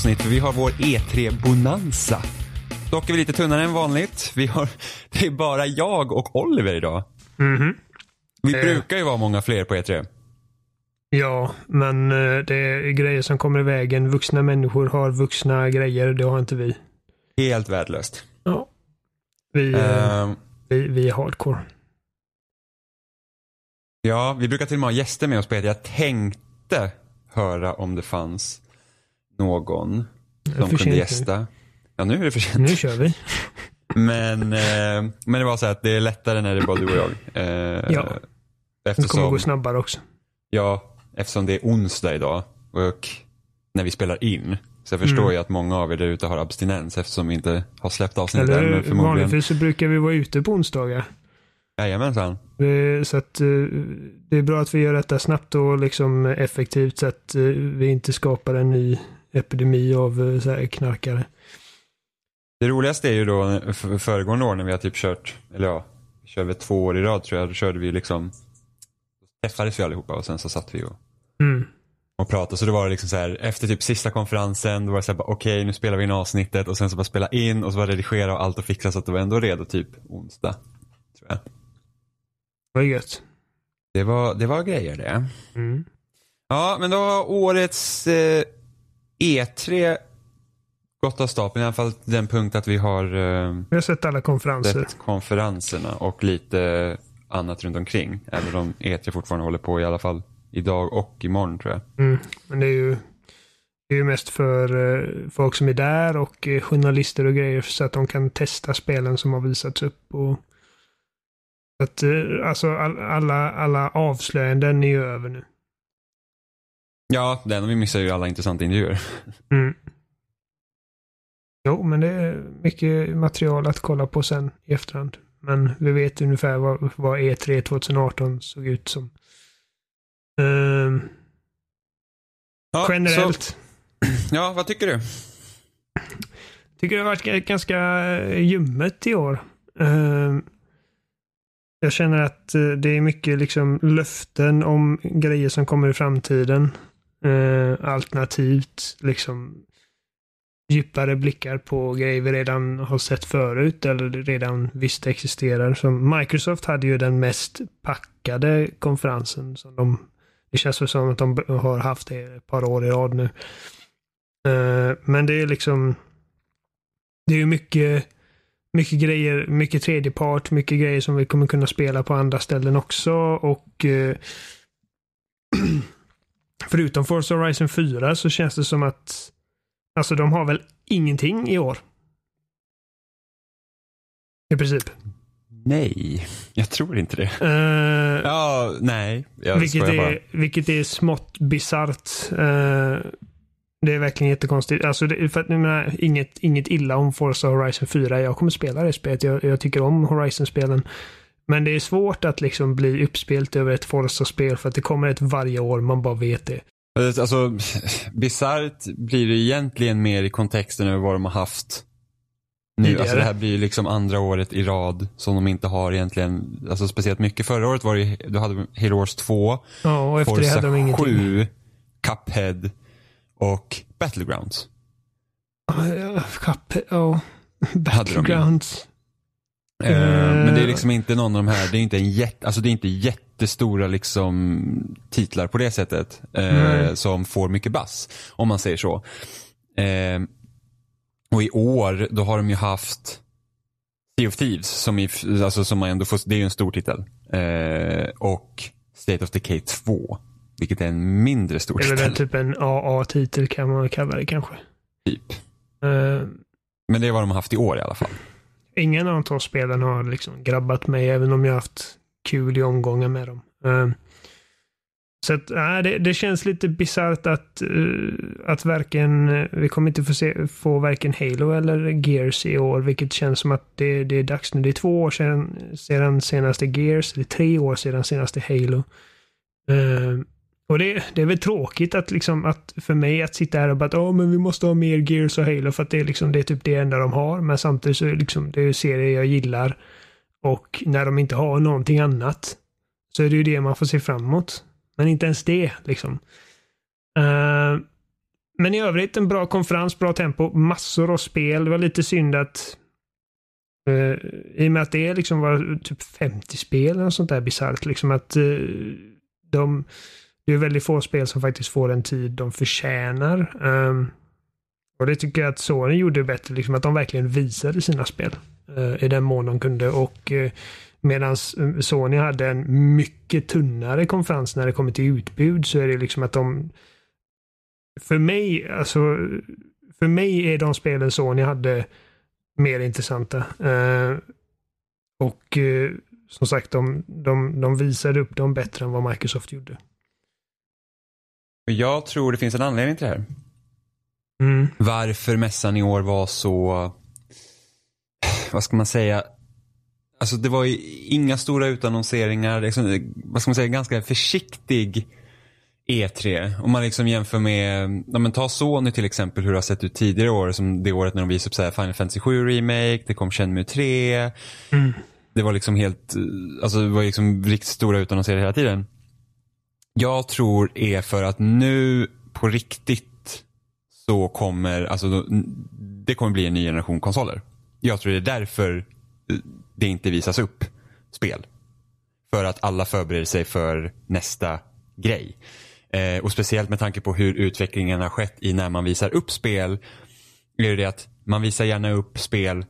avsnitt för vi har vår E3-bonanza. Dock är vi lite tunnare än vanligt. Vi har, det är bara jag och Oliver idag. Mhm. Vi Eh. brukar ju vara många fler på E E3. Ja, men eh, det är grejer som kommer i vägen. Vuxna människor har vuxna grejer. Det har inte vi. Helt värdelöst. Ja. Vi, Ehm, vi, vi är hardcore. ja, vi brukar till och med ha gäster med oss på E3. Jag tänkte höra om det fanns någon som kunde gästa. Ja, nu är det för Nu. sent. nu kör vi. Men, eh, men det var så att det är lättare när det är bara du och jag. Eh, Ja. Det kommer Eftersom, gå snabbare också. ja, eftersom det är onsdag idag och när vi spelar in. Så jag förstår Mm. ju att många av er där ute har abstinens eftersom vi inte har släppt avsnittet Eller än. Förmodligen. vanligtvis så brukar vi vara ute på onsdagar. Jajamensan. Eh, Så att eh, det är bra att vi gör detta snabbt och liksom effektivt så att eh, vi inte skapar en ny epidemi av eh, så här knarkare. Det roligaste är ju då föregående år när vi har typ kört, eller ja, vi kör väl två år i rad tror jag. Då körde vi liksom, träffades vi allihopa och sen så satt vi och Mm. och pratade. Så det var liksom så här, efter typ sista konferensen, då var det så här, bara, okej nu spelar vi in avsnittet och sen så bara spela in och så var det redigera och allt och fixa så att det var ändå redo typ onsdag. Tror jag. Vad gött. Det var, det var grejer det. Mm. Ja, men då har årets eh, E3 gått av stapeln. I alla fall den punkt att vi har eh, Vi har sett alla konferenser. sett konferenserna och lite annat runt omkring. Även om E3 fortfarande håller på i alla fall idag och imorgon tror jag. Mm. Men det är ju, det är ju mest för eh, folk som är där och eh, journalister och grejer så att de kan testa spelen som har visats upp. Och, att, alltså all, alla, alla avslöjanden är ju över nu. Ja, den vi missar ju alla intressanta intervjuer. Mm. Jo, men det är mycket material att kolla på sen i efterhand. Men vi vet ungefär vad, vad E3 2018 såg ut som. Ehm, Ja, generellt. Så, ja, vad tycker du? Tycker det har varit ganska eh, ljummet i år. Ehm, jag känner att eh, det är mycket liksom löften om grejer som kommer i framtiden. Eh, alternativt liksom djupare blickar på grejer vi redan har sett förut eller redan visste existerar. Som Microsoft hade ju den mest packade konferensen. Som de, det känns väl som att de har haft det ett par år i rad nu. Eh, men det är liksom det är ju mycket, mycket grejer, mycket tredjepart, mycket grejer som vi kommer kunna spela på andra ställen också och eh, förutom Forza Horizon 4 så känns det som att alltså de har väl ingenting i år. I princip. Nej, jag tror inte det. Eh, Ja, nej. Vilket, är, vilket är smått bisarrt. Eh, det är verkligen jättekonstigt. Alltså det, för att, menar, inget, inget illa om Forza Horizon 4. Jag kommer spela det spelet. Jag, jag tycker om Horizon-spelen. Men det är svårt att liksom bli uppspelt över ett Forza-spel för att det kommer ett varje år. Man bara vet det. Alltså, bisarrt blir det egentligen mer i kontexten över vad de har haft nu. Tidigare. Alltså det här blir ju liksom andra året i rad som de inte har egentligen, alltså speciellt mycket. Förra året var det då hade Halo Wars 2, Ja, och efter det Forza hade de ingenting. 7, Cuphead och Battlegrounds. Ja, ja, Cup, ja. Battlegrounds. Eh, Eh. Men det är liksom inte någon av de här, det är inte en jätte, alltså det är inte jättestora liksom titlar på det sättet. Eh, Nej. som får mycket bass. Om man säger så. Eh, och i år, då har de ju haft Sea of Thieves som, i, alltså som man ändå får, det är ju en stor titel. Eh, och State of Decay 2. Vilket är en mindre stor titel. en typ en AA-titel kan man kalla det kanske. Typ. Eh, Men det är vad de har haft i år i alla fall ingen av de två spelen har liksom grabbat mig, även om jag haft kul i omgångar med dem. Uh, så att, nej, det, det känns lite bisarrt att, uh, att varken, eh, vi kommer inte få, se, få varken Halo eller Gears i år, vilket känns som att det, det är dags nu. Det är två år sedan, sedan senaste Gears, det är tre år sedan senaste Halo. Uh, och det, det är väl tråkigt att liksom att för mig att sitta här och bara att oh, men vi måste ha mer Gears och Halo för att det är liksom det är typ det enda de har. Men samtidigt så är det liksom det är serier jag gillar. Och när de inte har någonting annat så är det ju det man får se fram emot. Men inte ens det liksom. Uh, men i övrigt en bra konferens, bra tempo, massor av spel. Det var lite synd att uh, i och med att det liksom var typ 50 spel eller sånt där bisarrt. Liksom att uh, de, det är väldigt få spel som faktiskt får den tid de förtjänar. Um, och det tycker jag att Sony gjorde bättre, liksom att de verkligen visade sina spel. Uh, I den mån de kunde och eh, uh, medan eh, Sony hade en mycket tunnare konferens när det kommer till utbud så är det liksom att de för mig, alltså för mig är de spelen Sony hade mer intressanta. Uh, och som sagt, de, de, de visade upp dem bättre än vad Microsoft gjorde. Jag tror det finns en anledning till det här. Mm. Varför mässan i år var så, vad ska man säga, alltså det var ju inga stora utannonseringar, liksom, vad ska man säga, ganska försiktig E3. Om man liksom jämför med, ja men ta Sony till exempel hur det har sett ut tidigare år. Som det året när de visade upp så här Final Fantasy 7 Remake, det kom Shenmue 3. Mm. Det var liksom helt, alltså det var liksom riktigt stora utannonserade hela tiden. Jag tror är för att nu på riktigt så kommer, alltså det kommer bli en ny generation konsoler. Jag tror det är därför eh, det inte visas upp spel. För att alla förbereder sig för nästa grej. Eh, och speciellt med tanke på hur utvecklingen har skett i när man visar upp spel. Är det att man visar gärna upp spel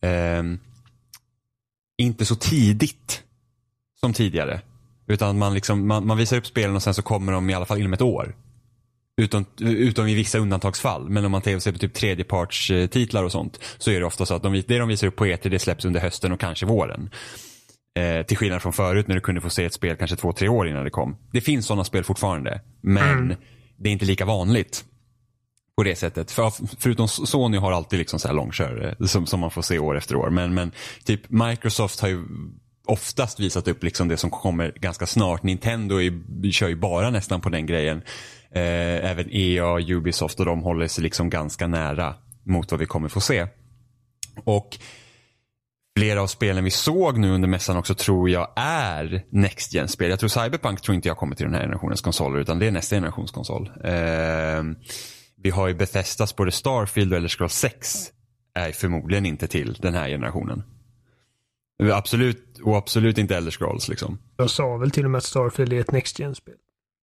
eh, inte så tidigt som tidigare. Utan man, liksom, man, man, visar upp spelen och sen så kommer de i alla fall inom ett år. Utom, utom i vissa undantagsfall. Men om man ser på typ tredjepartstitlar och sånt. Så är det ofta så att de, det de visar upp på E3 det släpps under hösten och kanske våren. Eh, till skillnad från förut när du kunde få se ett spel kanske två, tre år innan det kom. Det finns sådana spel fortfarande. Men mm. det är inte lika vanligt. På det sättet. För, förutom Sony har alltid liksom så här långkörare som, som man får se år efter år. Men, men typ Microsoft har ju oftast visat upp liksom det som kommer ganska snart. Nintendo är, kör ju bara nästan på den grejen. Eh, även EA, Ubisoft och de håller sig liksom ganska nära mot vad vi kommer få se. Och flera av spelen vi såg nu under mässan också tror jag är Next Gen-spel. Jag tror Cyberpunk tror inte jag kommer till den här generationens konsoler utan det är nästa generations konsol. Eh, vi har ju Bethesdas både Starfield och Elder Scrolls 6 är förmodligen inte till den här generationen. Absolut, och absolut inte Elder Scrolls liksom. Jag sa väl till och med att Starfield är ett Next Gen-spel.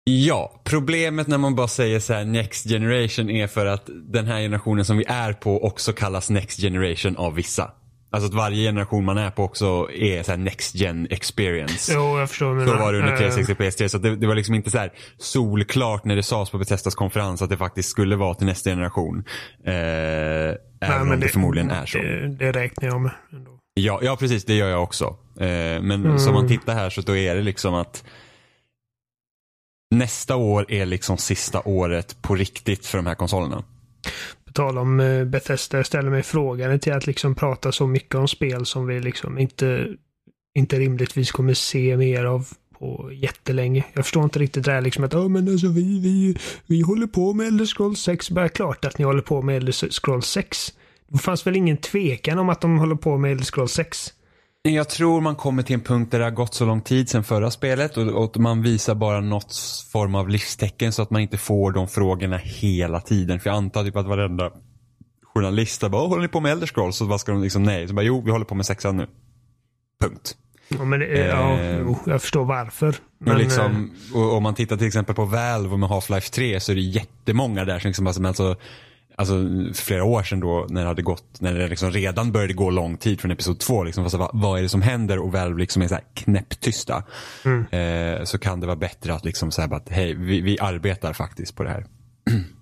Ja, problemet när man bara säger så här Next Generation är för att den här generationen som vi är på också kallas Next Generation av vissa. Alltså att varje generation man är på också är så Next Gen experience. Jo, jag förstår. Så var det under 360 uh... PS3. Så det, det, var liksom inte så här solklart när det sades på Bethesdas konferens att det faktiskt skulle vara till nästa generation. Eh, Nej, även om det, det förmodligen är så. Det, det räknar jag med ändå. Ja, ja precis. Det gör jag också. Eh, men mm. som man tittar här så då är det liksom att nästa år är liksom sista året på riktigt för de här konsolerna. På tal om eh, Bethesda, jag ställer mig frågan till att liksom prata så mycket om spel som vi liksom inte, inte rimligtvis kommer se mer av på jättelänge. Jag förstår inte riktigt det här liksom att oh, men alltså, vi, vi, vi håller på med Elder Scrolls 6. Bara klart att ni håller på med Elder Scrolls 6. Det fanns väl ingen tvekan om att de håller på med Elder Scrolls 6? Jag tror man kommer till en punkt där det har gått så lång tid sedan förra spelet och, och man visar bara något form av livstecken så att man inte får de frågorna hela tiden. För jag antar typ att varenda journalist bara, håller ni på med Elder Scrolls? Så vad ska de liksom, nej. Så bara, jo, vi håller på med sexan nu. Punkt. Ja, men det, ja, eh, jag förstår varför. Men, liksom, eh, om man tittar till exempel på Valve och med Half-Life 3 så är det jättemånga där som liksom, alltså, alltså flera år sedan då när det hade gått, när det liksom redan började gå lång tid från episod två. Liksom, alltså, vad, vad, är det som händer och Valve liksom är så här knäpptysta. Mm. Eh, så kan det vara bättre att liksom säga att hej, vi, vi arbetar faktiskt på det här.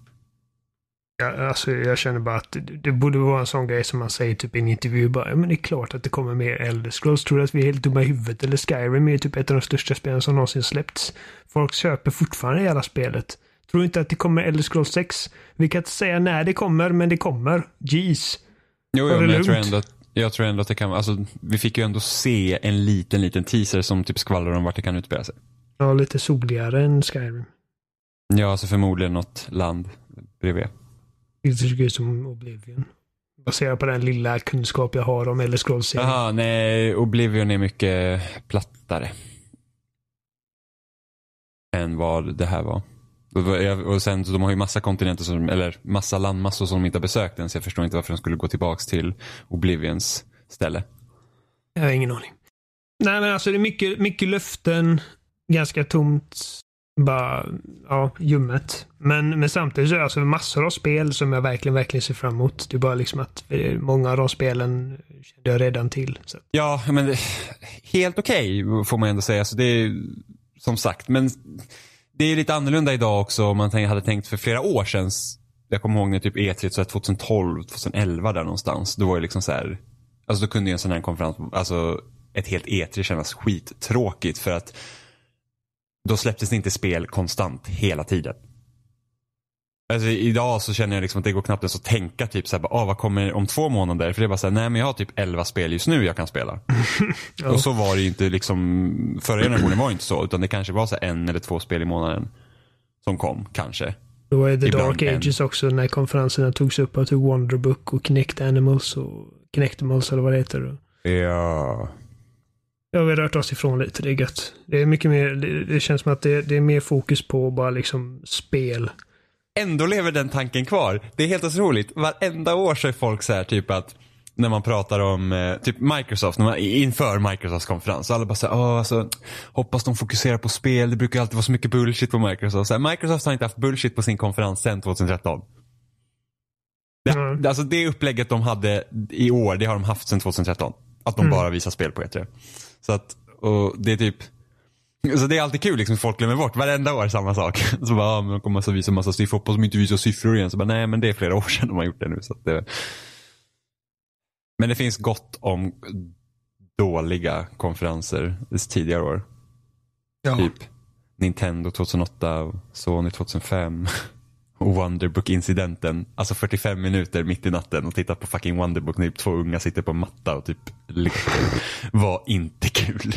Ja, alltså, jag känner bara att det, borde vara en sån grej som man säger typ i en intervju. Bara, ja, men det är klart att det kommer mer Elder Scrolls. Tror du att vi är helt dumma i huvudet? Eller Skyrim är typ ett av de största spelen som någonsin släppts. Folk köper fortfarande hela spelet. Tror inte att det kommer Elder Scrolls 6. Vi kan inte säga när det kommer, men det kommer. Jeez. Jo, jo men jag tror, ändå att, jag tror ändå att det kan alltså, vi fick ju ändå se en liten, liten teaser som typ skvallrar om vart det kan utspela sig. Ja, lite soligare än Skyrim. Ja, alltså förmodligen något land bredvid. Det ser ut som Oblivion. Baserat på den lilla kunskap jag har om Elder Scrolls. Jaha, nej, Oblivion är mycket plattare. än vad det här var. Och, sen, så de har ju massa kontinenter, som, eller massa landmassor som de inte har besökt än. Så jag förstår inte varför de skulle gå tillbaks till Oblivions ställe. Jag har ingen aning. Nej men alltså det är mycket, mycket löften, ganska tomt, bara, ja, ljummet. Men, men samtidigt så är det alltså massor av spel som jag verkligen, verkligen ser fram emot. Det är bara liksom att eh, många av de spelen kände jag redan till. Så. Ja, men helt okej okay, får man ändå säga. Så det är som sagt, men det är lite annorlunda idag också om man hade tänkt för flera år sedan. Jag kommer ihåg när typ E3 så 2012, 2011 där någonstans. Då var det liksom så här, alltså då kunde ju en sån här konferens, alltså ett helt E3 kännas skittråkigt för att då släpptes det inte spel konstant hela tiden. Alltså, idag så känner jag liksom att det går knappt ens att tänka typ såhär, ah, vad kommer om två månader? För det är bara såhär, nej men jag har typ elva spel just nu jag kan spela. ja. Och så var det ju inte liksom, förra generationen var det inte så, utan det kanske var så en eller två spel i månaden som kom, kanske. Då var det Dark Ages en. också när konferenserna togs upp och tog Wonderbook och Kinect Animals och Kinectimals eller vad det heter. Ja. Ja, vi har rört oss ifrån lite. Det är gött. Det är mycket mer, det, det känns som att det, det, är mer fokus på bara liksom spel. Ändå lever den tanken kvar. Det är helt otroligt. Varenda år så är folk så här typ att när man pratar om eh, typ Microsoft, när man, inför Microsofts konferens. Alla bara såhär, oh, alltså, hoppas de fokuserar på spel. Det brukar alltid vara så mycket bullshit på Microsoft. Så här, Microsoft har inte haft bullshit på sin konferens sedan 2013. Det, mm. Alltså det upplägget de hade i år, det har de haft sedan 2013. Att de mm. bara visar spel på E3. Så att, och det är typ så det är alltid kul liksom, folk glömmer bort. Varenda år samma sak. Så bara, ja, men de kommer att visa massa siffror. Hoppas de inte visar siffror igen. Så bara, nej men det är flera år sedan de har gjort det nu. Så det... Men det finns gott om dåliga konferenser tidigare år. Ja. Typ Nintendo 2008, Sony 2005. Wonderbook-incidenten. Alltså 45 minuter mitt i natten och titta på fucking Wonderbook när typ två unga sitter på en matta och typ var inte kul.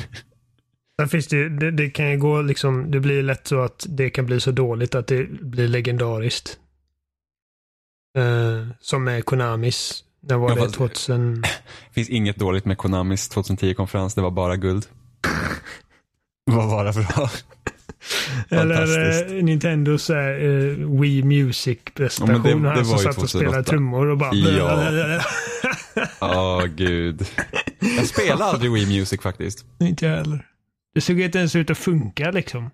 Sen finns det, det, det, kan ju gå liksom, det blir lätt så att det kan bli så dåligt att det blir legendariskt. Uh, som med Konamis. När var det? 2000? Det finns inget dåligt med Konamis 2010-konferens. Det var bara guld. Vad var det för Eller eh, Nintendos eh, Wii Music-prestation. Ja, det, det han som satt och spelade trummor och bara... Ja. Åh, oh, gud. Jag spelade aldrig Wii Music faktiskt. Inte jag heller. Det såg inte ens ut att funka liksom.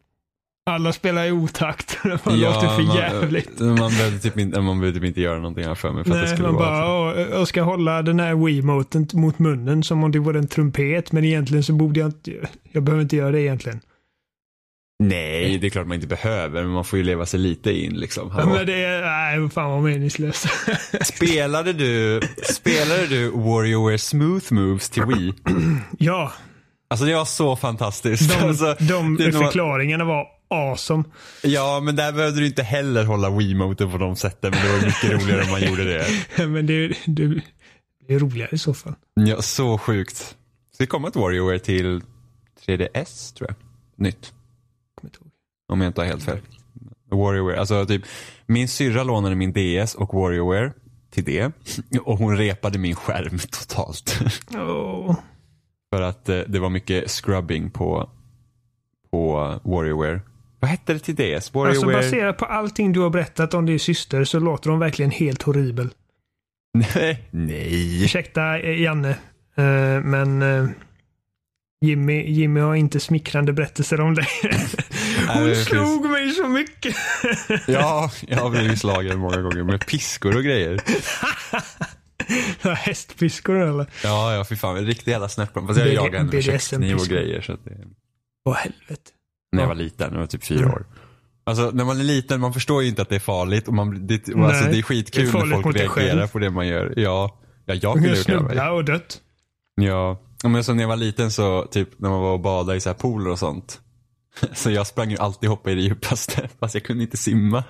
Alla spelar i otakt. Det ja, låter för man, jävligt. Man behövde typ inte, man behövde typ inte göra någonting här för mig. För Nej, att det skulle man bara, jag ska hålla den här Wiimoten mot munnen som om det vore en trumpet. Men egentligen så borde jag inte, jag behöver inte göra det egentligen. Nej, det är klart man inte behöver, men man får ju leva sig lite in liksom. Ja, men det är, nej, fan vad meningslöst. spelade du, spelade du Warrior Smooth Moves till Wii? ja. Alltså det var så fantastiskt. De, alltså, de förklaringarna var awesome. Ja, men där behövde du inte heller hålla Wiimoten på de sätten. Men det var mycket roligare om man gjorde det. men det, det, det är roligare i så fall. Ja, så sjukt. Så det kommer ett Warrior till 3DS tror jag. Nytt. Om jag inte har helt fel. Warrior, alltså typ min syrra lånade min DS och Warrior till det. Och hon repade min skärm totalt. Oh. För att eh, det var mycket scrubbing på, på Warrior. Vad hette det till DS? Warrior... Alltså baserat på allting du har berättat om din syster så låter de verkligen helt horribel. Nej. Nej. Ursäkta eh, Janne. Uh, men uh, Jimmy, Jimmy har inte smickrande berättelser om dig. Hon slog finns... mig så mycket. ja, jag har blivit slagen många gånger med piskor och grejer. Hästpiskor eller? Ja, ja fy fan. En riktig jävla snäppbrand. Fast jag jagade henne med kökskniv och grejer. Så att det... Åh helvete. När jag var liten, jag var typ fyra år. Alltså när man är liten, man förstår ju inte att det är farligt. Och man, det, alltså, det är skitkul det är när folk reagerar på det man gör. Ja, ja jag kunde ju mig. och dött. Ja, men så när jag var liten så, typ när man var och badade i så här pooler och sånt. Så jag sprang ju alltid hoppa i det djupaste, fast jag kunde inte simma.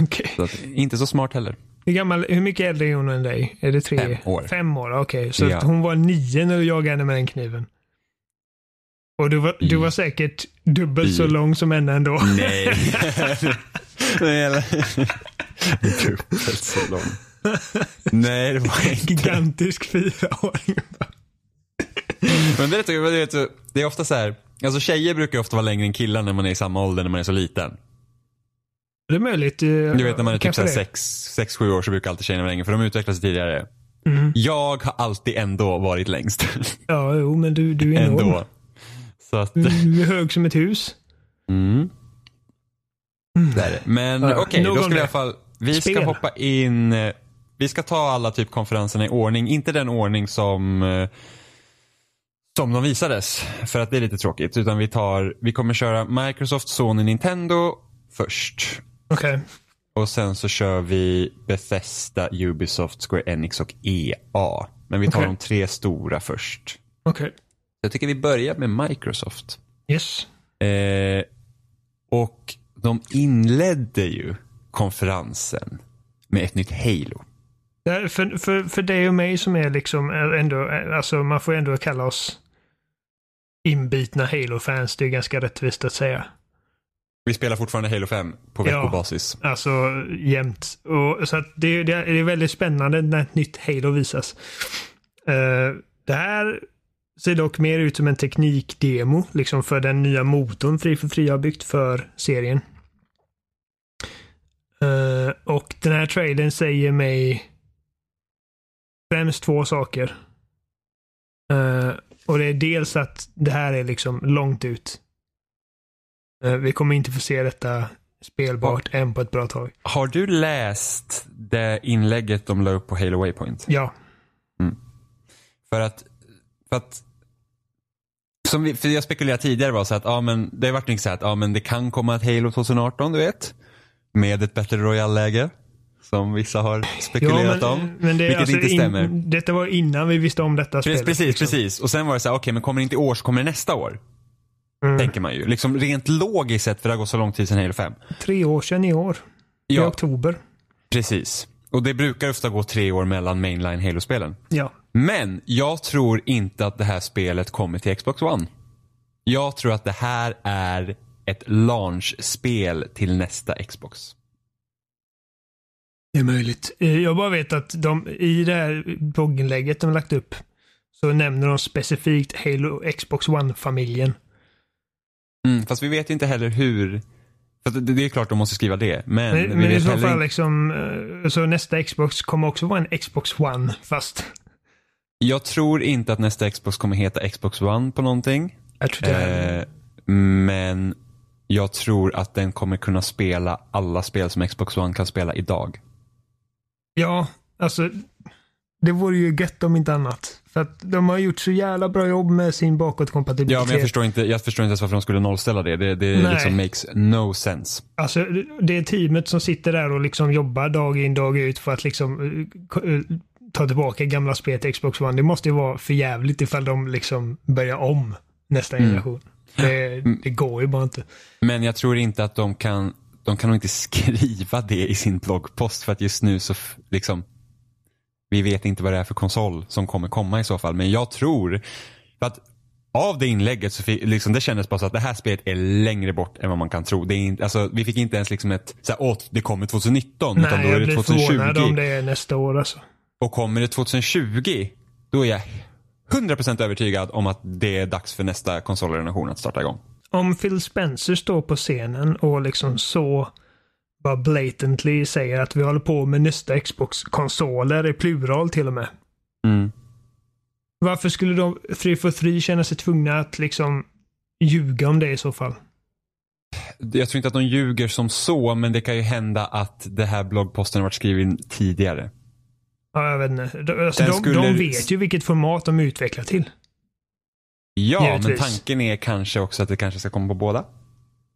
Okej. Okay. Inte så smart heller. Hur, gammal, hur mycket äldre är hon än dig? Är det tre? Fem år. Fem år, okej. Okay. Så ja. hon var nio när du jagade henne med den kniven. Och du var, du var säkert dubbelt I. så lång som henne ändå. Nej. dubbelt så lång. Nej, det var inte. Gigantisk fyraåring. Men det är, det är ofta så här, Alltså tjejer brukar ofta vara längre än killar när man är i samma ålder när man är så liten. Det är möjligt. eh, Du vet när man är typ kanske det. 6-7 år så brukar alltid tjejerna vara längre för de utvecklas tidigare. Mm. Jag har alltid ändå varit längst. Ja, jo, men du, du är enorm. ändå. Så att, Du, du är hög som ett hus. mm. Det är det. Men Ja, okej, nog då det. jag i alla fall, vi ska Spel. hoppa in, eh, vi ska ta alla typ konferenserna i ordning, inte den ordning som eh, som de visades, för att det är lite tråkigt. Utan vi tar, vi kommer köra Microsoft, Sony, Nintendo först. Okej. Och sen så kör vi Bethesda, Ubisoft, Square Enix och EA. Men vi tar Okej. de tre stora först. Okej. Jag tycker vi börjar med Microsoft. Yes. Eh, och de inledde ju konferensen med ett nytt Halo. För, för, för dig och mig som är liksom ändå, alltså man får ändå kalla oss inbitna Halo-fans. Det är ganska rättvist att säga. Vi spelar fortfarande Halo 5 på Ja. veckobasis. Alltså jämt. Och, så att det, det är väldigt spännande när ett nytt Halo visas. Eh, det här ser dock mer ut som en teknikdemo liksom för den nya motorn Fri för Fri har byggt för serien. Eh, och den här trailern säger mig främst två saker. Eh, och det är dels att det här är liksom långt ut. Eh, vi kommer inte få se detta spelbart än på ett bra tag. Har du läst det inlägget de la upp på Halo Waypoint? Ja. För att, för att som vi, för jag spekulerade tidigare var så att, ja men det har varit mycket så att, ja men det kan komma ett Halo 2018, du vet. Med ett Battle Royale-läge. Som vissa har spekulerat men, om. men det, vilket alltså inte stämmer. In, detta var innan vi visste om detta Precis, spelet. precis, liksom. precis. Och sen var det så här, okej men kommer det inte i år så kommer det nästa år. Mm. Tänker man ju. Liksom rent logiskt sett för det har gått så lång tid sedan Halo 5. Tre år sedan i år. I Ja, oktober. precis. Och det brukar ofta gå tre år mellan mainline Halo-spelen. Ja. Men jag tror inte att det här spelet kommer till Xbox One. Jag tror att det här är ett launch-spel till nästa Xbox. Det är möjligt. Eh, Jag bara vet att de i det här blogginlägget de har lagt upp så nämner de specifikt Halo Xbox One-familjen. Mm, fast vi vet ju inte heller hur. Det, det är klart de måste skriva det. Men, Men, men i så fall liksom, eh, så nästa Xbox kommer också vara en Xbox One fast Jag tror inte att nästa Xbox kommer heta Xbox One på någonting. jag tror inte heller. Eh, men jag tror att den kommer kunna spela alla spel som Xbox One kan spela idag. Ja, alltså det vore ju gött om inte annat. För att de har gjort så jävla bra jobb med sin bakåtkompatibilitet. Ja, men jag förstår inte, jag förstår inte ens varför de skulle nollställa det. Det, det Nej. liksom makes no sense. Alltså det är teamet som sitter där och liksom jobbar dag in dag ut för att liksom eh, ta tillbaka gamla spel till Xbox One. Det måste ju vara för jävligt ifall de liksom börjar om nästa Mm. generation. Det, det går ju bara inte. Men jag tror inte att de kan, de kan nog inte skriva det i sin bloggpost för att just nu så liksom vi vet inte vad det är för konsol som kommer komma i så fall. Men jag tror, för att av det inlägget så fick, liksom, det kändes bara så att det här spelet är längre bort än vad man kan tro. Det är inte, alltså, vi fick inte ens liksom ett, så här, åh, det kommer 2019, utan Nej, då är jag blir 2020. förvånad om det är nästa år alltså. Och kommer det 2020, då är jag 100% övertygad om att det är dags för nästa konsolgeneration att starta igång. Om Phil Spencer står på scenen och liksom så bara blatantly säger att vi håller på med nästa Xbox-konsoler i plural till och med. Mm. Varför skulle de 343 känna sig tvungna att liksom ljuga om det i så fall? Jag tror inte att de ljuger som så, men det kan ju hända att det här bloggposten har varit skriven tidigare. Ja, jag vet inte. De, alltså, de, skulle- de vet ju vilket format de utvecklar till. Ja, men Givetvis. tanken är kanske också att det kanske ska komma på båda.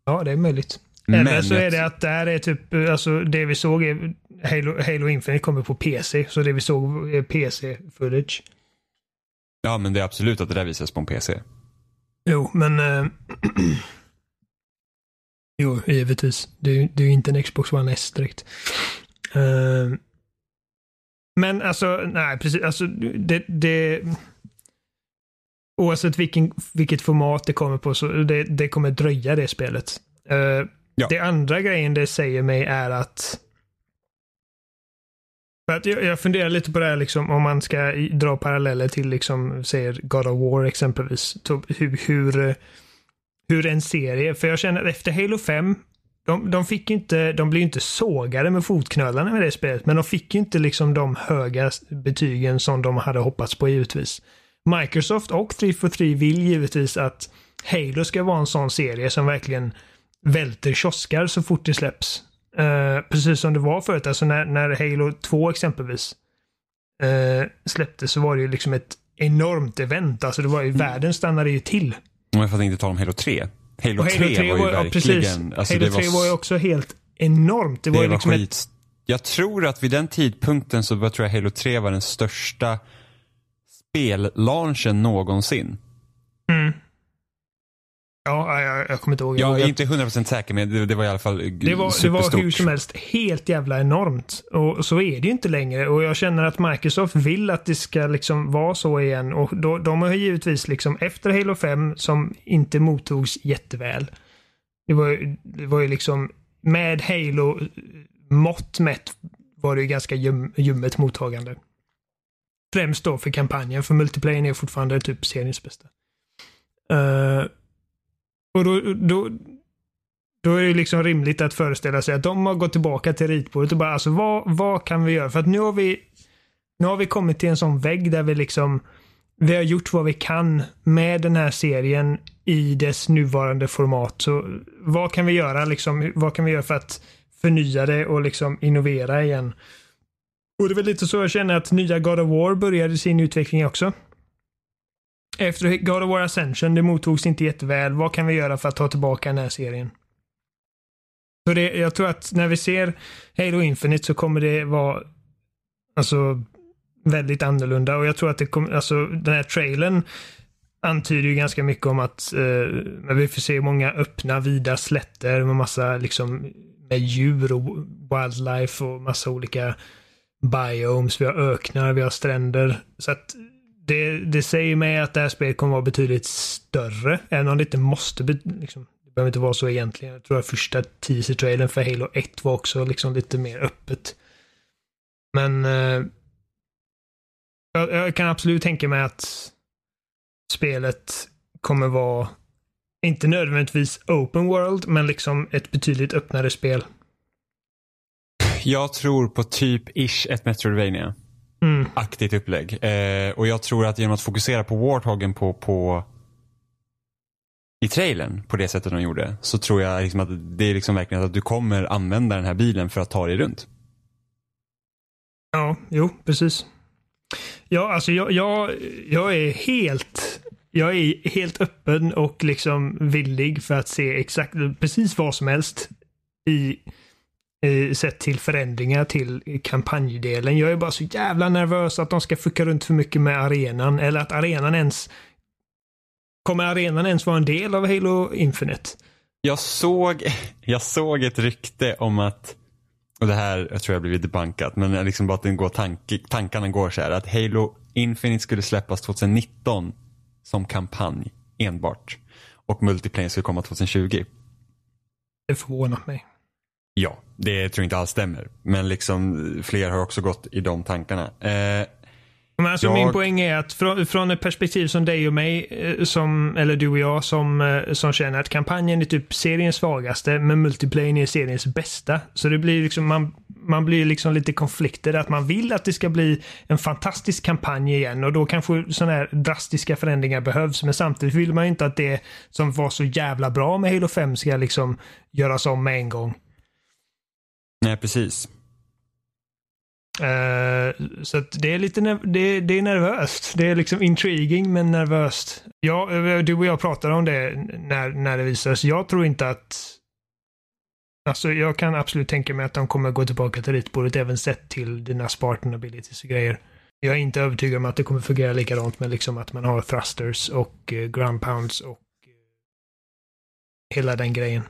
Ja, det är möjligt. Men Eller så är det att det här är typ, alltså det vi såg är Halo, Halo Infinite kommer på PC, så det vi såg är PC-footage. Ja, men det är absolut att det där visas på en PC. Jo, men... eh, jo, givetvis. Det, det är ju inte en Xbox One S direkt. Eh, men alltså, nej, precis. Alltså, det... det oavsett vilken, vilket format det kommer på så det, det kommer dröja det spelet. Eh, Ja. Det andra grejen det säger mig är att för att jag, jag funderar lite på det här liksom om man ska dra paralleller till liksom, säger God of War exempelvis. Hur, hur, hur en serie, för jag känner efter Halo 5 de, de fick inte, de blev inte sågade med fotknölarna med det spelet, men de fick inte liksom de höga betygen som de hade hoppats på givetvis. Microsoft och 343 vill givetvis att Halo ska vara en sån serie som verkligen välter kioskar så fort det släpps. Uh, precis som det var förut, alltså när, när Halo 2 exempelvis uh, släpptes så var det ju liksom ett enormt event. Alltså det var ju, mm. världen stannade ju till. För att inte tala om Halo 3. Halo, Halo 3, 3 var ju var, verkligen... Ja, alltså Halo 3 var, var ju också helt enormt. Det, det var, ju liksom skit. Ett... Jag tror att vid den tidpunkten så var, tror jag Halo 3 var den största spellaunchen någonsin. Mm. Ja, jag, jag kommer inte ihåg. Jag är inte 100% säker men det, det, var i alla fall det var, det var hur som helst helt jävla enormt. Och så är det ju inte längre. Och jag känner att Microsoft vill att det ska liksom vara så igen. Och då, de har givetvis liksom efter Halo 5 som inte mottogs jätteväl. Det var, det var ju liksom med Halo mått mätt var det ju ganska ljum, ljummet mottagande. Främst då för kampanjen, för multiplayer är fortfarande typ seriens bästa. Uh, och då, då, då är det liksom rimligt att föreställa sig att de har gått tillbaka till ritbordet och bara alltså vad, vad kan vi göra? För att nu har vi nu har vi kommit till en sån vägg där vi liksom vi har gjort vad vi kan med den här serien i dess nuvarande format. Så vad kan vi göra liksom? Vad kan vi göra för att förnya det och liksom innovera igen? Och det är väl lite så jag känner att nya God of War började sin utveckling också efter God of War Ascension, det mottogs inte jätteväl. Vad kan vi göra för att ta tillbaka den här serien? Så det, jag tror att när vi ser Halo Infinite så kommer det vara alltså väldigt annorlunda och jag tror att det kommer, alltså den här trailern antyder ju ganska mycket om att eh, vi får se många öppna vida slätter med massa liksom med djur och wildlife och massa olika biomes. Vi har öknar, vi har stränder. Så att det, det säger mig att det här spelet kommer vara betydligt större. Även om det inte måste, liksom, det behöver inte vara så egentligen. Jag tror att första teaser-trailern för Halo 1 var också liksom lite mer öppet. Men eh, jag, jag, kan absolut tänka mig att spelet kommer vara inte nödvändigtvis open world, men liksom ett betydligt öppnare spel. Jag tror på typ ish ett Metroidvania mm. aktigt upplägg. Eh, och jag tror att genom att fokusera på Warthogen på, på i trailern på det sättet de gjorde så tror jag liksom att det är liksom verkligen att du kommer använda den här bilen för att ta dig runt. Ja, jo, precis. Ja, alltså jag, jag, jag är helt jag är helt öppen och liksom villig för att se exakt precis vad som helst i sett till förändringar till kampanjdelen. Jag är bara så jävla nervös att de ska fucka runt för mycket med arenan eller att arenan ens Kommer arenan ens vara en del av Halo Infinite? Jag såg, jag såg ett rykte om att, och det här jag tror jag blivit debankat, men liksom bara att den går tank, tankarna går så här att Halo Infinite skulle släppas 2019 som kampanj enbart. Och multiplayer skulle komma 2020. Det förvånar mig. Ja, det tror jag inte alls stämmer. Men liksom fler har också gått i de tankarna. Eh, men alltså jag... Min poäng är att från, från ett perspektiv som dig och mig, eh, som, eller du och jag, som, eh, som känner att kampanjen är typ seriens svagaste, men multiplayen är seriens bästa. Så det blir liksom, man, man blir liksom lite konflikter att man vill att det ska bli en fantastisk kampanj igen och då kanske sådana här drastiska förändringar behövs. Men samtidigt vill man ju inte att det som var så jävla bra med Halo 5 ska liksom göras om med en gång. Nej, precis. Uh, så det är lite det, det, är nervöst. Det är liksom intriguing men nervöst. Ja, eh, du och jag pratade om det när, när det visades. Jag tror inte att Alltså jag kan absolut tänka mig att de kommer gå tillbaka till ritbordet även sett till dina Spartan abilities och grejer. Jag är inte övertygad om att det kommer fungera likadant med liksom att man har thrusters och eh, ground pounds och hela den grejen.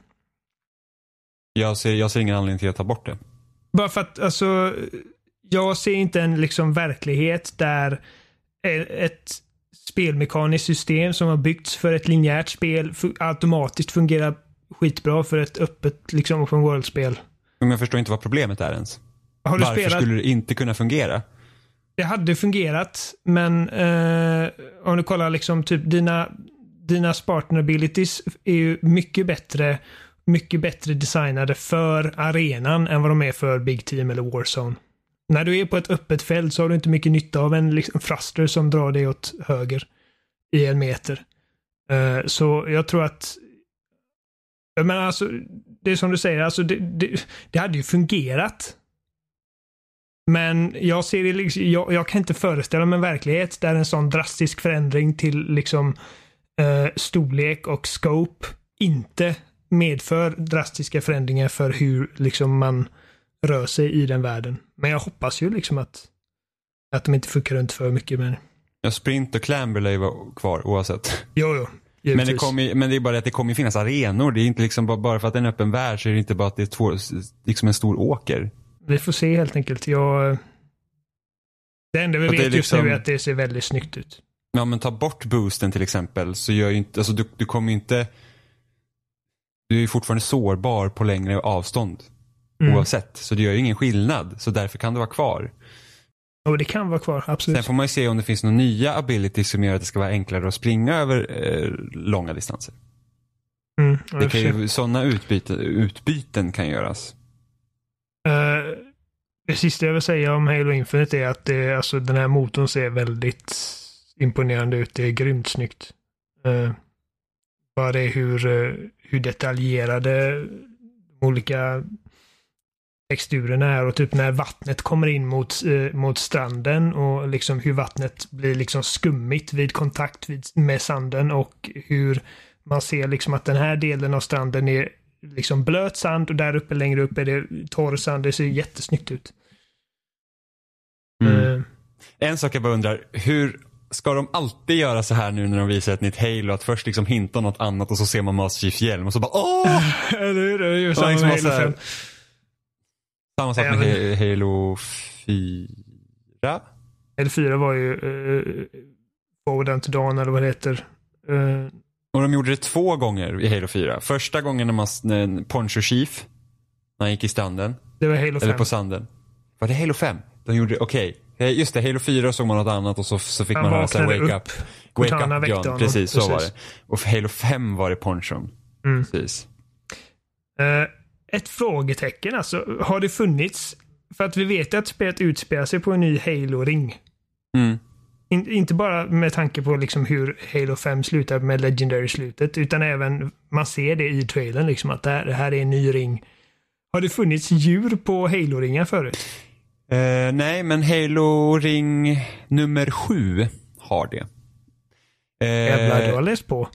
Jag ser, jag ser ingen anledning till att ta bort det. Bara för att alltså, jag ser inte en liksom verklighet där ett spelmekaniskt system som har byggts för ett linjärt spel automatiskt fungerar skitbra för ett öppet liksom open world-spel. Men jag förstår inte vad problemet är ens. Har du Varför spelat? skulle det inte kunna fungera? Det hade fungerat, men eh, om du kollar liksom typ dina dina Spartan abilities är ju mycket bättre, mycket bättre designade för arenan än vad de är för Big Team eller Warzone. När du är på ett öppet fält så har du inte mycket nytta av en liksom, fraster som drar dig åt höger i en meter. Uh, så jag tror att men alltså, det är som du säger, alltså det, det, det hade ju fungerat. Men jag ser det liksom, jag, jag, kan inte föreställa mig en verklighet där en sån drastisk förändring till liksom eh, storlek och scope inte medför drastiska förändringar för hur liksom man rör sig i den världen. Men jag hoppas ju liksom att, att de inte fuckar runt för mycket med Ja, sprint och clamber lär ju vara kvar oavsett. Jo, jo. Men det, kommer, men det är bara att det kommer finnas arenor. Det är inte liksom bara, för att det är en öppen värld så är det inte bara att det är två, liksom en stor åker. Vi får se helt enkelt. Jag... Det enda vi vet liksom... just nu liksom- är att det ser väldigt snyggt ut. Ja, men ta bort boosten till exempel så gör ju inte, alltså du, du kommer inte, du är fortfarande sårbar på längre avstånd. Mm. Oavsett, så det gör ju ingen skillnad. Så därför kan det vara kvar. Och det kan vara kvar, absolut. Sen får man ju se om det finns några nya abilities som gör att det ska vara enklare att springa över eh, långa distanser. Mm, det kan ju, sådana utbyte, utbyten kan göras. Uh, det sista jag vill säga om Halo Infinite är att det, alltså, den här motorn ser väldigt imponerande ut. Det är grymt snyggt. Uh, bara det hur, uh, hur detaljerade de olika texturerna är och typ när vattnet kommer in mot, eh, mot stranden och liksom hur vattnet blir liksom skummigt vid kontakt vid, med sanden och hur man ser liksom att den här delen av stranden är liksom blöt sand och där uppe längre upp är det torr sand. Det ser jättesnyggt ut. Mm. Uh, en sak jag bara undrar, hur ska de alltid göra så här nu när de visar ett nytt Halo? Att först liksom hinta något annat och så ser man Master Chiefs hjälm och så bara åh! Eller hur? Det är ju samma med Halo 5. Samma sak med Även... Halo 4. Halo 4 var ju uh, Forward Unto Dawn eller vad det heter. Uh... Och de gjorde det två gånger i Halo 4. Första gången när man, när Poncho Chief, när han gick i stranden. Det var Halo 5. Eller på sanden. Var det Halo 5? De gjorde okej. Okay. Just det, Halo 4 såg man något annat och så, så fick han man höra såhär wake up. Wake up John. Precis, så var det. Och för Halo 5 var det Ponchon. Mm. Precis. Uh, ett frågetecken alltså. Har det funnits? För att vi vet att spelet utspelar sig på en ny Halo-ring. Mm. In, inte bara med tanke på liksom hur Halo 5 slutar med Legendary-slutet, utan även man ser det i trailern, liksom att det här, det här är en ny ring. Har det funnits djur på Halo-ringar förut? Uh, nej, men Halo-ring nummer sju har det. Uh, Jävlar, du har läst på.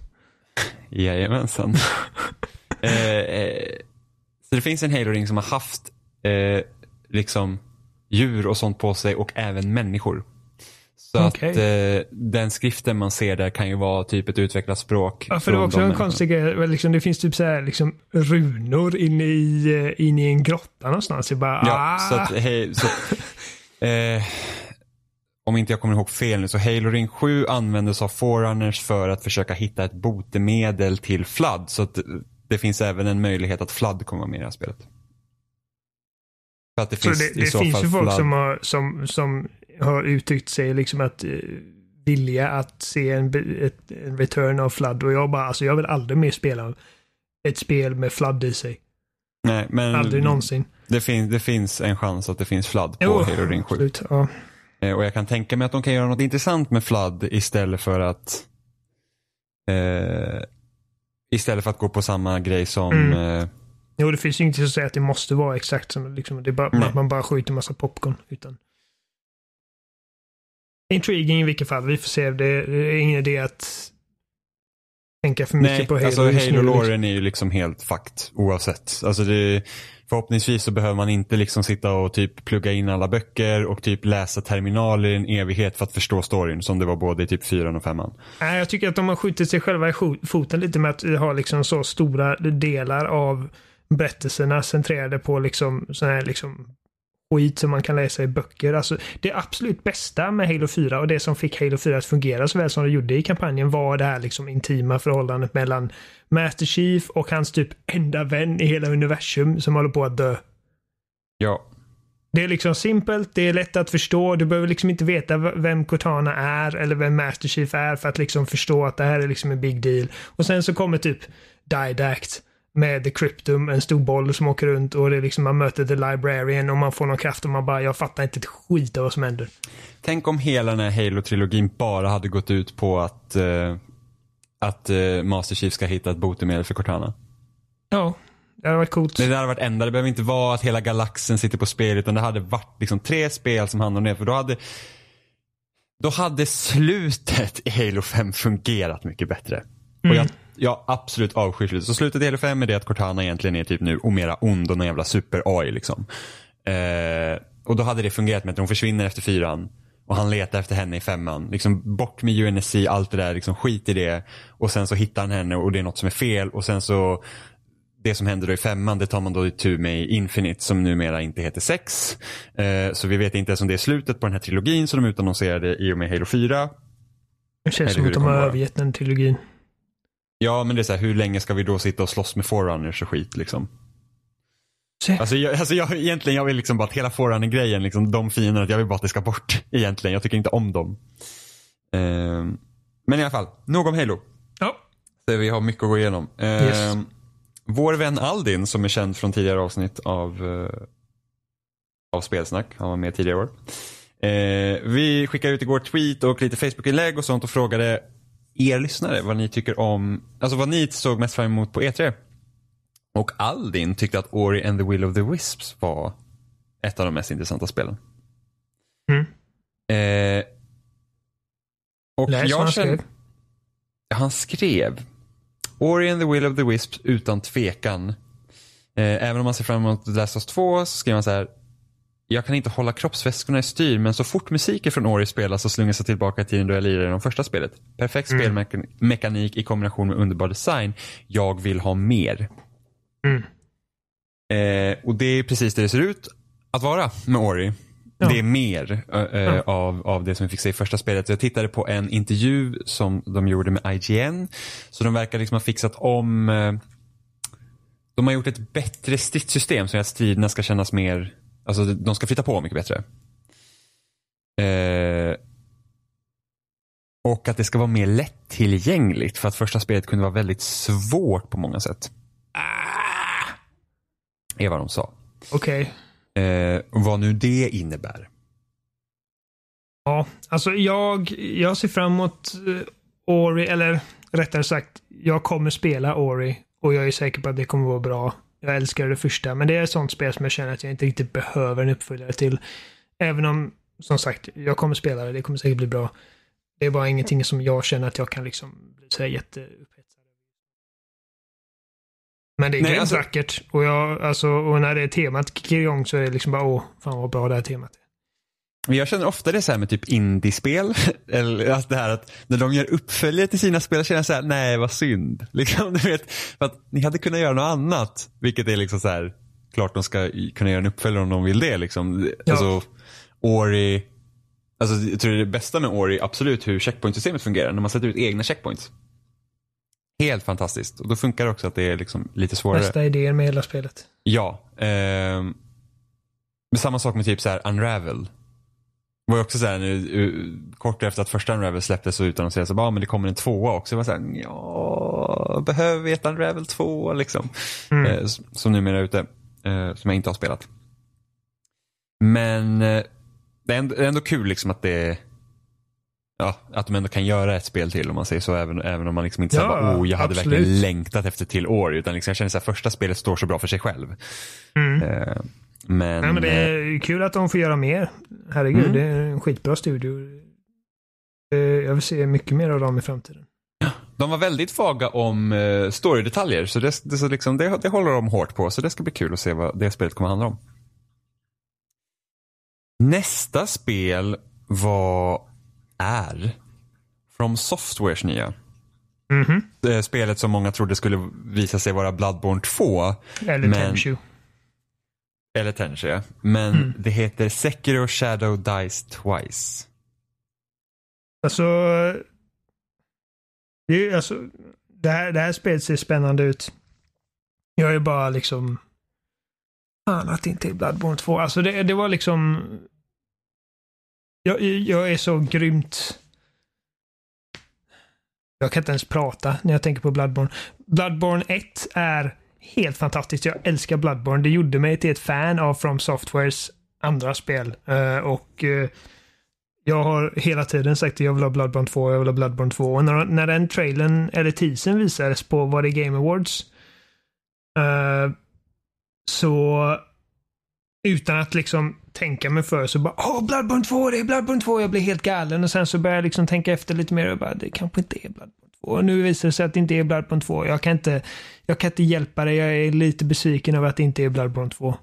Jajamensan. uh, Så det finns en Halo-ring som har haft eh, liksom djur och sånt på sig och även människor. Så okay. att eh, den skriften man ser där kan ju vara typ ett utvecklat språk. Ja, för det var också en konstig grej. Liksom, det finns typ så här, liksom, runor inne i, eh, inne i en grotta någonstans. Jag bara, ja, ah. så att, hej, så, eh, om inte jag kommer ihåg fel nu, så Halo Ring 7 användes av Forerunners för att försöka hitta ett botemedel till Flood. Så att det finns även en möjlighet att Flood kommer med i det här spelet. För att det finns, det, det så finns ju folk som har, som, som har uttryckt sig liksom att uh, vilja att se en, ett, en return av Flood och jag bara, alltså jag vill aldrig mer spela ett spel med Flood i sig. Nej, men aldrig någonsin. Det, fin, det finns en chans att det finns Flood på oh, Halo Ring 7. Absolut, ja. Eh, och jag kan tänka mig att de kan göra något intressant med Flood istället för att eh, Istället för att gå på samma grej som... Mm. Eh... Jo, det finns ju inget som säger att det måste vara exakt som liksom, det bara, att man bara skjuter massa popcorn. Utan... Intriguing i vilket fall. Vi får se. Det är ingen idé att tänka för mycket Nej, på Halo. Alltså Halo-låren liksom. är ju liksom helt fakt oavsett. Alltså det, förhoppningsvis så behöver man inte liksom sitta och typ plugga in alla böcker och typ läsa terminaler i en evighet för att förstå storyn som det var både i typ fyran och femman. Nej, jag tycker att de har skjutit sig själva i foten lite med att ha liksom så stora delar av berättelserna centrerade på liksom sån här liksom skit som man kan läsa i böcker. Alltså, det absolut bästa med Halo 4 och det som fick Halo 4 att fungera så väl som det gjorde i kampanjen var det här liksom intima förhållandet mellan Master Chief och hans typ enda vän i hela universum som håller på att dö. Ja. Det är liksom simpelt, det är lätt att förstå. Du behöver liksom inte veta vem Cortana är eller vem Master Chief är för att liksom förstå att det här är liksom en big deal. Och sen så kommer typ Didact med The Cryptum, en stor boll som åker runt och det är liksom man möter The Librarian och man får någon kraft och man bara, jag fattar inte ett skit av vad som händer. Tänk om hela den här Halo-trilogin bara hade gått ut på att, uh, att uh, Master Chief ska hitta ett botemedel för Cortana. Ja, det hade varit coolt. Det hade varit enda. Det behöver inte vara att hela galaxen sitter på spel utan det hade varit liksom tre spel som handlar om det. För då hade, då hade slutet i Halo 5 fungerat mycket bättre. Mm. Och jag, jag absolut avskyr slutet. Så slutet i Halo 5 är det att Cortana egentligen är typ nu Omera ond och någon jävla super-AI liksom. Eh, och då hade det fungerat med att hon försvinner efter fyran och han letar efter henne i femman. Liksom bort med UNSC, allt det där, liksom skit i det. Och sen så hittar han henne och det är något som är fel och sen så det som händer då i femman det tar man då tur med i Infinite som numera inte heter sex. Eh, så vi vet inte ens om det är slutet på den här trilogin som de utannonserade i och med Halo 4. Det känns som att de har övergett den trilogin. Ja men det är så här, hur länge ska vi då sitta och slåss med Forerunners och skit liksom? Alltså, jag, alltså jag, egentligen jag vill liksom bara att hela Forerunner-grejen, liksom, de fienderna, jag vill bara att det ska bort egentligen. Jag tycker inte om dem. Eh, men i alla fall, nog om Halo. Ja. Så vi har mycket att gå igenom. Eh, yes. Vår vän Aldin som är känd från tidigare avsnitt av, uh, av Spelsnack, han var med tidigare år. Uh, vi skickade ut igår tweet och lite Facebook-inlägg och sånt och frågade er lyssnare vad ni tycker om, alltså vad ni såg mest fram emot på E3. Och Aldin tyckte att Ori and the Will of the Wisps var ett av de mest intressanta spelen. Mm. Eh, och Läs jag han skrev. Han skrev. Ori and the Will of the Wisps utan tvekan. Eh, även om man ser fram emot The Last of Us 2 så skriver man så här. Jag kan inte hålla kroppsväskorna i styr men så fort musiken från Ori spelas så slungas jag tillbaka till tiden då jag lirade i de första spelet. Perfekt mm. spelmekanik i kombination med underbar design. Jag vill ha mer. Mm. Eh, och det är precis det det ser ut att vara med Ori. Ja. Det är mer äh, ja. av, av det som vi fick se i första spelet. Jag tittade på en intervju som de gjorde med IGN. Så de verkar liksom ha fixat om äh, de har gjort ett bättre stridssystem gör att striderna ska kännas mer, alltså de ska flytta på mycket bättre. Eh, och att det ska vara mer lättillgängligt för att första spelet kunde vara väldigt svårt på många sätt. Ah, är vad de sa. Okej. Okay. Eh, vad nu det innebär. Ja, alltså jag, jag ser fram emot uh, Ori, eller rättare sagt, jag kommer spela Ori och jag är säker på att det kommer vara bra. Jag älskar det första, men det är ett sånt spel som jag känner att jag inte riktigt behöver en uppföljare till. Även om, som sagt, jag kommer spela det, det kommer säkert bli bra. Det är bara ingenting som jag känner att jag kan liksom bli så jätteupphetsad men det är grymt alltså, vackert. Och, jag, alltså, och när det är temat igång så är det liksom bara åh, fan vad bra det här temat är. Jag känner ofta det så här med typ indiespel. Eller att det här att när de gör uppföljare till sina spel känner jag så här, nej vad synd. Liksom, du vet, för att ni hade kunnat göra något annat. Vilket är liksom så här, klart de ska kunna göra en uppföljare om de vill det. Liksom. Ja. Alltså, Ori, alltså, jag tror det bästa med Ori absolut hur checkpointsystemet fungerar. När man sätter ut egna checkpoints. Helt fantastiskt. Och då funkar det också att det är liksom lite svårare. Bästa idén med hela spelet. Ja. Eh, samma sak med typ så här Unravel. Var också så här nu, kort efter att första Unravel släpptes så utan att säga så bara, ah, men det kommer en tvåa också. Jag var så här, ja, behöver vi ett Unravel 2 liksom? Mm. Eh, som numera är ute. Eh, som jag inte har spelat. Men eh, det är ändå, det är ändå kul liksom att det ja, att de ändå kan göra ett spel till om man säger så. Även, även om man liksom inte ja, säger oh, jag hade absolut. verkligen längtat efter till år. Utan liksom, jag känner att första spelet står så bra för sig själv. Mm. Eh, men, ja, men det är kul att de får göra mer. Herregud, mm. det är en skitbra studio. Eh, jag vill se mycket mer av dem i framtiden. De var väldigt vaga om uh, storydetaljer så, det, det, så liksom, det, det håller de hårt på. Så det ska bli kul att se vad det spelet kommer handla om. Nästa spel var är From Softwares nya. Mm -hmm. Spelet som många trodde skulle visa sig vara Bloodborne 2. Eller men... Tenchu. Eller ja. Men mm. det heter Sekiro Shadow Dice Twice. Alltså, det, alltså det, här, det här spelet ser spännande ut. Jag är bara liksom... fan att det inte är Bloodborne 2. Alltså det, det var liksom... Jag, jag är så grymt... Jag kan inte ens prata när jag tänker på Bloodborne. Bloodborne 1 är helt fantastiskt. Jag älskar Bloodborne. Det gjorde mig till ett fan av From Softwares andra spel. Uh, och uh, jag har hela tiden sagt att jag vill ha Bloodborne 2, jag vill ha Bloodborne 2. Och när, när den trailern, eller teasern visades på, var det Game Awards? Uh, så utan att liksom tänka mig för så bara Åh, Bloodborne 2, det är Bloodborne 2. Jag blir helt galen och sen så börjar jag liksom tänka efter lite mer och bara det kanske inte är Bloodborne och nu visar det sig att det inte är Bloodborne 2. Jag kan inte, jag kan inte hjälpa det. Jag är lite besviken över att det inte är Bloodborne 2.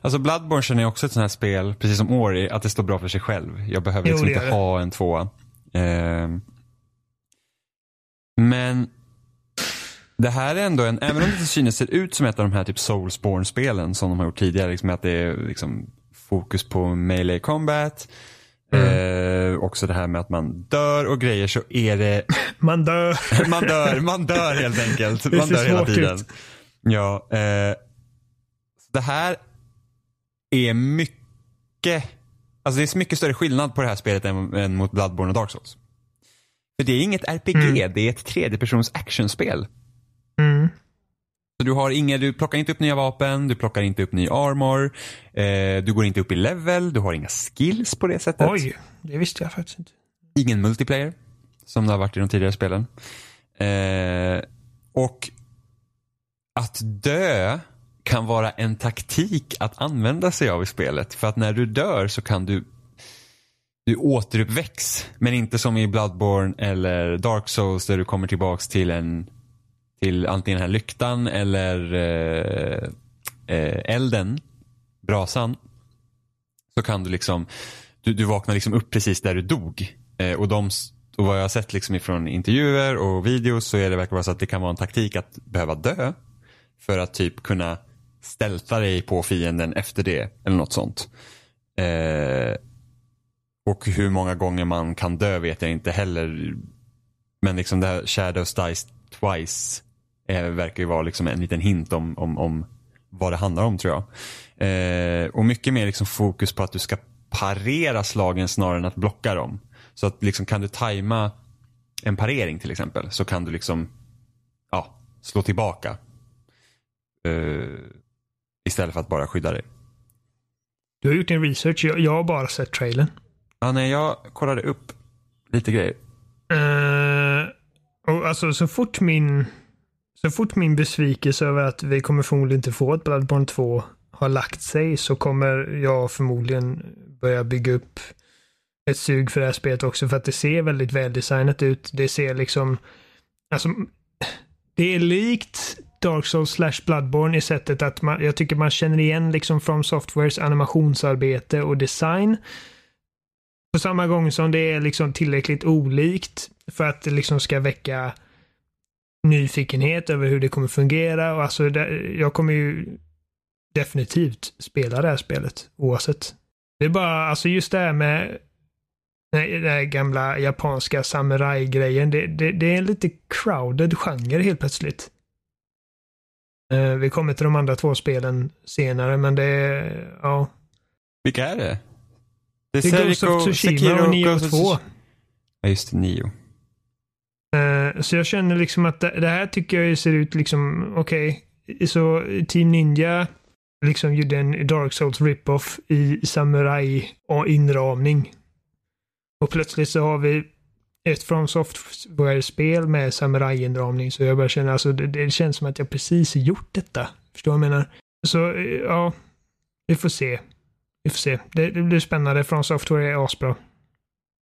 Alltså Bloodborne känner jag också ett sånt här spel, precis som Ori, att det står bra för sig själv. Jag behöver liksom inte ha en tvåa. Eh, men det här är ändå en, även om det till synes ser ut som ett av de här typ Soulsborne-spelen som de har gjort tidigare, liksom att det är liksom fokus på melee combat. Mm. Eh, också det här med att man dör och grejer så är det... Man dör. man dör, man dör helt enkelt. Man dör hela tiden. Ut. Ja. Eh, det här är mycket, alltså det är mycket större skillnad på det här spelet än, än mot Bloodborne och Dark Souls. För det är inget RPG, mm. det är ett tredjepersons actionspel. Mm. Så du, har inga, du plockar inte upp nya vapen, du plockar inte upp ny armor, eh, du går inte upp i level, du har inga skills på det sättet. Oj, det visste jag faktiskt inte. Ingen multiplayer, som det har varit i de tidigare spelen. Eh, och att dö kan vara en taktik att använda sig av i spelet. För att när du dör så kan du du återuppväcks. Men inte som i Bloodborne eller Dark Souls där du kommer tillbaks till en till antingen den här lyktan eller eh, eh, elden, brasan. Så kan du liksom, du, du vaknar liksom upp precis där du dog. Eh, och, de, och vad jag har sett liksom ifrån intervjuer och videos så är det verkar vara så att det kan vara en taktik att behöva dö. För att typ kunna stälta dig på fienden efter det. Eller något sånt. Eh, och hur många gånger man kan dö vet jag inte heller. Men liksom det här Shadows Dice Twice eh, verkar ju vara liksom en liten hint om, om, om vad det handlar om tror jag. Eh, och mycket mer liksom fokus på att du ska parera slagen snarare än att blocka dem. Så att liksom kan du tajma en parering till exempel så kan du liksom ja, slå tillbaka. Eh, istället för att bara skydda dig. Du har gjort din research. Jag, jag har bara sett trailern. Ja, nej, jag kollade upp lite grejer. Uh, och alltså så fort min så fort min besvikelse över att vi kommer förmodligen inte få ett Bloodborne 2 har lagt sig så kommer jag förmodligen börja bygga upp ett sug för det här spelet också för att det ser väldigt väldesignat ut. Det ser liksom, alltså, det är likt Dark Souls slash Bloodborne i sättet att man, jag tycker man känner igen liksom From Softwares animationsarbete och design. På samma gång som det är liksom tillräckligt olikt för att det liksom ska väcka nyfikenhet över hur det kommer fungera och alltså jag kommer ju definitivt spela det här spelet oavsett. Det är bara, alltså just det här med den här gamla japanska samuraj-grejen. Det, det, det, är en lite crowded genre helt plötsligt. Uh, vi kommer till de andra två spelen senare, men det är, ja. Vilka är det? Det är, Ghost of Tsushima och Nio 2. Ja, just det, Nio. Så jag känner liksom att det, det här tycker jag ser ut liksom, okej, okay. så Team Ninja liksom gjorde en Dark Souls rip-off i samurai och inramning. Och plötsligt så har vi ett From Software-spel med samurai-inramning. Så jag börjar känna, alltså det, det, känns som att jag precis gjort detta. Förstår du vad jag menar? Så eh, ja, vi får se. Vi får se. Det, det blir spännande. Från Software är asbra.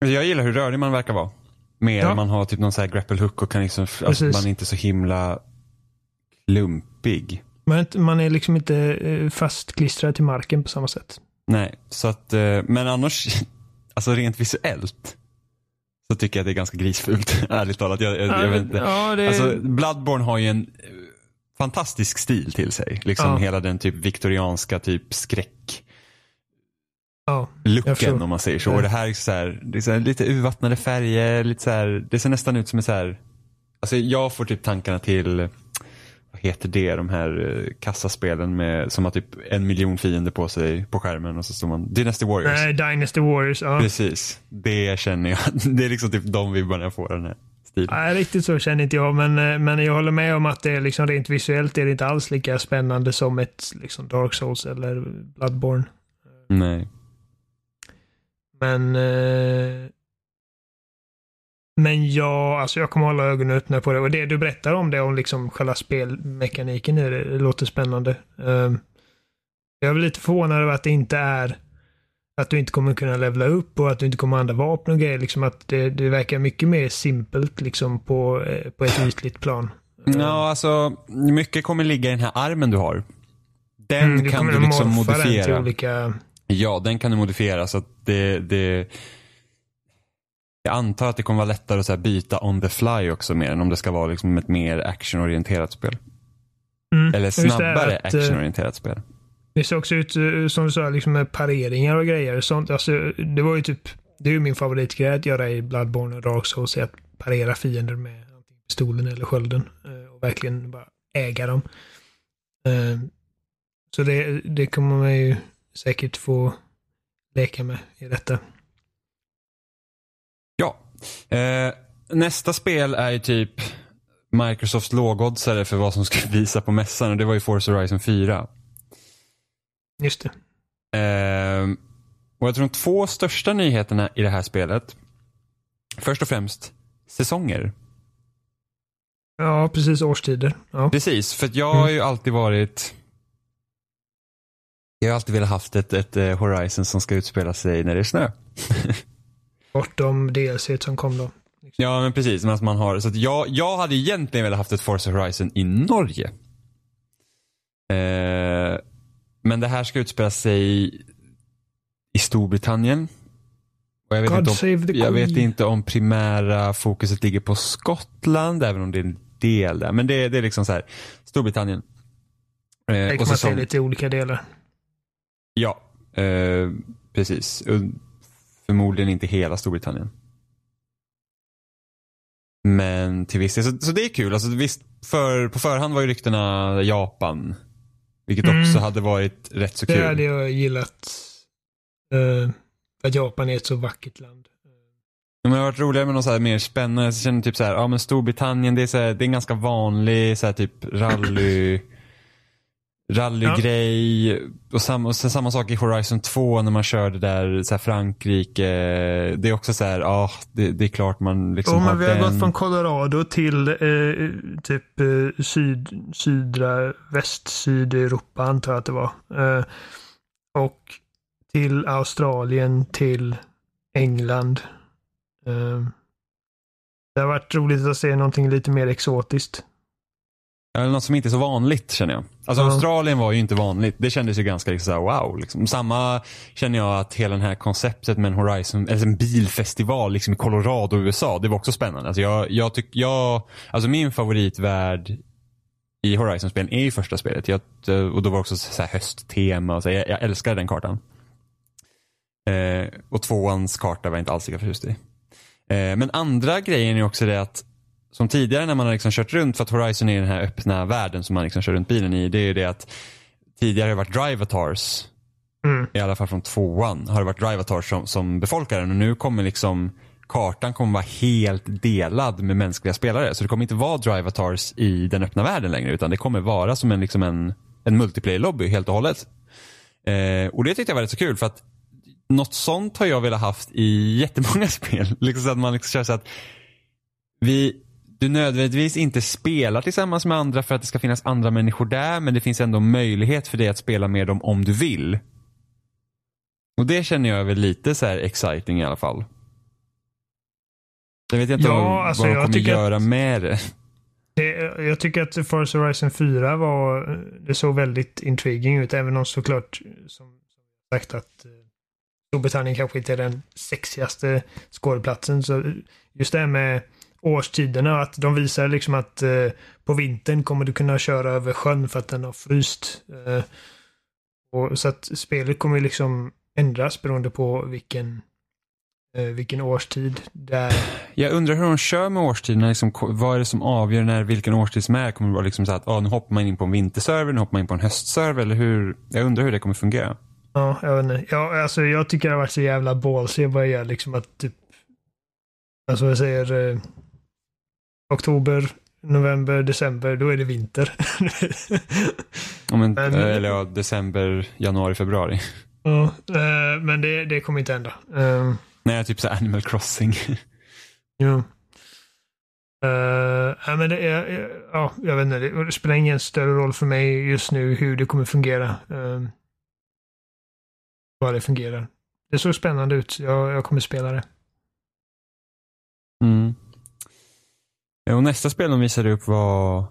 Jag gillar hur rörig man verkar vara. Mer ja. man har typ någon sån här grapple hook och kan liksom, alltså, man är inte så himla klumpig. Man, man är liksom inte eh, fastklistrad till marken på samma sätt. Nej, så att, eh, men annars, alltså rent visuellt så tycker jag att det är ganska grisfult, ärligt talat. Jag, jag, jag vet inte. Ja, det... alltså, Bloodborne har ju en fantastisk stil till sig. Liksom ja. hela den typ viktorianska typ skräck ja, looken om man säger så. Och det här är, så här, det är så här, lite urvattnade färger, lite så här, det ser nästan ut som en så här, alltså jag får typ tankarna till, vad heter det, de här eh, kassaspelen med, som har typ en miljon fiender på sig på skärmen och så står man Dynasty Warriors. Nej, Dynasty Warriors. Ja. Precis, det känner jag. Det är liksom typ de vibbarna jag får den här stilen. Nej, riktigt så känner inte jag, men, eh, men jag håller med om att det är liksom rent visuellt är det inte alls lika spännande som ett liksom Dark Souls eller Bloodborne. Nej. Men eh, men ja, alltså jag kommer hålla ögonen öppna på det. Och det du berättar om det, om liksom själva spelmekaniken i det, det låter spännande. Um, jag är lite förvånad över att det inte är att du inte kommer kunna levla upp och att du inte kommer använda vapen och grejer. Liksom att det, det verkar mycket mer simpelt liksom på, eh, på ett ytligt plan. Ja, alltså mycket kommer ligga i den här armen du har. Den mm, kan du liksom modifiera. Den olika... Ja, den kan du modifiera så att det, det jag antar att det kommer vara lättare att så byta on the fly också mer än om det ska vara liksom ett mer actionorienterat spel. Mm, Eller snabbare att, eh, actionorienterat spel. Det ser också ut eh, som du sa, liksom med pareringar och grejer. Sånt, alltså, det var ju typ, det är ju min favoritgrej att göra i Bloodborne och Dark Souls, att parera fiender med pistolen eller skölden. Eh, och verkligen bara äga dem. Så det, det kommer man ju säkert få leka med i detta. Ja. Eh, nästa spel är ju typ Microsofts lågoddsare för vad som ska visa på mässan och det var ju Forza Horizon 4. Just det. Eh, och jag tror de två största nyheterna i det här spelet, först och främst säsonger. Ja, precis årstider. Ja. Precis, för jag har ju mm. alltid varit jag har alltid velat haft ett, ett, eh, Horizon som ska utspela sig när det är snö. Bortom DLC som kom då. Ja, men precis. Men att man har, så att jag, jag hade egentligen velat haft ett Forza Horizon i Norge. Eh, men det här ska utspela sig i Storbritannien. Och jag vet, God inte om, jag vet inte om primära fokuset ligger på Skottland, även om det är en del där. Men det, det är liksom så här, Storbritannien. Eh, det kan man säga lite olika delar. Ja, eh, precis förmodligen inte hela Storbritannien. Men till viss del, så, så det är kul. Alltså, visst, för, på förhand var ju ryktena Japan. Vilket mm. också hade varit rätt så kul. Det hade jag gillat. Uh, att Japan är ett så vackert land. Men det har varit roligare med något så här mer spännande. Jag känner typ så här, ja men Storbritannien det är, så här, det är en ganska vanlig så här, typ rally rallygrej. Ja. Och, sam, och sen samma sak i Horizon 2 när man körde där så Frankrike. Det är också så här, ja det, det, är klart man liksom oh, har Vi har den... gått från Colorado till eh, typ eh, syd, sydra, väst-sydeuropa antar jag att det var. Eh, och till Australien, till England. Eh, det har varit roligt att se någonting lite mer exotiskt. Eller något som inte är så vanligt känner jag. Alltså mm. Australien var ju inte vanligt. Det kändes ju ganska liksom, så wow. Liksom. Samma känner jag att hela det här konceptet med en Horizon, eller en bilfestival liksom i Colorado, USA. Det var också spännande. Alltså jag, jag tycker, jag, alltså min favoritvärld i Horizon-spelen är ju första spelet. Jag, och då var det också så hösttema. Och så, jag, jag älskar den kartan. Eh, och tvåans karta var jag inte alls lika förtjust i. Eh, men andra grejen är också det att som tidigare när man har liksom kört runt, för att Horizon är den här öppna världen som man liksom kör runt bilen i, det är ju det att tidigare har det varit drivatars, mm. i alla fall från tvåan, har det varit drivatars som, som befolkar den och nu kommer liksom kartan kommer vara helt delad med mänskliga spelare. Så det kommer inte vara drivatars i den öppna världen längre utan det kommer vara som en, liksom en, en multiplayer-lobby helt och hållet. Eh, och det tyckte jag var rätt så kul för att något sånt har jag velat haft i jättemånga spel. liksom så att man liksom kör så att vi, du nödvändigtvis inte spelar tillsammans med andra för att det ska finnas andra människor där men det finns ändå möjlighet för dig att spela med dem om du vill. Och det känner jag väl lite så här exciting i alla fall. Jag vet inte ja, vad, alltså, vad de kommer göra att, med det. det. Jag tycker att Forza Horizon 4 var, det såg väldigt intriguing ut även om såklart som sagt att eh, Storbritannien kanske inte är den sexigaste skådeplatsen. Så just det här med årstiderna. Att de visar liksom att eh, på vintern kommer du kunna köra över sjön för att den har fryst. Eh, och, så att spelet kommer liksom ändras beroende på vilken eh, vilken årstid det är. Jag undrar hur de kör med årstiderna. Liksom, vad är det som avgör när vilken årstid som är? Kommer det vara liksom så att ah, nu hoppar man in på en vinterserver, nu hoppar man in på en höstserver? Eller hur? Jag undrar hur det kommer fungera. Ja, jag vet inte. Ja, alltså, jag tycker det har varit så jävla ballsy vad jag gör liksom att typ, alltså jag säger eh, oktober, november, december, då är det vinter. Om en, Men- eller ja, december, januari, februari. ja, eh, men det, det kommer inte hända. Eh, Nej, typ så Animal Crossing. Ja. Uh, ja, men det är, ja, jag vet inte, det spelar ingen större roll för mig just nu hur det kommer fungera. Uh, vad det fungerar. Det såg spännande ut. Jag, jag kommer spela det. Mm. Ja, Och nästa spel de visade upp var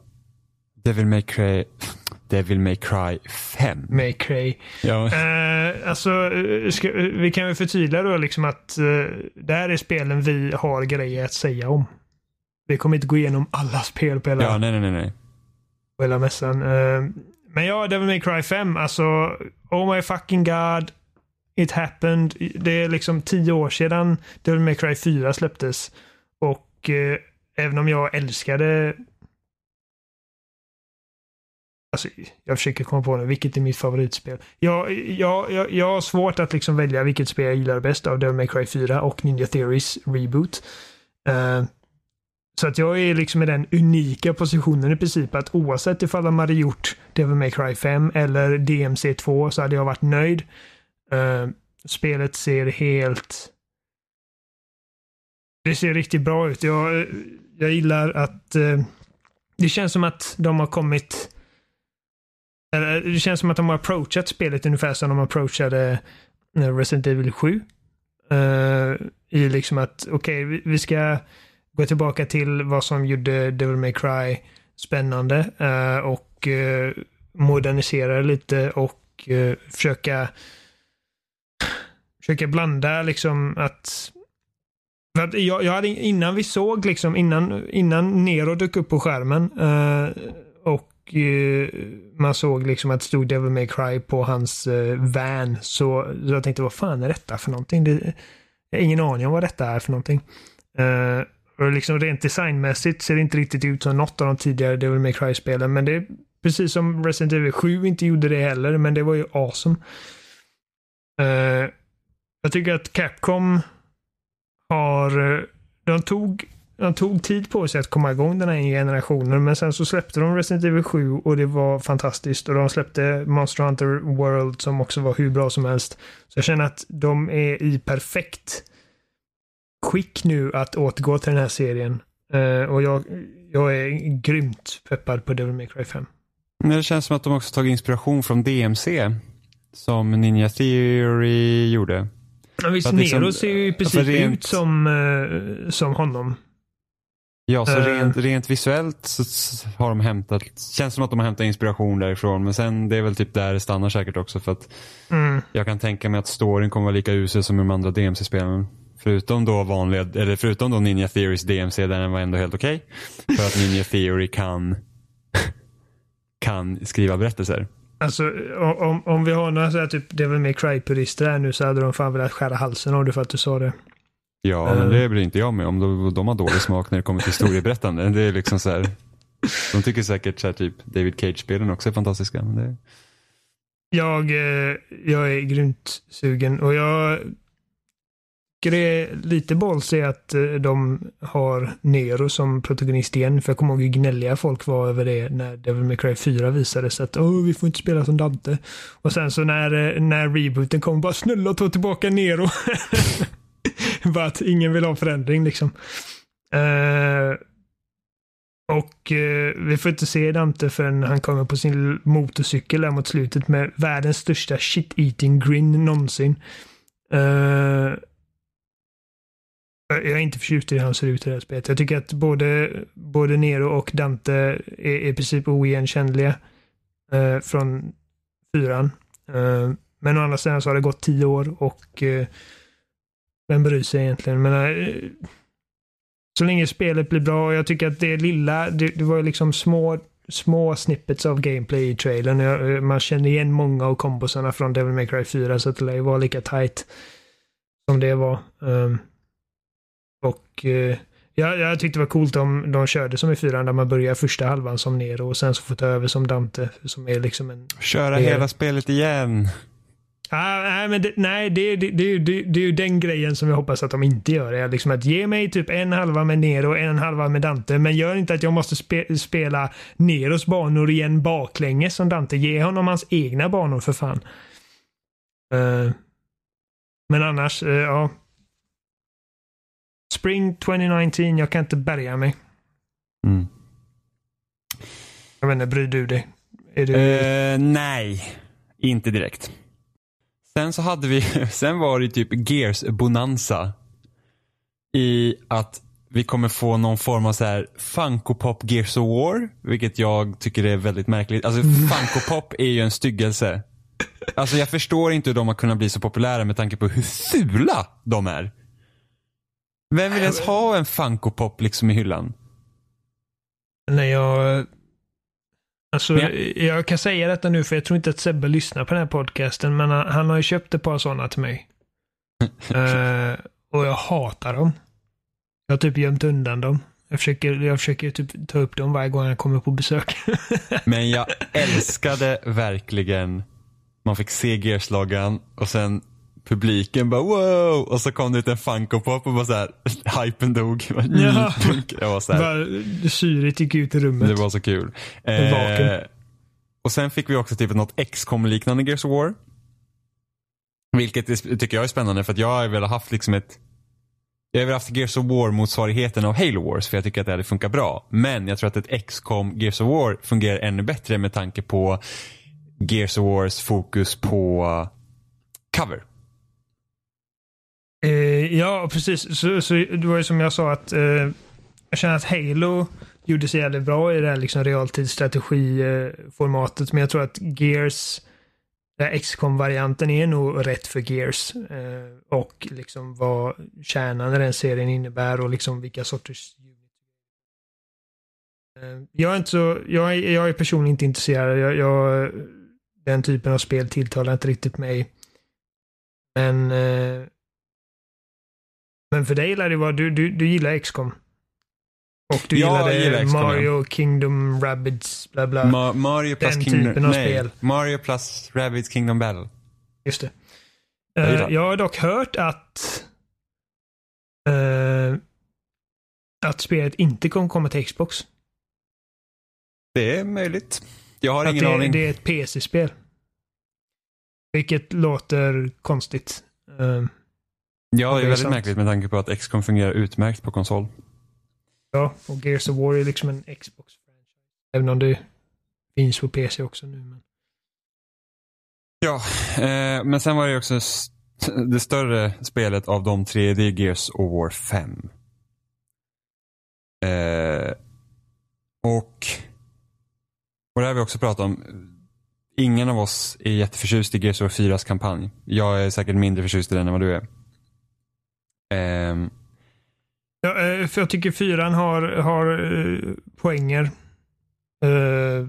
Devil May Cry, Devil May Cry 5. May Cray. Ja. Uh, alltså, eh, ska, vi kan väl förtydliga då liksom att uh, det här är spelen vi har grejer att säga om. Vi kommer inte gå igenom alla spel på hela ja, nej, nej, nej, på hela mässan. Eh, men ja, Devil May Cry 5, alltså Oh my fucking god. It happened. Det är liksom tio år sedan Devil May Cry 4 släpptes. Och eh, även om jag älskade Alltså, jag försöker komma på nu, vilket är mitt favoritspel? Jag, jag, jag, jag har svårt att liksom välja vilket spel jag gillar bäst av Devil May Cry 4 och Ninja Theories Reboot. Uh, så att jag är liksom i den unika positionen i princip att oavsett ifall de hade gjort Devil May Cry 5 eller DMC 2 så hade jag varit nöjd. Uh, spelet ser helt... Det ser riktigt bra ut. Jag, jag gillar att eh, det känns som att de har kommit eller, eh, det känns som att de har approachat spelet ungefär som de approachade eh, Resident Evil 7. Uh, eh, I liksom att, okej, vi, vi ska gå tillbaka till vad som gjorde Devil May Cry spännande uh, och uh, modernisera det lite och försöka försöka blanda liksom att för att jag, jag hade innan vi såg liksom innan, innan Nero dök upp på skärmen eh, och eh, man såg liksom att det stod Devil May Cry på hans eh, van så, så jag tänkte vad fan är detta för någonting? Det, jag har ingen aning om vad detta är för någonting. Eh, och liksom rent designmässigt ser det inte riktigt ut som något av de tidigare Devil May Cry-spelen. Men det är precis som Resident Evil 7 inte gjorde det heller, men det var ju awesome. Eh, jag tycker att Capcom har... Eh, de tog, de tog tid på sig att komma igång den här generationen, men sen så släppte de Resident Evil 7 och det var fantastiskt. Och de släppte Monster Hunter World som också var hur bra som helst. Så jag känner att de är i perfekt skick nu att återgå till den här serien. Uh, och jag, jag är grymt peppad på Devil May Cry 5. Men det känns som att de också tagit inspiration från DMC. Som Ninja Theory gjorde. Ja, visst, liksom- Nero ser ju i princip rent- ut som, eh, som honom. Ja, så Eh. rent, rent visuellt så har de hämtat, känns som att de har hämtat inspiration därifrån. Men sen det är väl typ där det stannar säkert också. För att Mm. jag kan tänka mig att storyn kommer vara lika usel som de andra DMC-spelen. Förutom då vanliga, eller förutom då Ninja Theories DMC där den var ändå helt okej. För att Ninja Theory kan, kan skriva berättelser. Alltså, o- om, om vi har några så här typ Devil May Cry-purister här nu så hade de fan velat skära halsen av det för att du sa det. Ja, Eh. men det bryr inte jag mig om. De, de har dålig smak när det kommer till historieberättande. Det är liksom så här. De tycker säkert så här, typ David Cage-spelen också är fantastiska. Men det, Jag, eh, jag är grymt sugen och jag tycker det är lite ballsy att eh, de har Nero som protagonist igen. För jag kommer ihåg hur gnälliga folk var över det när Devil May Cry 4 visades. Att Åh, vi får inte spela som Dante. Och sen så när, eh, när rebooten kom, bara snälla ta tillbaka Nero. bara att ingen vill ha förändring liksom. Uh, och uh, vi får inte se Dante förrän han kommer på sin motorcykel där mot slutet med världens största shit-eating grin någonsin. Uh, jag är inte förtjust i hur han ser ut i det här spelet. Jag tycker att både, både Nero och Dante är i princip oigenkännliga eh, från fyran. Eh, men å andra sidan så har det gått tio år och eh, vem bryr sig egentligen? Men, eh, så länge spelet blir bra och jag tycker att det lilla, det, det var ju liksom små, små snippets av gameplay i trailern. Jag, eh, man känner igen många av kombosarna från Devil May Cry 4 så att det lär ju vara lika tight som det var. Um, och eh, jag, jag tyckte det var coolt om de körde som i fyran där man börjar första halvan som Nero och sen så får ta över som Dante som är liksom en... Köra är- hela spelet igen. Ah, nej, men det, nej det, det, det, det, är ju den grejen som jag hoppas att de inte gör. Är liksom att ge mig typ en halva med Nero och en halva med Dante. Men gör inte att jag måste spe, spela Neros banor igen baklänges som Dante. Ge honom hans egna banor för fan. Eh, men annars, eh, ja. Spring 2019, jag kan inte bärga mig. Mm. Jag vet inte, bryr du dig? Du... Eh, nej, inte direkt. Sen så hade vi, sen var det typ Gears Bonanza. I att vi kommer få någon form av så här Funko Pop Gears of War. Vilket jag tycker är väldigt märkligt. Alltså Funko Pop är ju en styggelse. Alltså jag förstår inte hur de har kunnat bli så populära med tanke på hur fula de är. Vem vill ens ha en Funko Pop liksom i hyllan? När jag... Alltså, jag... jag kan säga detta nu för jag tror inte att Sebbe lyssnar på den här podcasten, men han, han har ju köpt ett par sådana till mig. Eh, och jag hatar dem. Jag har typ gömt undan dem. Jag försöker, jag försöker typ ta upp dem varje gång han kommer på besök. Men jag älskade verkligen, man fick se Gears-loggan och sen publiken bara wow och så kom det ut en Funko Pop och bara så här, hypen dog. Ja. Jag var så här, Syret gick ut i rummet. det var så kul. Eh, och sen fick vi också typ något XCOM liknande Gears of War. Vilket är, tycker jag är spännande för att jag har velat haft liksom ett jag har velat haft Gears of War motsvarigheten av Halo Wars för jag tycker att det hade funkat bra. Men jag tror att ett XCOM Gears of War fungerar ännu bättre med tanke på Gears of Wars fokus på cover. Eh, ja, precis. Så, så det var ju som jag sa att eh, jag känner att Halo gjorde sig jävligt bra i det här liksom realtidsstrategiformatet. Men jag tror att Gears, den här XCOM-varianten är nog rätt för Gears. Eh, och liksom vad kärnan i den serien innebär och liksom vilka sorters eh, jag är inte så, jag är, jag är personligen inte intresserad. Jag, jag, den typen av spel tilltalar inte riktigt mig. Men eh, men för dig lär det vara, du, du, du gillar XCOM. Och du Ja, gillade gillar XCOM, Mario, Kingdom, Rabbids, bla bla. Ma- Mario plus Den Kingdom, typen av nej, spel. Mario plus Rabbids Kingdom Battle. Just det. Jag Eh, gillar. jag har dock hört att eh, att spelet inte kommer komma till Xbox. Det är möjligt. Jag har Att ingen det, aning. det är ett PC-spel. Vilket låter konstigt. Eh, ja, det är väldigt sant. märkligt med tanke på att XCOM fungerar utmärkt på konsol. ja, och Gears of War är liksom en Xbox-franchise. Även om det finns på PC också nu. Men... Ja, eh, men sen var det också s- det större spelet av de tre, det är Gears of War 5. Eh, och, och det har vi också pratat om. Ingen av oss är jätteförtjust i Gears of War 4s kampanj. Jag är säkert mindre förtjust i den än vad du är. Ehm, Ja, eh, för jag tycker fyran har, har eh, poänger. Eh,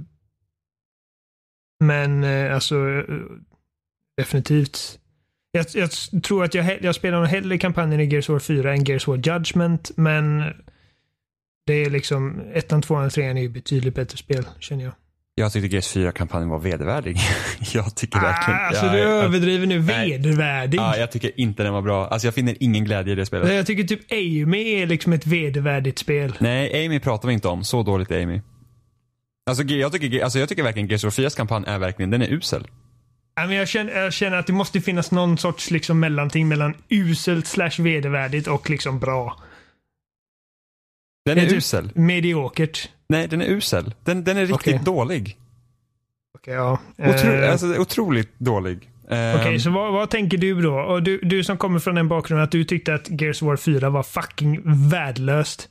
Men eh, alltså definitivt. Jag, jag tror att jag, jag spelar nog hellre kampanjen i Gears War 4 än Gears War Judgment, men det är liksom ettan, tvåan och trean är ju betydligt bättre spel, känner jag jag tyckte Gears 4-kampanjen var vedervärdig. jag tycker verkligen... Ah, alltså ja, du överdriver nu. Vedervärdig. Ja, jag tycker inte den var bra. Alltså jag finner ingen glädje i det spelet. Jag tycker typ Amy är liksom ett vedervärdigt spel. Nej, Amy pratar vi inte om. Så dåligt är Amy. Alltså jag tycker, alltså, jag tycker verkligen Gears of War 4s kampanj är verkligen, den är usel. Ja, men jag, känner, jag känner att det måste finnas någon sorts liksom mellanting mellan uselt slash vedervärdigt och liksom bra. Den är är usel. Mediokert. Nej, den är usel. Den, den är riktigt Okej. dålig. Okej, ja. Otro, Eh, alltså, otroligt dålig. Ehm, Okej, så vad, vad tänker du då? Och du, du som kommer från den bakgrunden att du tyckte att Gears of War 4 var fucking värdelöst.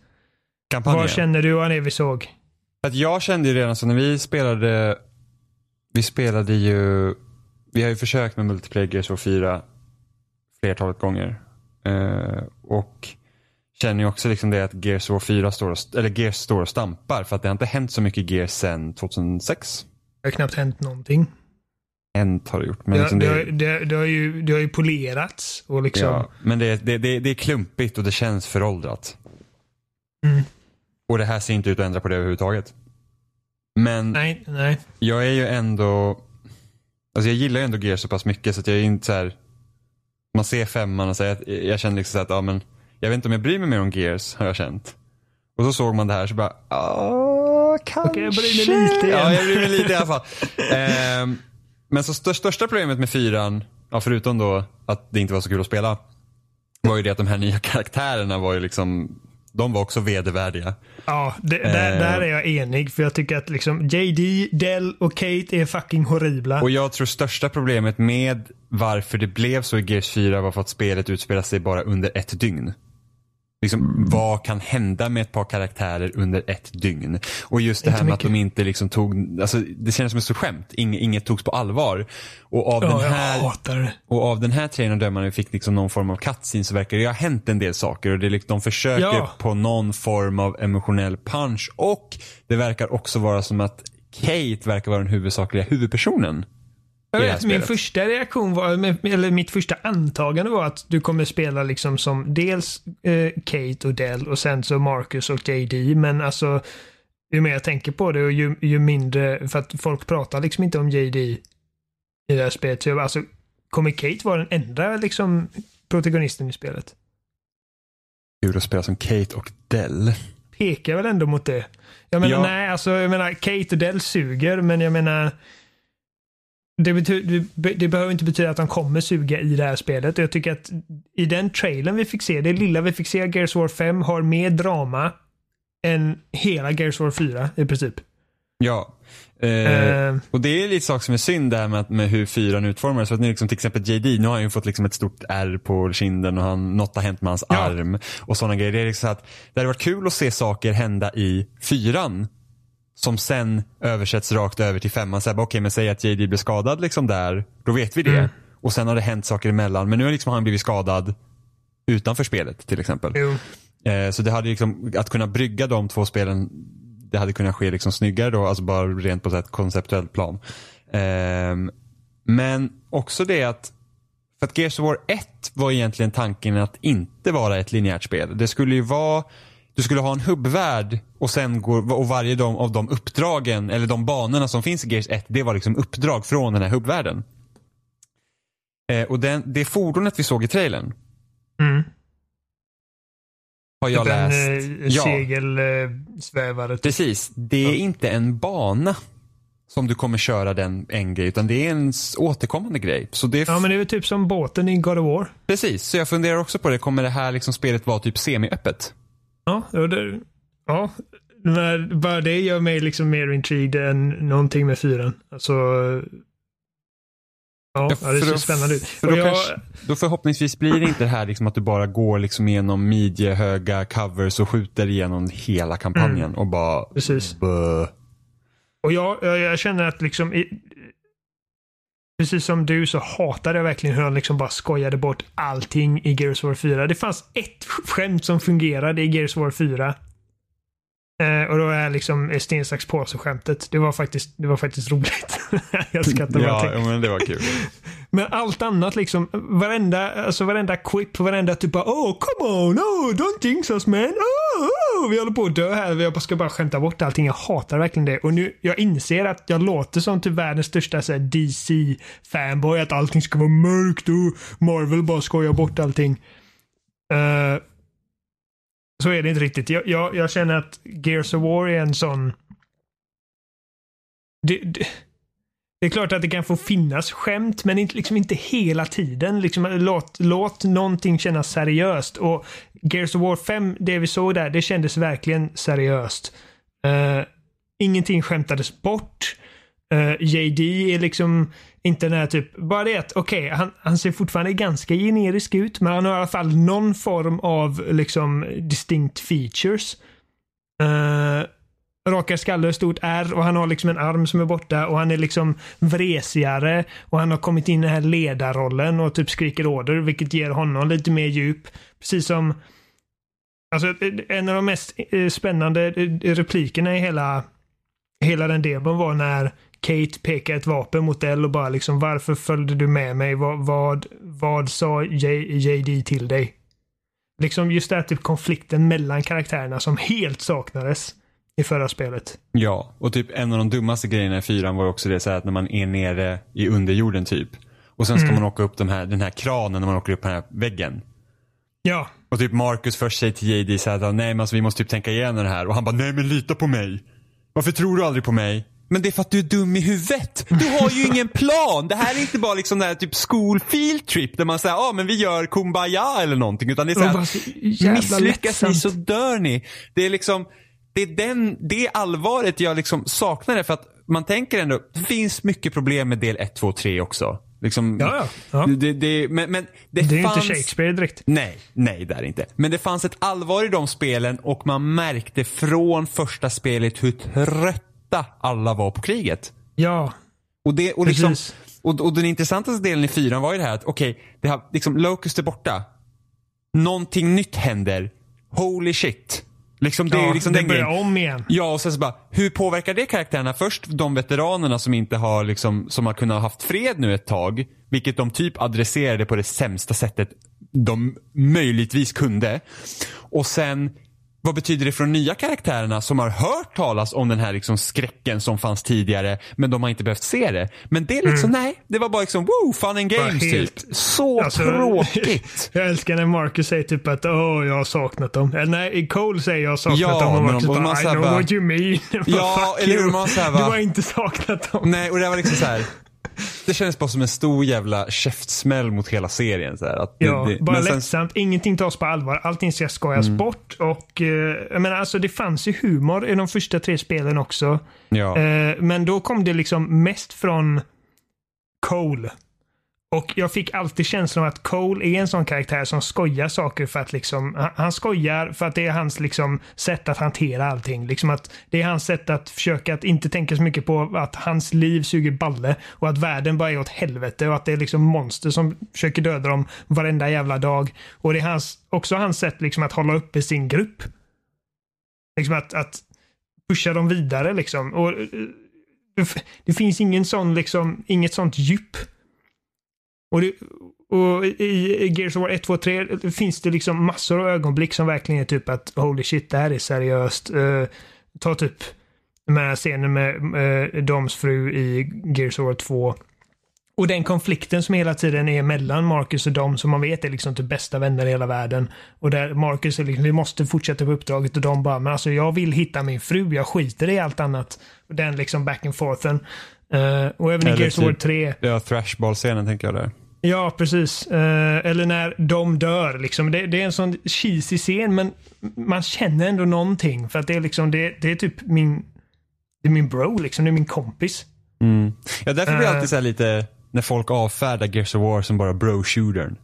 kampanjen. Vad känner du av det vi såg? Att jag kände ju redan så när vi spelade, vi spelade ju, vi har ju försökt med multiplayer Gears of War 4 flertalet gånger. Eh, och känner ju också liksom det att Gears War 4 står och, eller Gears står och stampar för att det har inte hänt så mycket Gears sen 2006. Det har knappt hänt någonting. hänt har det gjort. Men Det, liksom det, det, har- det, det, har ju, det har ju polerats och liksom. ja, men det, det, det, det är klumpigt och det känns föråldrat. Mm. Och det här ser inte ut att ändra på det överhuvudtaget. Men Nej, nej. jag är ju ändå, alltså jag gillar ju ändå Gears så pass mycket så att jag är inte så här. man ser femman och säger att jag känner liksom så att, ja men, jag vet inte om jag bryr mig mer om Gears har jag känt. Och så såg man det här så bara, ja kanske. Okej, jag bryr mig lite igen. Ja, jag bryr mig lite i alla fall. Ehm, men så största, största problemet med fyran, ja, förutom då att det inte var så kul att spela, var ju det att de här nya karaktärerna var ju liksom, de var också vedervärdiga. Ja, det, där, Eh. där är jag enig. För jag tycker att liksom JD, Dell och Kate är fucking horribla. Och jag tror största problemet med varför det blev så i Gears 4 var för att spelet utspelar sig bara under ett dygn. Liksom, Vad kan hända med ett par karaktärer under ett dygn? Och just det här med att de inte liksom tog, alltså det känns som ett stort skämt. Inge, inget togs på allvar. Och av, ja, den här, och av den här trailern där man fick liksom någon form av cutscene så verkar det ha hänt en del saker. Och det liksom, de försöker Ja. på någon form av emotionell punch. Och det verkar också vara som att Kate verkar vara den huvudsakliga huvudpersonen. Jag vet, min första reaktion var, eller mitt första antagande var att du kommer spela liksom som dels eh, Kate och Dell och sen så Marcus och JD. Men alltså, ju mer jag tänker på det och ju, ju mindre, för att folk pratar liksom inte om JD i det här spelet. Så jag, alltså, kommer Kate vara den enda liksom protagonisten i spelet? Kul att spela som Kate och Dell. Pekar väl ändå mot det. Jag menar, Ja. nej, alltså jag menar, Kate och Dell suger, men jag menar det, betyder, det, det behöver inte betyda att de kommer suga i det här spelet. Jag tycker att i den trailern vi fick se, det lilla vi fick se av Gears War 5 har mer drama än hela Gears War 4 i princip. Ja. Eh, Eh, och det är lite sak som är synd där med, med hur fyran utformades. För att nu liksom, till exempel JD, nu har han ju fått liksom ett stort R på kinden och han, något har hänt med hans Ja. arm. Och sådana grejer. Det är liksom så att det hade varit kul att se saker hända i fyran. Som sen översätts rakt över till femman. Okej, men säg att JD blir skadad liksom där. Då vet vi det. Mm. Och sen har det hänt saker emellan. Men nu har liksom han blivit skadad utanför spelet till exempel. Eh, så det hade liksom, att kunna brygga de två spelen, det hade kunnat ske liksom snyggare då, alltså bara rent på ett konceptuellt plan. Ehm, men också det att, för att Gears of War 1 var egentligen tanken att inte vara ett linjärt spel. Det skulle ju vara, du skulle ha en hubbvärld och sen går, och varje de, av de uppdragen, eller de banorna som finns i Gears 1, det var liksom uppdrag från den här hubbvärlden. Eh, och den, det fordonet vi såg i trailern Mm. har jag Typ en läst. eh, ja. segelsvävare. Typ. Precis. Det är Ja. inte en bana som du kommer köra den en grej, utan det är en återkommande grej. Så det Ja, men det är väl typ som båten i God of War. Precis, så jag funderar också på det. Kommer det här liksom spelet vara typ semi-öppet? Ja, och det, ja. Men bara det gör mig liksom mer intrigued än någonting med fyran. Alltså. Ja, Ja, det ser då- spännande ut. för då jag, kanske- Då förhoppningsvis blir det inte det här liksom att du bara går liksom igenom midjehöga covers och skjuter igenom hela kampanjen Mm. och bara Precis. Bö. och jag, jag, jag känner att liksom. Precis som du så hatade jag verkligen hur han liksom bara skojade bort allting i Gears of War 4. Det fanns ett skämt som fungerade i Gears of War 4. Eh, och då är liksom sten, sax, påse skämtet. Det var faktiskt, det var faktiskt roligt. jag skrattar bara Ja, ja, men det var kul. Men allt annat liksom, varenda, alltså varenda quip, varenda typ bara oh come on, oh don't jinx us man, oh, oh. Vi håller på att dö här, vi bara ska bara skämta bort allting. Jag hatar verkligen det. Och nu, jag inser att jag låter som typ världens största DC-fanboy, att allting ska vara mörkt och Marvel bara skojar bort allting. Eh, så är det inte riktigt. Jag, jag, jag känner att Gears of War är en sån... Det, det, det är klart att det kan få finnas skämt, men inte, liksom inte hela tiden. Liksom, låt, låt någonting kännas seriöst. Och Gears of War 5, det vi såg där, det kändes verkligen seriöst. Uh, ingenting skämtades bort. Eh, uh, JD är liksom inte den här typ, bara det att okej, han, han ser fortfarande ganska generisk ut, men han har i alla fall någon form av liksom distinct features. Eh, uh, raka skalle, stort R och han har liksom en arm som är borta och han är liksom vresigare och han har kommit in i den här ledarrollen och typ skriker order vilket ger honom lite mer djup. Precis som Alltså en av de mest eh, spännande eh, replikerna i hela hela den demon var när Kate pekar ett vapen mot L och bara liksom varför följde du med mig? Vad, vad, vad sa J, JD till dig? Liksom just det här typ konflikten mellan karaktärerna som helt saknades i förra spelet. Ja, och typ en av de dummaste grejerna i fyran var också det så att när man är nere i underjorden typ. Och sen ska Mm. man åka upp de här, den här kranen när man åker upp den här väggen. Ja, Och typ Marcus först säger till JD så här, att, nej men alltså vi måste typ tänka igenom det här. Och han bara, nej men lita på mig. Varför tror du aldrig på mig? Men det är för att du är dum i huvudet. Du har ju ingen plan. Det här är inte bara liksom här typ school field trip där man säger, ja ah, men vi gör kumbaya eller någonting. Utan det är så Och här, bara så jävla misslyckas ni så dör ni. Det är liksom, det är den, det allvaret jag liksom saknar det för att man tänker ändå, det finns mycket problem med del 1, 2, 3 också. Liksom, Ja, ja. Det, det, men, men det, det är fanns... inte Shakespeare direkt. Nej, nej det är inte. Men det fanns ett allvar i de spelen och man märkte från första spelet hur trötta alla var på kriget. Ja, Och, det, och, liksom, Precis. och, och den intressantaste delen i fyran var ju det här att okej, det har liksom Locust är borta. Någonting nytt händer. Holy shit. Liksom det ja liksom det börjar grejen. om igen. Ja, och sen så bara, hur påverkar det karaktärerna? Först de veteranerna som inte har liksom, som har kunnat ha haft fred nu ett tag. Vilket de typ adresserade på det sämsta sättet de möjligtvis kunde. Och sen, vad betyder det för de nya karaktärerna som har hört talas om den här liksom skräcken som fanns tidigare, men de har inte behövt se det. Men det är liksom, nej, det var bara liksom, woo, fun and games helt- typ. Så Alltså, tråkigt. Jag älskar när Marcus säger typ att åh, jag har saknat dem. Eller nej, Cole säger jag har saknat Ja, dem och Marcus de- bara, man I know bara- what you mean. Ja, eller hur? Man säger Du bara- har inte saknat dem. Nej, och det var liksom så här. Det kändes bara som en stor jävla käftsmäll mot hela serien. Så här, att det- Ja, det, bara men sen- lättsamt. Ingenting tas på allvar. Allting ska skojas Mm. bort. Och eh, jag menar, alltså det fanns ju humor i de första tre spelen också. Ja. Eh, men då kom det liksom mest från Cole. Och jag fick alltid känslan av att Cole är en sån karaktär som skojar saker för att liksom, han, skojar för att det är hans liksom sätt att hantera allting. Liksom att det är hans sätt att försöka att inte tänka så mycket på att hans liv suger balle och att världen bara är åt helvete och att det är liksom monster som försöker döda dem varenda jävla dag. Och det är hans, också hans sätt liksom att hålla uppe sin grupp. Liksom att, att pusha dem vidare liksom. Och, eh, det- det finns ingen sån, liksom, inget sånt djup. Och, det, och i i Gears of War 1, 2, 3 finns det liksom massor av ögonblick som verkligen är typ att holy shit, det här är seriöst. Eh, ta typ den här scenen med uh, Doms fru i Gears of War 2. Och den konflikten som hela tiden är mellan Marcus och Dom som man vet är liksom typ bästa vänner i hela världen. Och där Marcus är liksom, vi måste fortsätta på uppdraget och de bara, men alltså jag vill hitta min fru, jag skiter i allt annat. Och den liksom back and forthen. Eh, och även i Eller Gears of War typ- 3. Ja, thrashball-scenen tänker jag där. Ja, precis. Eh, eller när de dör. Liksom. Det, det är en sån cheesy scen, men man känner ändå någonting. För att det är liksom, det, det är typ min, det är min bro, liksom. Det är min kompis. Ja, därför blir jag Eh. alltid så här lite, när folk avfärdar Gears of War som bara bro-shootern.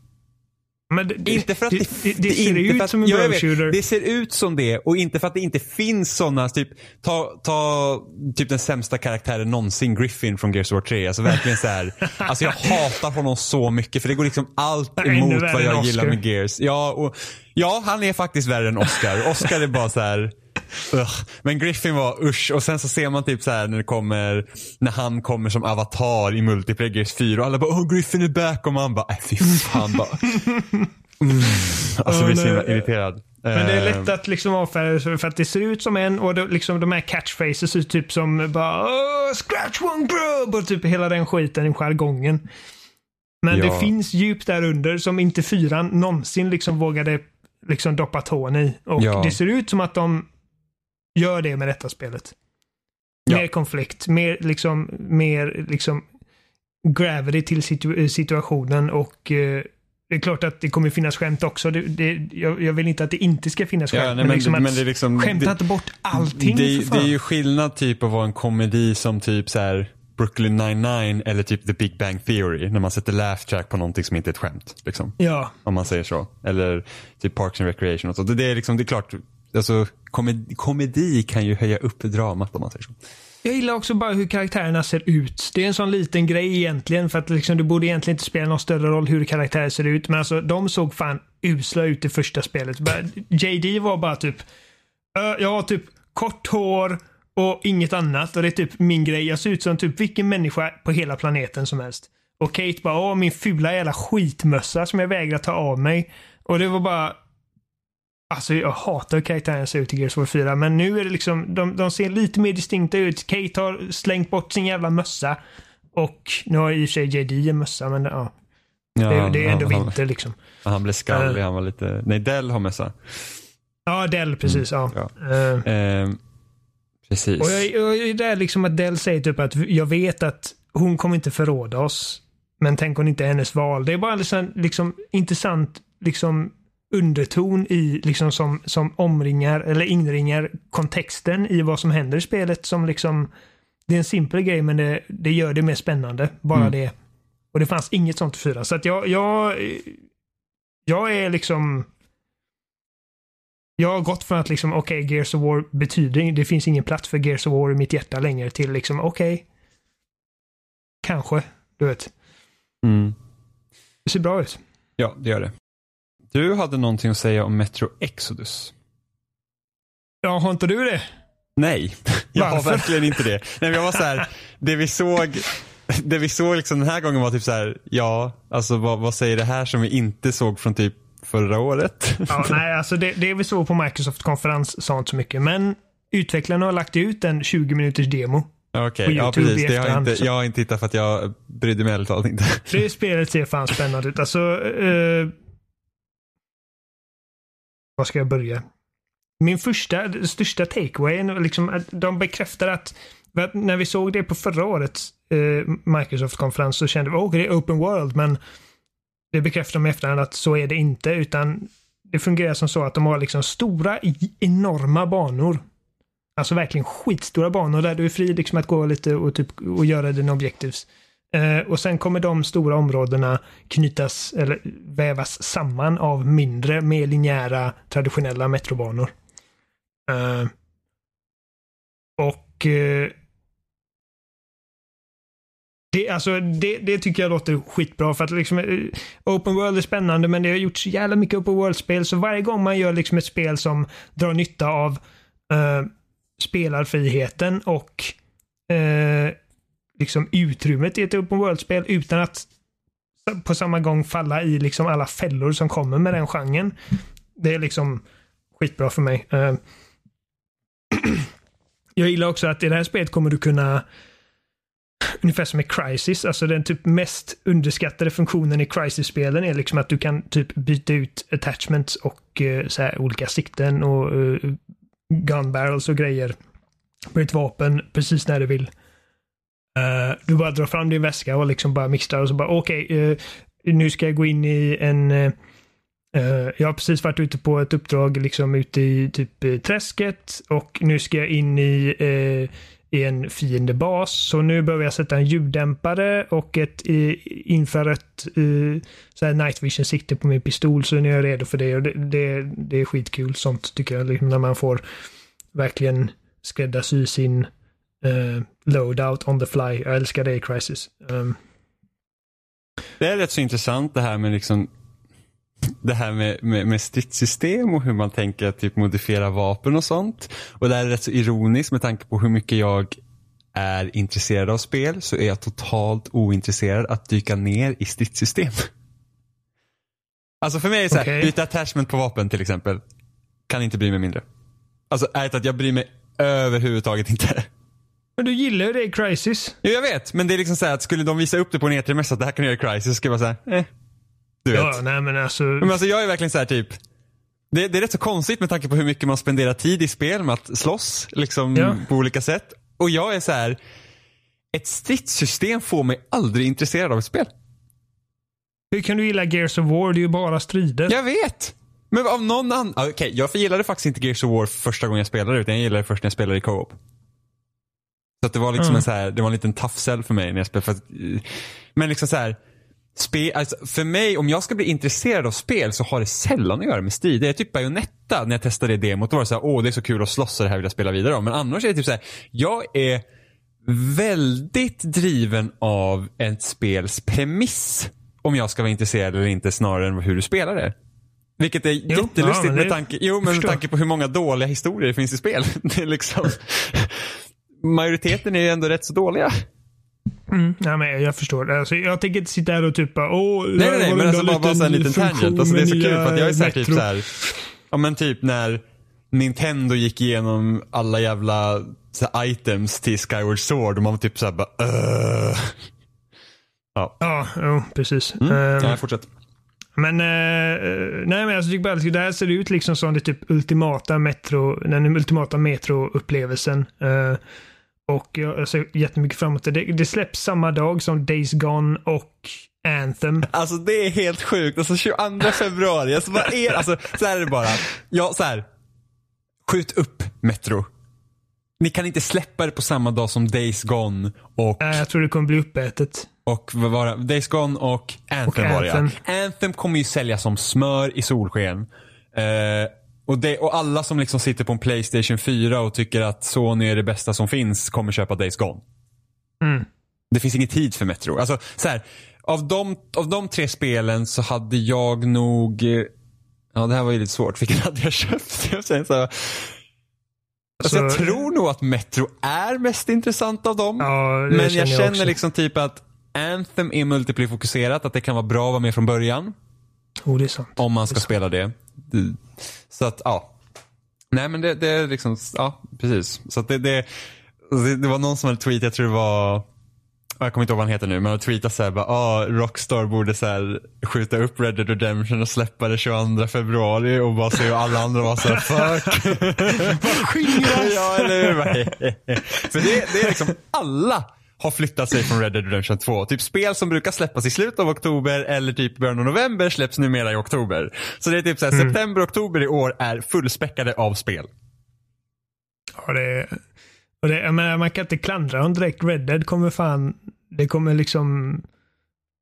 Men det, Inte för att det, det, det, ser inte ut att, som en bro vet. shooter. Det ser ut som det och inte för att det inte finns sådana, typ, ta, ta typ den sämsta karaktären någonsin, Griffin från Gears of War 3. Alltså verkligen så här. alltså jag hatar honom så mycket för det går liksom allt emot vad jag gillar med Gears. Ja, och, ja, han är faktiskt värre än Oscar. Oscar är bara så här. Men Griffin var usch och sen så ser man typ så här när det kommer, när han kommer som avatar i multiplayer Gears 4 och alla bara oh Griffin är back och man bara äh, fy fan bara. Mm. Alltså blir så himla irriterad. Men det är Eh, lätt att liksom avfärda det för att det ser ut som en och det, liksom de här catchphrases är typ som bara "Åh, scratch one bro och typ hela den skiten i jargongen. Men Ja. det finns djup där under som inte fyran någonsin liksom vågade liksom doppa tån i. Och Ja. det ser ut som att de gör det med detta spelet. Ja. Mer konflikt, mer liksom, mer liksom gravity till situ- situationen och eh, det är klart att det kommer finnas skämt också. Det, det, jag, jag vill inte att det inte ska finnas skämt. Ja, nej, men, liksom att men det är liksom, skämta inte bort allting det, för det är ju skillnad typ att vara en komedi som typ så här Brooklyn 99 eller typ The Big Bang Theory. När man sätter laugh track på någonting som inte är ett skämt. Liksom, Ja, om man säger så. Eller typ Parks and Recreation och så. Det, det är liksom, det är klart. Alltså, komedi, komedi kan ju höja upp dramat om man säger så. jag gillar också bara hur karaktärerna ser ut. Det är en sån liten grej egentligen för att liksom, det borde egentligen inte spela någon större roll hur karaktärer ser ut. Men alltså de såg fan usla ut i första spelet. JD var bara typ, jag har typ kort hår och inget annat. Och det är typ min grej. Jag ser ut som typ vilken människa på hela planeten som helst. Och Kate bara, åh min fula jävla skitmössa som jag vägrar ta av mig. Och det var bara... Alltså jag hatar hur karaktären ser ut i Gears of War 4. Men nu är det liksom, de, de ser lite mer distinkta ut. Kate har slängt bort sin jävla mössa. Och nu har i och för sig JD en mössa, men ja. Ja, det, det är ändå han, vinter liksom. Han, blev skallig, Eh. han var lite, nej Dell har mössa. Ja, Dell precis. Ja. ja. Eh, Eh, precis. och jag, det är liksom att Dell säger typ att jag vet att hon kommer inte förråda oss. Men tänk om det inte är hennes val. Det är bara liksom, liksom intressant liksom underton i liksom som, som omringar eller inringar kontexten i vad som händer i spelet som liksom det är en simpel grej men det, det gör det mer spännande. Bara Mm. det. Och det fanns inget sånt i fyra. Så att jag, jag, jag är liksom jag har gått från att liksom, okej, Gears of War betyder, det finns ingen plats för Gears of War i mitt hjärta längre till liksom, okej. kanske, du vet. Mm. Det ser bra ut. Ja, det gör det. Du hade någonting att säga om Metro Exodus. Ja, har inte du det? Nej, jag har Varför? verkligen inte det. Nej, men jag var så här, det vi såg, det vi såg liksom den här gången var typ så här, ja, alltså vad, vad säger det här som vi inte såg från typ förra året? Ja, nej, alltså det, det vi såg på Microsoft-konferens sa inte så mycket, men utvecklarna har lagt ut en 20 minuters demo. Okej, På ja precis. Det har jag, inte, jag har inte tittat för att jag brydde mig ärligt inte. Det spelet ser fan spännande ut. Alltså, eh, var ska jag börja? Min första, största takeaway, liksom att de bekräftar att när vi såg det på förra årets eh, Microsoft-konferens så kände vi att det är open world, men det bekräftar de i efterhand att så är det inte, utan det fungerar som så att de har liksom stora, enorma banor. Alltså verkligen skitstora banor där du är fri liksom att gå lite och, typ, och göra dina objectives. Eh, och sen kommer de stora områdena knytas eller vävas samman av mindre, mer linjära, traditionella metrobanor. Eh, och eh, det, alltså, det, det tycker jag låter skitbra för att liksom, Open World är spännande men det har gjorts så jävla mycket Open World-spel så varje gång man gör liksom ett spel som drar nytta av uh, spelarfriheten och uh, liksom utrymmet i ett Open World-spel utan att på samma gång falla i liksom alla fällor som kommer med den genren. Det är liksom skitbra för mig. Eh, jag gillar också att i det här spelet kommer du kunna Ungefär som i Crisis, alltså den typ mest underskattade funktionen i Crisis-spelen är liksom att du kan typ byta ut attachments och eh, så här olika sikten och uh, gun barrels och grejer på ditt vapen precis när du vill. Eh, du bara drar fram din väska och liksom bara mixar och så bara okej, eh, nu ska jag gå in i en uh, jag har precis varit ute på ett uppdrag liksom ute i typ träsket och nu ska jag in i, i en fiendebas. Så nu behöver jag sätta en ljuddämpare och ett infrarött eh, night vision sikte på min pistol så nu är jag redo för det och det, det, det är skitkul sånt tycker jag. Liksom när man får verkligen skräddarsy sin eh, loadout on the fly. Jag älskar det i Crisis. Um, Det är rätt så intressant det här med liksom det här med, med, med stridssystem och hur man tänker att typ modifiera vapen och sånt. Och det här är rätt så ironiskt med tanke på hur mycket jag är intresserad av spel så är jag totalt ointresserad att dyka ner i stridssystem. Alltså för mig är det så här, Okej. byta attachment på vapen till exempel. Kan inte bry mig mindre. Alltså ärligt att jag bryr mig överhuvudtaget inte. Men du gillar ju det i Crisis. Jo, jag vet, men det är liksom så här att skulle de visa upp det på en E3-mässa att det här kan du göra i Crisis så skulle jag vara så här, eh. Du vet. Ja, nej men alltså. Men alltså jag är verkligen så här typ. Det, det är rätt så konstigt med tanke på hur mycket man spenderar tid i spel med att slåss liksom Ja. på olika sätt. Och jag är så här. Ett stridssystem får mig aldrig intresserad av ett spel. Hur kan du gilla Gears of War? Det är ju bara strider. Jag vet! Men av någon annan. Okej, jag gillade faktiskt inte Gears of War första gången jag spelade utan jag gillade det först när jag spelade i co-op. Så att det var liksom Mm. en så här, det var en liten sell för mig när jag spelade. För att, men liksom så här. Spe, alltså för mig, om jag ska bli intresserad av spel så har det sällan att göra med strid. Det är typ Bayonetta, när jag testade det demot, då var det så här, åh det är så kul att slåss och det här vill jag spela vidare om. Men annars är det typ så här, jag är väldigt driven av ett spels premiss. Om jag ska vara intresserad eller inte snarare än hur du spelar det. Vilket är ja, jättelustigt med, det- tanke, jo, men med tanke på hur många dåliga historier det finns i spel. Det är liksom... majoriteten är ju ändå rätt så dåliga. Mm, nej, men jag förstår. Alltså, jag tänker inte sitta här och typ bara, åh, Nej, nej, nej, men alltså bara, så en liten tangent. Alltså, det är så kul för att jag är här, typ så här, ja men typ när Nintendo gick igenom alla jävla här, items till Skyward Sword och man var typ såhär bara, uh. Ja, ja jo, precis. Mm. Um, ja, fortsätt. Men, uh, nej men alltså, bara, det här ser ut liksom som det typ ultimata metro, den ultimata metro-upplevelsen. Uh, och jag ser jättemycket fram emot det. det. Släpps samma dag som Days Gone och Anthem. Alltså det är helt sjukt. Alltså 22 februari. Alltså vad är Alltså så här är det bara. Ja, så här. Skjut upp Metro. Ni kan inte släppa det på samma dag som Days Gone och... Nej, jag tror det kommer bli uppätet. Och vad var det? Days Gone och Anthem, och var det ja. Anthem kommer ju sälja som smör i solsken. Uh, och, det, och alla som liksom sitter på en Playstation 4 och tycker att Sony är det bästa som finns kommer köpa Days Gone. Mm. Det finns ingen tid för Metro. Alltså, så här, av, de, av de tre spelen så hade jag nog... Ja, det här var ju lite svårt. Vilken hade jag köpt? Jag, så, alltså, alltså, jag tror nog att Metro är mest intressant av dem. Ja, men jag känner, jag liksom typ att Anthem är multiplayer-fokuserat. Att det kan vara bra att vara med från början. Oh. Om man ska spela det. Så att, ja. Nej men det, det är liksom, ja precis. Så att det, det, det var någon som hade tweetat, jag tror det var jag kommer inte ihåg vad han heter nu, men han tweetade såhär bara, ah, Rockstar borde så här, skjuta upp Red Dead Redemption och släppa det 22 februari och bara se hur alla andra var såhär, fuck. Skingras! ja, eller hur? För det, det är liksom alla har flyttat sig från Red Dead Redemption 2. Typ spel som brukar släppas i slutet av oktober eller typ början av november släpps numera i oktober. Så det är typ såhär, mm. september, oktober i år är fullspäckade av spel. Ja, det, och det jag menar, man kan inte klandra dem direkt. Red Dead kommer fan, det kommer liksom,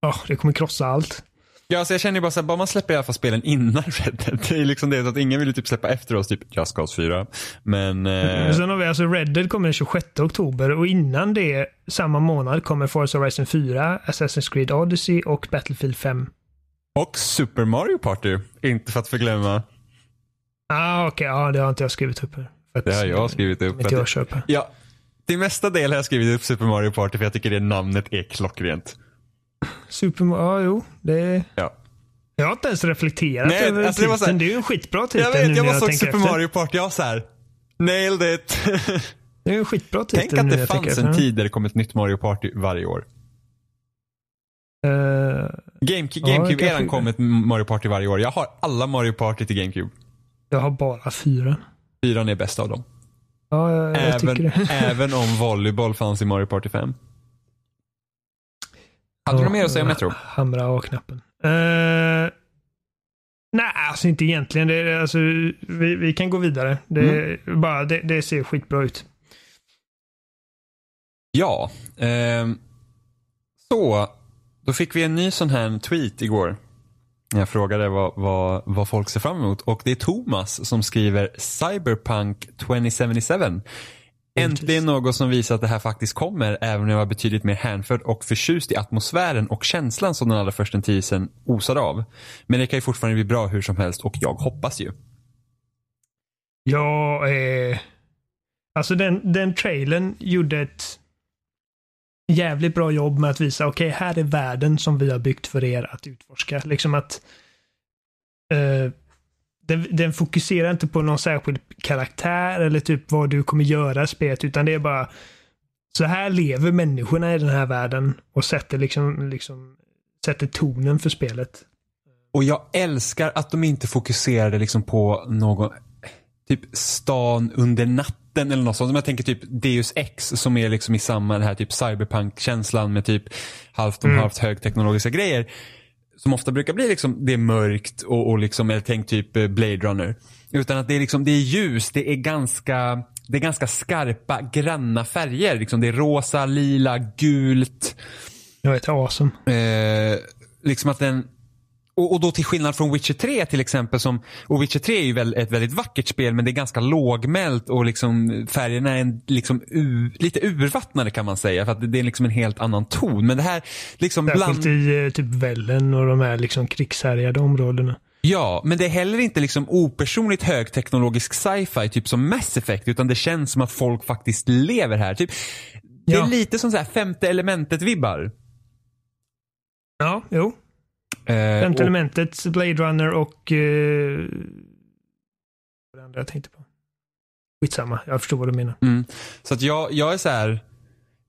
ja, det kommer krossa allt. Ja, alltså jag känner ju bara såhär, bara man släpper i alla fall spelen innan Red Dead. Det är liksom det, att ingen vill ju typ släppa efter oss, typ Just Cause 4. Men... Eh... Sen har vi alltså Red Dead kommer den 26 oktober och innan det, samma månad, kommer Forza Horizon 4, Assassin's Creed Odyssey och Battlefield 5. Och Super Mario Party, inte för att förglömma. Ah, okej, okay. ja, det har inte jag skrivit upp här. Det har jag skrivit upp. Inte jag köper. Ja, till mesta del har jag skrivit upp Super Mario Party för jag tycker det namnet är klockrent. Super ja jo. Det... Ja. Jag har inte ens reflekterat Nej, över alltså titeln. Det, här, det är ju en skitbra titel Jag vet, nu jag bara bara såg Super efter. Mario Party, jag så här. Nailed it. det är en skitbra titel Tänk att det fanns en tid där det kom ett nytt Mario Party varje år. Uh, GameCube, GameCube-eran ja, kom ett Mario Party varje år. Jag har alla Mario Party till GameCube. Jag har bara fyra. Fyran är bäst av dem. Ja, jag, jag även, tycker det. även om volleyboll fanns i Mario Party 5. Hade du mer att säga om Metro? Hamra A-knappen. Uh, nej, alltså inte egentligen. Det, alltså, vi, vi kan gå vidare. Det, mm. bara, det, det ser skitbra ut. Ja. Eh, så, då fick vi en ny sån här tweet igår. Jag frågade vad, vad, vad folk ser fram emot och det är Thomas som skriver Cyberpunk 2077. Äntligen något som visar att det här faktiskt kommer även om jag var betydligt mer hänförd och förtjust i atmosfären och känslan som den allra första teasern osade av. Men det kan ju fortfarande bli bra hur som helst och jag hoppas ju. Ja, eh, alltså den, den trailern gjorde ett jävligt bra jobb med att visa, okej, okay, här är världen som vi har byggt för er att utforska. Liksom att eh, den, den, fokuserar inte på någon särskild karaktär eller typ vad du kommer göra i spelet, utan det är bara så här lever människorna i den här världen och sätter liksom, liksom sätter tonen för spelet. Och jag älskar att de inte fokuserade liksom på någon typ stan under natten eller något sånt. Som jag tänker typ Deus Ex som är liksom i samma den här typ cyberpunk-känslan med typ halvt om mm. halvt högteknologiska grejer. Som ofta brukar bli liksom, det är mörkt och, och liksom, eller tänk typ eh, Blade Runner. Utan att det är liksom, det är ljus, det är ganska, det är ganska skarpa, granna färger. Liksom det är rosa, lila, gult. Jag vet, awesome. Eh, liksom att den, och, och, då till skillnad från Witcher 3 till exempel. Som, och Witcher 3 är ju väl, ett väldigt vackert spel men det är ganska lågmält och liksom färgerna är en, liksom u, lite urvattnade kan man säga. För att det är liksom en helt annan ton. Men det här liksom Särskilt bland... i eh, typ Vällen och de här liksom krigshärjade områdena. Ja, men det är heller inte liksom opersonligt högteknologisk sci-fi typ som Mass Effect utan det känns som att folk faktiskt lever här. Typ, det är Ja. lite som så här femte elementet-vibbar. Ja, jo. Eh, Femte elementet, Blade Runner och... Uh, det andra jag tänkte på. Skitsamma, jag förstår vad du menar. Mm. Så att jag, jag är så här.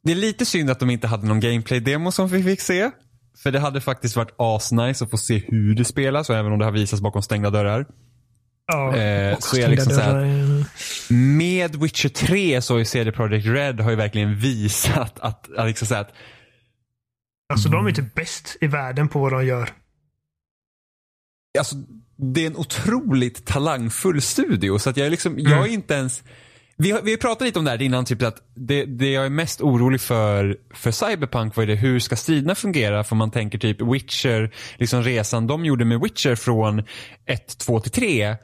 Det är lite synd att de inte hade någon gameplay-demo som vi fick se. För det hade faktiskt varit asnice att få se hur det spelas och även om det har visats bakom stängda dörrar. Ja, Eh, så är liksom så här-. Med Witcher 3 så har ju CD Projekt Red har ju verkligen visat att, att, liksom så här att Alltså de är typ bäst i världen på vad de gör. alltså, det är en otroligt talangfull studio. Så att jag är liksom, jag är Mm. inte ens vi har, vi har pratat lite om det här innan, typ att det, det jag är mest orolig för, för Cyberpunk var ju det, hur ska striderna fungera? För man tänker typ Witcher, liksom resan de gjorde med Witcher från 1, 2 till 3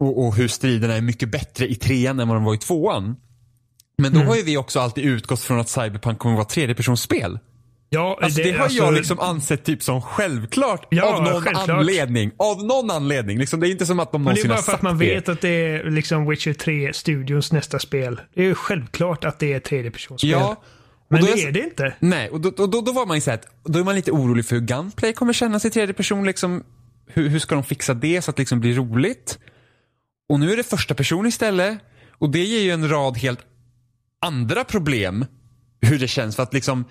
och, och hur striderna är mycket bättre i trean än vad de var i tvåan. Men då Mm. har ju vi också alltid utgått från att Cyberpunk kommer att vara tredjepersonsspel. Ja, Alltså, det, har alltså, jag liksom ansett typ som självklart Ja, av någon självklart. anledning. Av någon anledning. Liksom, det är inte som att de Men det är någonsin har bara för att sagt man det. vet att det är liksom Witcher 3 Studios nästa spel. Det är ju självklart att det är tredjepersonsspel. Ja. Men det är- är det inte. Nej, och då, då, då, var man ju så här, att- då är man lite orolig för hur Gunplay kommer kännas i tredje person. Liksom, hur, hur ska de fixa det så att det liksom blir roligt? Och nu är det första person istället. Och det ger ju en rad helt andra problem. Hur det känns. För att liksom,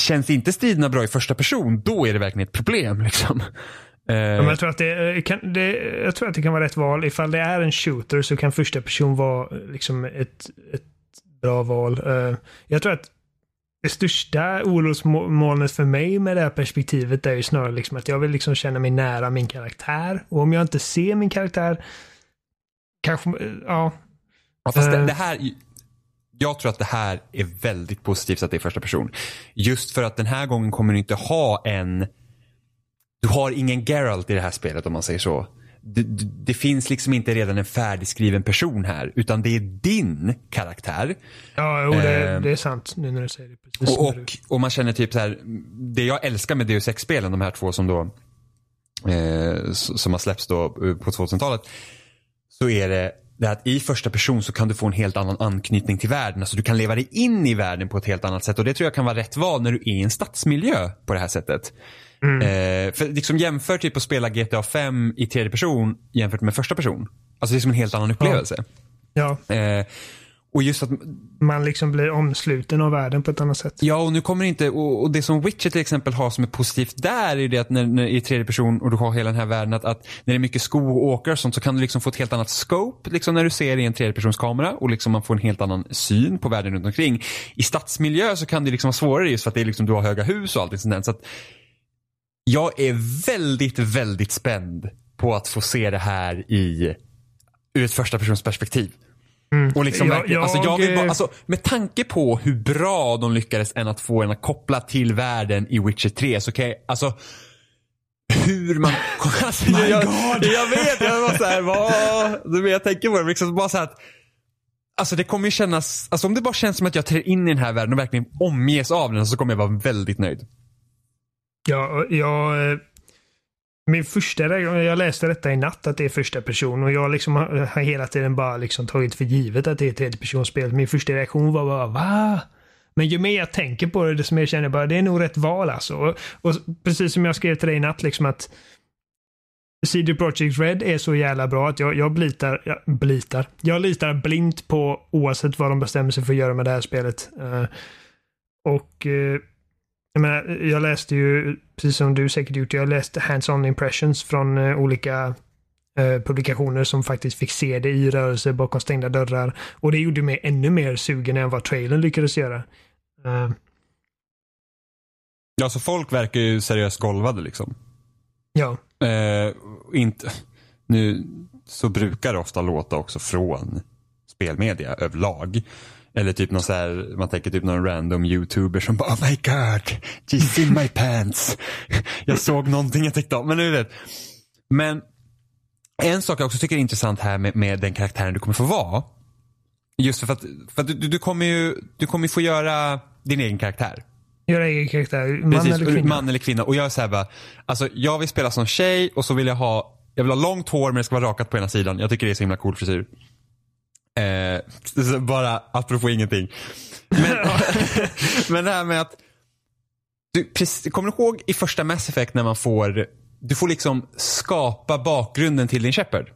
känns inte striderna bra i första person, då är det verkligen ett problem. Liksom. Eh, Ja, men jag, tror att det, eh, kan, det, jag tror att det kan vara rätt val. Ifall det är en shooter så kan första person vara eh, liksom ett, ett bra val. Eh, Jag tror att det största orosmolnet för mig med det här perspektivet är ju snarare liksom att jag vill liksom känna mig nära min karaktär. Och om jag inte ser min karaktär kanske, eh, ja. Ja, fast det, Eh. det här, jag tror att det här är väldigt positivt att det är första person. Just för att den här gången kommer du inte ha en, du har ingen Geralt i det här spelet om man säger så. Det, det, finns liksom inte redan en färdigskriven person här, utan det är din karaktär. Ja, jo, det, Eh. det är sant nu när du säger det. Precis Och, och, och man känner typ så här, det jag älskar med Deus Ex-spelen, de här två som då, eh, som har släppts då eh, på 2000-talet, så är det det att i första person så kan du få en helt annan anknytning till världen. Alltså du kan leva dig in i världen på ett helt annat sätt och det tror jag kan vara rätt val när du är i en stadsmiljö på det här sättet. Eh, för liksom jämför typ att spela GTA 5 i tredje person jämfört med första person. Alltså det är som en helt annan upplevelse. Ja, Eh, och just att man liksom blir omsluten av världen på ett annat sätt. Ja, och nu kommer inte, och, och det som Witcher till exempel har som är positivt där är ju det att när, när i tredje person och du har hela den här världen att, att när det är mycket skog och åkrar och sånt så kan du liksom få ett helt annat scope liksom när du ser i en tredjepersonskamera och liksom man får en helt annan syn på världen runt omkring. I stadsmiljö så kan det liksom vara svårare just för att det är liksom, du har höga hus och allt sånt där. Så att jag är väldigt, väldigt spänd på att få se det här i ur ett första persons perspektiv. Och liksom Jag- verkligen, alltså jag jag, vill bara, eh, alltså, med tanke på hur bra de lyckades än att få en att koppla till världen i Witcher 3 så kan jag, alltså hur man... Alltså, jag, jag, jag vet, jag var såhär, vad... Du vet, jag tänker på det, liksom bara så att Alltså det kommer ju kännas, alltså om det bara känns som att jag träder in i den här världen och verkligen omges av den så kommer jag vara väldigt nöjd. Ja, jag... Min första reaktion, jag läste detta i natt att det är första person och jag liksom har, eh, hela tiden bara liksom tagit för givet att det är tredje personspel. Min första reaktion var bara va? Men ju mer jag tänker på det, desto mer känner jag bara det är nog rätt val alltså. Och, och precis som jag skrev till dig i natt liksom att CD Projekt Red är så jävla bra att jag, jag blitar, jag blitar. Jag litar blint på oavsett vad de bestämmer sig för att göra med det här spelet. Uh, och uh, jag, menar, jag läste ju, precis som du säkert gjort, jag läste hands-on impressions från eh, olika eh, publikationer som faktiskt fick se det i rörelse bakom stängda dörrar. Och det gjorde mig ännu mer sugen än vad trailern lyckades göra. Eh, Ja, så folk verkar ju seriöst golvade liksom. ja, Eh, inte, nu så brukar det ofta låta också från spelmedia överlag. Eller typ någon så här, man tänker typ någon random youtuber som bara oh my god, she's in my pants. Jag såg någonting jag tyckte om, men vet. Men en sak jag också tycker är intressant här med, med den karaktären du kommer få vara. Just för att, för att du, du kommer ju du kommer ju få göra din egen karaktär. göra egen karaktär, man Precis, eller kvinna. man eller kvinna. Och jag är såhär bara, alltså jag vill spela som tjej och så vill jag ha jag vill ha långt hår men det ska vara rakat på ena sidan. Jag tycker det är så himla cool frisyr. Eh, bara apropå ingenting. Men, men det här med att du, precis, kommer du ihåg i första Mass Effect när man får, du får liksom skapa bakgrunden till din Shepard?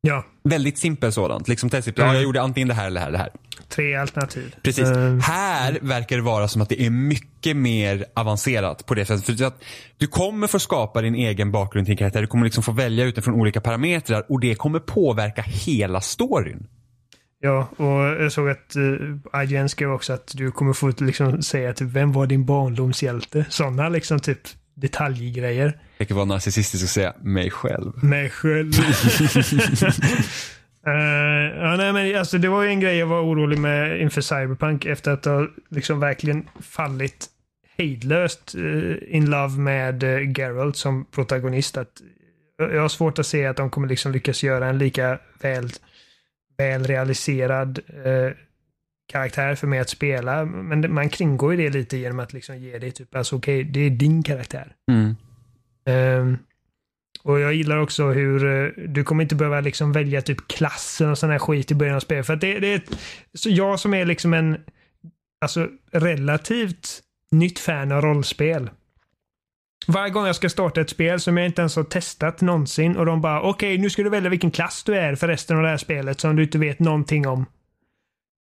Ja. Väldigt simpelt sådant. Liksom till exempel, mm. ja, jag gjorde antingen det här eller det här. Det här. Tre alternativ. Precis. Mm. Här verkar det vara som att det är mycket mer avancerat på det sättet. För att du kommer få skapa din egen bakgrund till karaktär. Du kommer liksom få välja utifrån olika parametrar och det kommer påverka hela storyn. Ja, och jag såg att uh, IGN skrev också att du kommer få liksom säga typ vem var din barndomshjälte? Sådana liksom typ detaljgrejer. Jag kan vara narcissistisk och säga mig själv. Mig själv. uh, ja, nej, men alltså, det var ju en grej jag var orolig med inför Cyberpunk efter att ha liksom verkligen fallit hejdlöst uh, in love med uh, Geralt som protagonist. Att, jag har svårt att se att de kommer liksom lyckas göra en lika väl väl realiserad eh, karaktär för mig att spela. Men man kringgår ju det lite genom att liksom ge det typ, alltså okej, okay, det är din karaktär. Mm. Um, och jag gillar också hur uh, du kommer inte behöva liksom välja typ klassen och sån här skit i början av spelet. För att det, det är så jag som är liksom en alltså relativt nytt fan av rollspel varje gång jag ska starta ett spel som jag inte ens har testat någonsin och de bara okej, okay, nu ska du välja vilken klass du är för resten av det här spelet som du inte vet någonting om.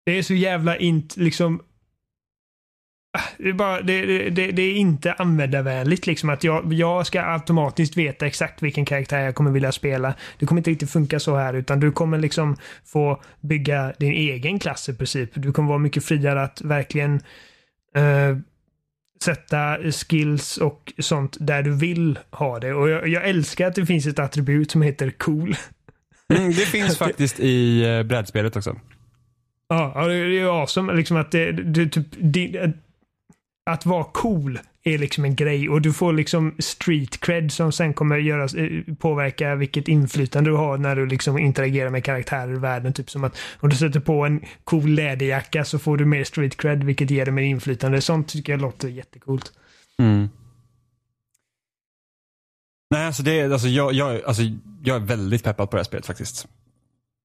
Det är så jävla inte liksom ah, det är, bara, det, det, det, är inte användarvänligt liksom att jag, jag ska automatiskt veta exakt vilken karaktär jag kommer vilja spela. Det kommer inte riktigt funka så här utan du kommer liksom få bygga din egen klass i princip. Du kommer vara mycket friare att verkligen uh, sätta skills och sånt där du vill ha det. Och jag, jag älskar att det finns ett attribut som heter cool. Mm, det finns faktiskt i uh, brädspelet också. Ja, det är awesome. Liksom att det, det, typ, det, att vara cool är liksom en grej och du får liksom street cred som sen kommer göra, eh, påverka vilket inflytande du har när du liksom interagerar med karaktärer i världen. Typ som att om du sätter på en cool läderjacka så får du mer street cred vilket ger dig mer inflytande. Sånt tycker jag låter jättecoolt. Mm. Nej, alltså, det, alltså, jag, jag, alltså jag är väldigt peppad på det här spelet faktiskt.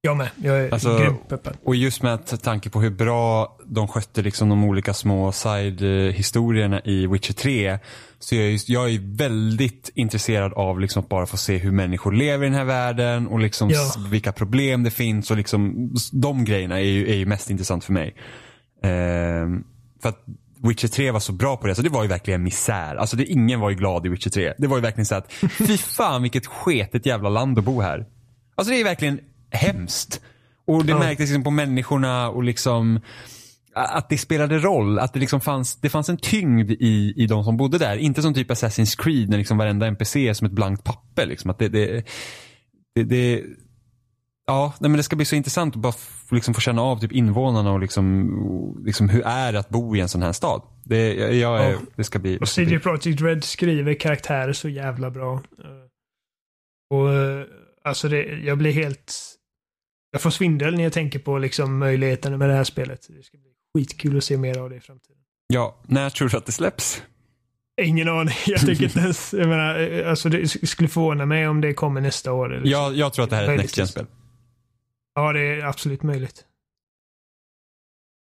Jag med. Jag är alltså, grymt peppad. Och just med tanke på hur bra de skötte liksom de olika små side-historierna i Witcher 3. Så jag är, jag är väldigt intresserad av liksom att bara få se hur människor lever i den här världen och liksom ja. vilka problem det finns. och liksom De grejerna är ju, är ju mest intressant för mig. Ehm, för att Witcher 3 var så bra på det, så det var ju verkligen misär. Alltså det, ingen var ju glad i Witcher 3. Det var ju verkligen så att, fy fan vilket sketet jävla land att bo här. Alltså det är verkligen hemskt. Och det ja. märktes liksom på människorna och liksom att det spelade roll. Att det liksom fanns, det fanns en tyngd i, i de som bodde där. Inte som typ Assassin's Creed när liksom varenda NPC är som ett blankt papper. Liksom. Att det, det, det, det Ja, nej, men det ska bli så intressant att bara liksom få känna av typ invånarna och liksom, liksom hur är det att bo i en sån här stad. Det, jag, jag, ja. det ska bli... Och CD Projekt Red skriver karaktärer så jävla bra. Och alltså det, jag blir helt jag får svindel när jag tänker på liksom möjligheterna med det här spelet. Det ska bli skitkul att se mer av det i framtiden. Ja, när tror du att det släpps? Ingen aning. Jag tycker inte ens, jag menar, alltså det skulle förvåna mig om det kommer nästa år. Liksom. Ja, jag tror att det här är ett Next Gen-spel. Ja, det är absolut möjligt.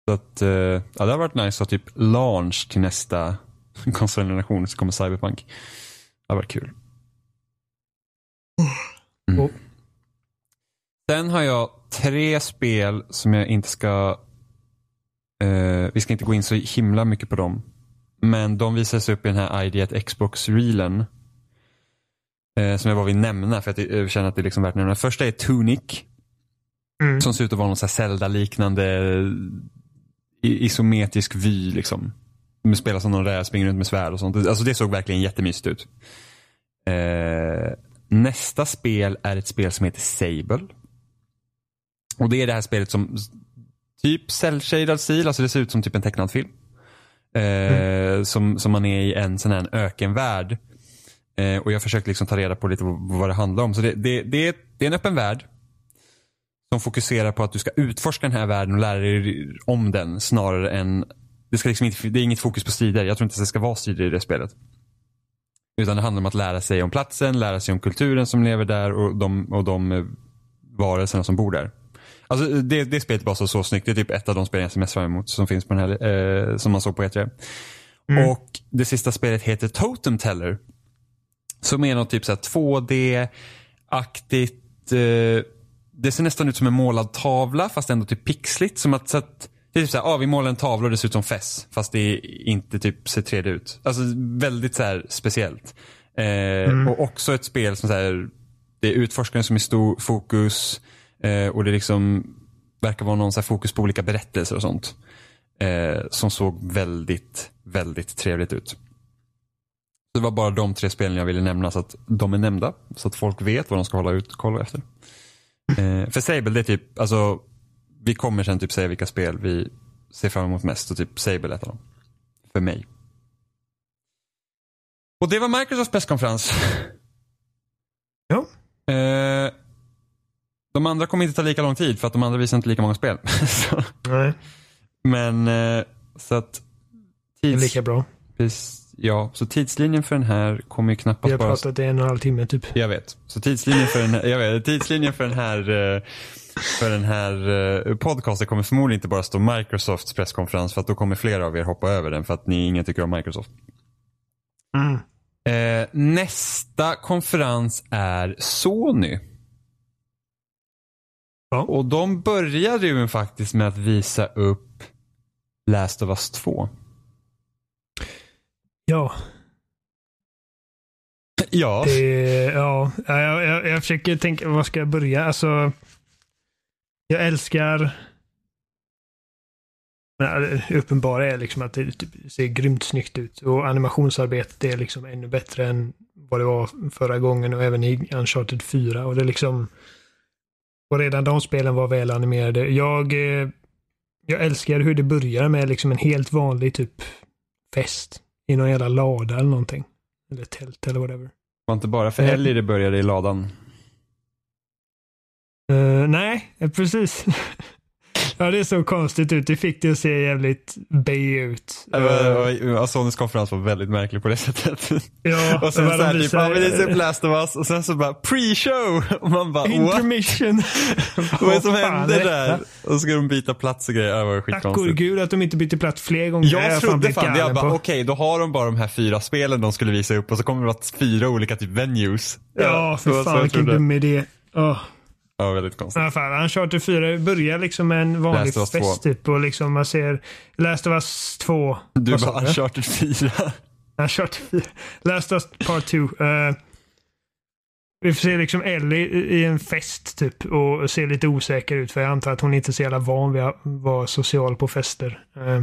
Så att, uh, ja, det har varit nice att typ launch till nästa konsolgeneration så kommer Cyberpunk. Det har varit kul. Mm. Sen har jag tre spel som jag inte ska... Eh, vi ska inte gå in så himla mycket på dem. Men de visas upp i den här ID Xbox-reelen. Eh, som jag bara vill nämna för att jag känner att det är liksom värt att nämna. Första är Tunic. Mm. Som ser ut att vara någon Zelda-liknande isometrisk vy. Liksom. De spelar som någon där, springer runt med svärd och sånt. Alltså det såg verkligen jättemysigt ut. Eh, nästa spel är ett spel som heter Sable. Och det är det här spelet som typ cell-shaded stil, alltså det ser ut som typ en tecknad film. Eh, mm. som, som man är i en sån här ökenvärld. Eh, och jag försökte liksom ta reda på lite vad det handlar om. Så det, det, det, är, det är en öppen värld. Som fokuserar på att du ska utforska den här världen och lära dig om den snarare än det, ska liksom inte, det är inget fokus på strider. Jag tror inte att det ska vara strider i det spelet. Utan det handlar om att lära sig om platsen, lära sig om kulturen som lever där och de, och de eh, varelserna som bor där. Alltså det, det spelet var så, så snyggt. Det är typ ett av de spelen jag ser mest fram emot som finns på den här, eh, som man såg på E3. Mm. Och det sista spelet heter Totem Teller. Som är något typ så här 2D-aktigt. Eh, det ser nästan ut som en målad tavla fast ändå typ pixligt. Som att, så att det är typ så här, ah, vi målar en tavla och det ser ut som fäss. Fast det inte typ ser 3D ut. Alltså väldigt så speciellt. Eh, Och också ett spel som så här, det är utforskaren som är stor fokus. Eh, och det liksom verkar vara någon så fokus på olika berättelser och sånt. Eh, som såg väldigt, väldigt trevligt ut. Det var bara de tre spelen jag ville nämna så att de är nämnda. Så att folk vet vad de ska hålla ut koll efter. Eh, för Sable, det är typ, alltså vi kommer sen typ säga vilka spel vi ser fram emot mest och typ Sable är ett av dem. För mig. Och det var Microsofts presskonferens. Ja. Eh, de andra kommer inte ta lika lång tid för att de andra visar inte lika många spel. så, Nej, men eh, så att det är tids, lika bra. ja, så tidslinjen för den här kommer ju Vi knappast har bara pratat i en och en halv timme typ. Jag vet. Så tidslinjen för den här, jag vet, tidslinjen för den här, eh, för den här eh, podcasten kommer förmodligen inte bara stå Microsofts presskonferens för att då kommer flera av er hoppa över den för att ni ingen tycker om Microsoft. Mm. Eh, nästa konferens är Sony. Ja. Och de började ju faktiskt med att visa upp Last of Us 2. Ja, Ja. det, ja jag, jag, jag försöker tänka, var ska jag börja? Alltså, jag älskar det uppenbara är liksom att det typ ser grymt snyggt ut och animationsarbetet är liksom ännu bättre än vad det var förra gången och även i Uncharted 4 och det är liksom och redan de spelen var väl animerade. Jag, eh, jag älskar hur det börjar med liksom en helt vanlig typ fest i någon jävla lada eller någonting. Eller tält eller whatever. Det var inte bara för Eh. Ellie det började i ladan. Eh, nej, eh, precis. ja, det såg konstigt ut. Det fick det att se jävligt bay ut. Eh, Uh, Sonys konferens var väldigt märklig på det sättet. ja, Och sen såhär typ, ja men det är typ Last of Us och sen så bara pre-show. Och man bara what? Intermission. Vad är det som händer är där? Och så ska de byta plats och grejer. Det var Tack gode skitkonstigt. gud att de inte bytte plats fler gånger. Jag trodde fan det. Jag bara okej, då har de bara de här fyra spelen de skulle visa upp och så kommer det vara fyra olika typ venues. Ja, så- för fan vilken dum idé. Oh. Ja, väldigt konstigt. alla fall, Uncharted 4 börjar liksom med en vanlig fest 2. typ och liksom man ser Last of Us 2. Du Vad sa bara Uncharted 4. Uncharted 4. Last of Us Part 2. Uh, vi får se liksom Ellie i en fest typ och ser lite osäker ut för jag antar att hon inte är så jävla van vid att vara social på fester. Eh,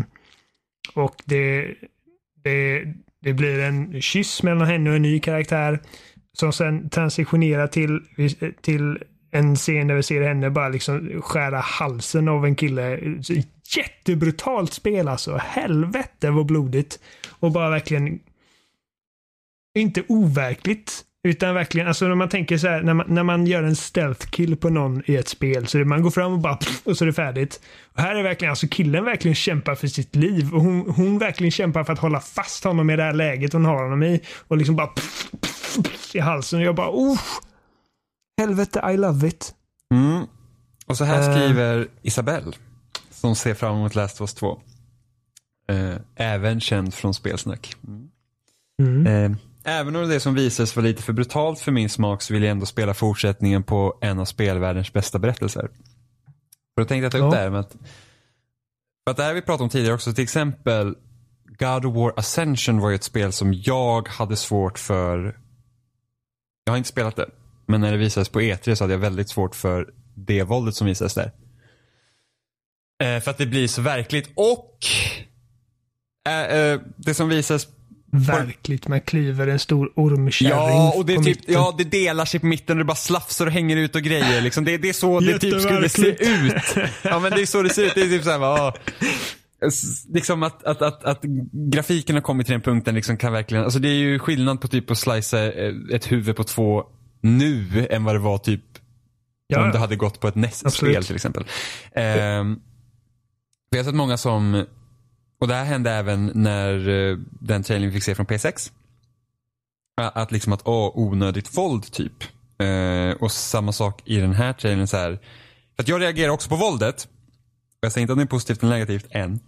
och det, det, det blir en kyss mellan henne och en ny karaktär som sen transitionerar till, till en scen där vi ser henne bara liksom skära halsen av en kille. Jättebrutalt spel alltså. Helvete vad blodigt. Och bara verkligen inte overkligt. Utan verkligen, alltså när man tänker så här, när man, när man gör en stealth kill på någon i ett spel, så det, man går fram och bara och så är det färdigt. Och här är verkligen, alltså killen verkligen kämpar för sitt liv och hon, hon verkligen kämpar för att hålla fast honom i det här läget hon har honom i. Och liksom bara i halsen och jag bara, oh! Helvete, I love it. Mm. Och så här Eh. skriver Isabelle, som ser fram emot Last of Us 2. Eh, även känd från Spelsnack. Mm. Eh, även om det som visades var lite för brutalt för min smak så vill jag ändå spela fortsättningen på en av spelvärldens bästa berättelser. För då tänkte jag ta upp Ja. det här med att, för att det här vi pratat om tidigare också, till exempel God of War Ascension var ju ett spel som jag hade svårt för, jag har inte spelat det, men när det visades på E3 så hade jag väldigt svårt för det våldet som visades där. Eh, för att det blir så verkligt och eh, eh, det som visas Verkligt, man klyver en stor ormkärring Ja, och det, typ, mitten. ja, det delar sig på mitten och det bara slafsar och hänger ut och grejer. Liksom. Det, det är så det typ skulle se ut. Ja, men det är så det ser ut. Det är typ så här, bara, Liksom att, att, att, att grafiken har kommit till den punkten liksom kan verkligen, alltså det är ju skillnad på typ att slicea eh, ett huvud på två nu än vad det var typ Ja, om det hade gått på ett NES-spel till exempel. Ehm, vi har sett många som, och det här hände även när eh, den trailern vi fick se från P6. Att liksom att, åh, onödigt våld typ. Eh, och samma sak i den här trailern så här. För att jag reagerar också på våldet. Och jag säger inte att det är positivt eller negativt än.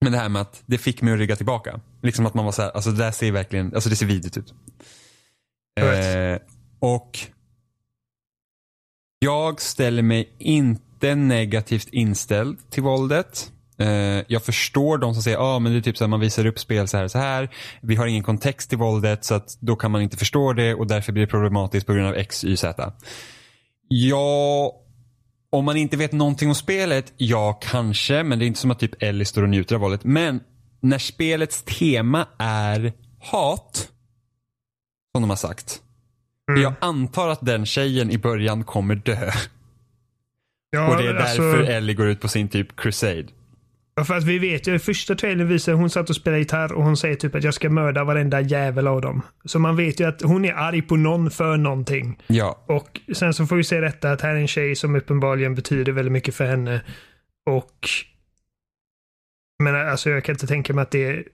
Men det här med att det fick mig att rygga tillbaka. Liksom att man var så här, alltså det där ser verkligen, alltså det ser vidrigt ut. Eh, och jag ställer mig inte negativt inställd till våldet. Eh, jag förstår de som säger, ah, men det är typ så att man visar upp spel så här och så här. Vi har ingen kontext till våldet så att då kan man inte förstå det och därför blir det problematiskt på grund av X, Y, Z. Ja, om man inte vet någonting om spelet, ja kanske, men det är inte som att typ Ellie står och njuter av våldet. Men när spelets tema är hat, som de har sagt. Mm. Jag antar att den tjejen i början kommer dö. Ja, och det är alltså- därför Ellie går ut på sin typ crusade. Ja, för att vi vet ju, första trailern visar hon satt och spelade gitarr och hon säger typ att jag ska mörda varenda jävel av dem. Så man vet ju att hon är arg på någon för någonting. Ja, Och sen så får vi se detta att här är en tjej som uppenbarligen betyder väldigt mycket för henne. Och... Men alltså jag kan inte tänka mig att det.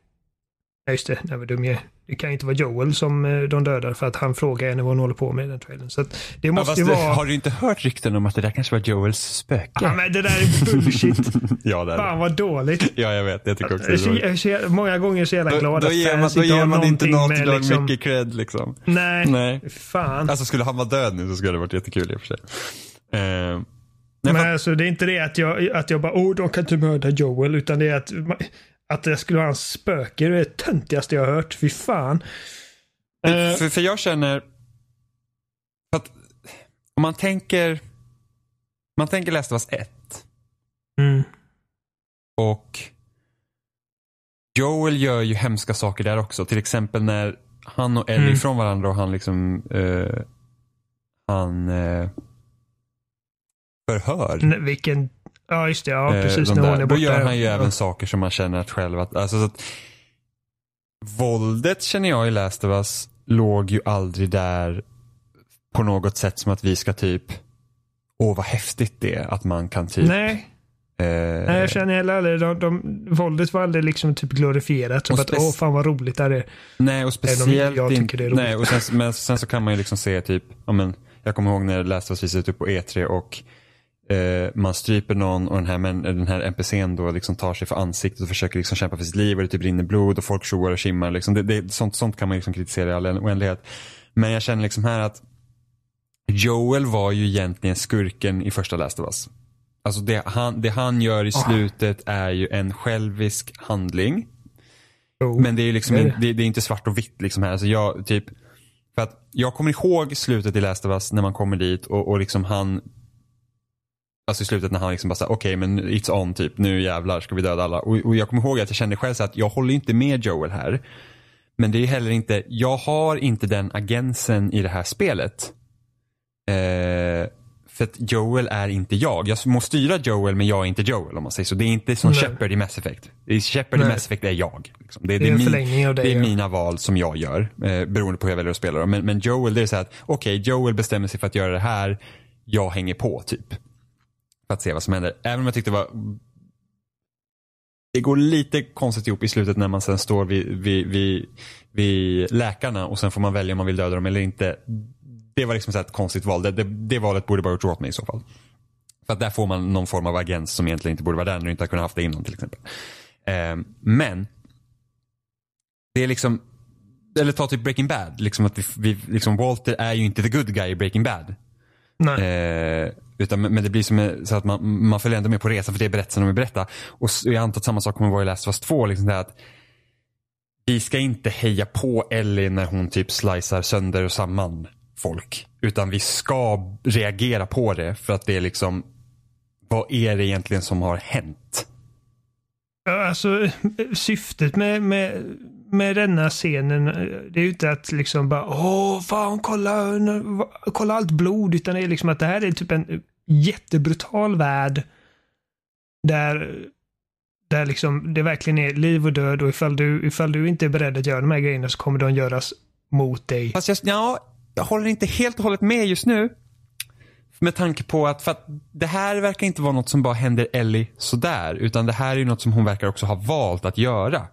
Nej just det, nej vad dum jag. Det kan ju inte vara Joel som eh, de dödar för att han frågar henne vad hon håller på med i den trailern. Så att det ja måste fast ju vara... har du inte hört rykten om att det där kanske var Joels spöke? Ja, men det där är bullshit. ja, det är Fan vad dåligt. Ja, jag vet. Jag tycker också det är så, så, många gånger så jävla Då, glad då att ger man, då inte ger man inte Naughty Dog liksom... mycket cred liksom. Nej, Nej. fan. Alltså skulle han vara död nu så skulle det varit jättekul i och för sig. Eh, nej, Men alltså det är inte det att jag, att jag bara, oh de kan inte mörda Joel, utan det är att, att det skulle vara en spöke. Det är det töntigaste jag har hört. Fy fan. Eh, för, för jag känner för att om man tänker man tänker Last of Us 1 mm. och Joel gör ju hemska saker där också. Till exempel när han och Ellie Mm. är ifrån varandra och han liksom eh, han eh, förhör. Vilken, ja just det, ja eh, precis de när hon är Då borta. gör han ju ja. även saker som man känner att själv att, alltså så att Våldet känner jag i Last of Us låg ju aldrig där på något sätt som att vi ska typ Åh vad häftigt det är att man kan typ Nej, eh, nej, jag känner heller aldrig, de, de, våldet var aldrig liksom typ glorifierat. Som att, åh fan vad roligt det här är. Nej, och speciellt jag tycker det är roligt. Nej, och sen, men sen så kan man ju liksom se typ, ja men, jag kommer ihåg när Last of Us visades upp på E3 och eh, man stryper någon och den här, men, den här NPCn då liksom tar sig för ansiktet och försöker liksom kämpa för sitt liv och det typ rinner blod och folk tjoar och kimmar. Liksom. Det, det, sånt, sånt kan man liksom kritisera i all oändlighet. Men jag känner liksom här att Joel var ju egentligen skurken i första Last of Us. Alltså det han, det han gör i slutet är ju en självisk handling. Oh. Men det är ju liksom Det är det, det är inte svart och vitt liksom här. Alltså jag, typ, för att jag kommer ihåg slutet i Last of Us när man kommer dit och, och liksom han Alltså i slutet när han liksom bara okej men it's on typ, nu jävlar ska vi döda alla. Och, och jag kommer ihåg att jag kände själv så att jag håller inte med Joel här. Men det är heller inte, jag har inte den agensen i det här spelet. Eh, för att Joel är inte jag. Jag må styra Joel men jag är inte Joel om man säger så. Det är inte som Nej. Shepard i Mass Effect. I Shepard i Nej. Mass Effect är jag. Liksom. Det, Det är en min- Det är mina val som jag gör. Eh, beroende på hur jag väljer att spela. Men, men Joel, det är så att okej, Joel bestämmer sig för att göra det här. Jag hänger på typ. För att se vad som händer. Även om jag tyckte det var det går lite konstigt ihop i slutet när man sen står vid, vid, vid, vid läkarna och sen får man välja om man vill döda dem eller inte. Det var liksom så ett konstigt val. Det, det, det valet borde bara gjort åt mig i så fall. För att där får man någon form av agens som egentligen inte borde vara där när du inte har kunnat haft det innan till exempel. Eh, men det är liksom, eller ta typ Breaking Bad, liksom att vi, vi, liksom Walter är ju inte the good guy i Breaking Bad. Nej. Eh, utan, men det blir som en- så att man, man följer ändå med på resan för det är berättelsen de vill berätta. Och jag antar att samma sak kommer vara i Last of Us 2. Liksom det att vi ska inte heja på Ellie när hon typ slicear sönder och samman folk. Utan vi ska reagera på det för att det är liksom vad är det egentligen som har hänt? Ja, Alltså syftet med, med, med denna scenen, eh, det är ju inte att liksom bara åh fan kolla, kolla allt blod, utan det är liksom att det här är typ en jättebrutal värld där, där liksom det verkligen är liv och död och ifall du, ifall du inte är beredd att göra de här grejerna så kommer de göras mot dig. Fast jag, ja, jag håller inte helt och hållet med just nu. Med tanke på att, för att det här verkar inte vara något som bara händer Ellie sådär. Utan det här är ju något som hon verkar också ha valt att göra.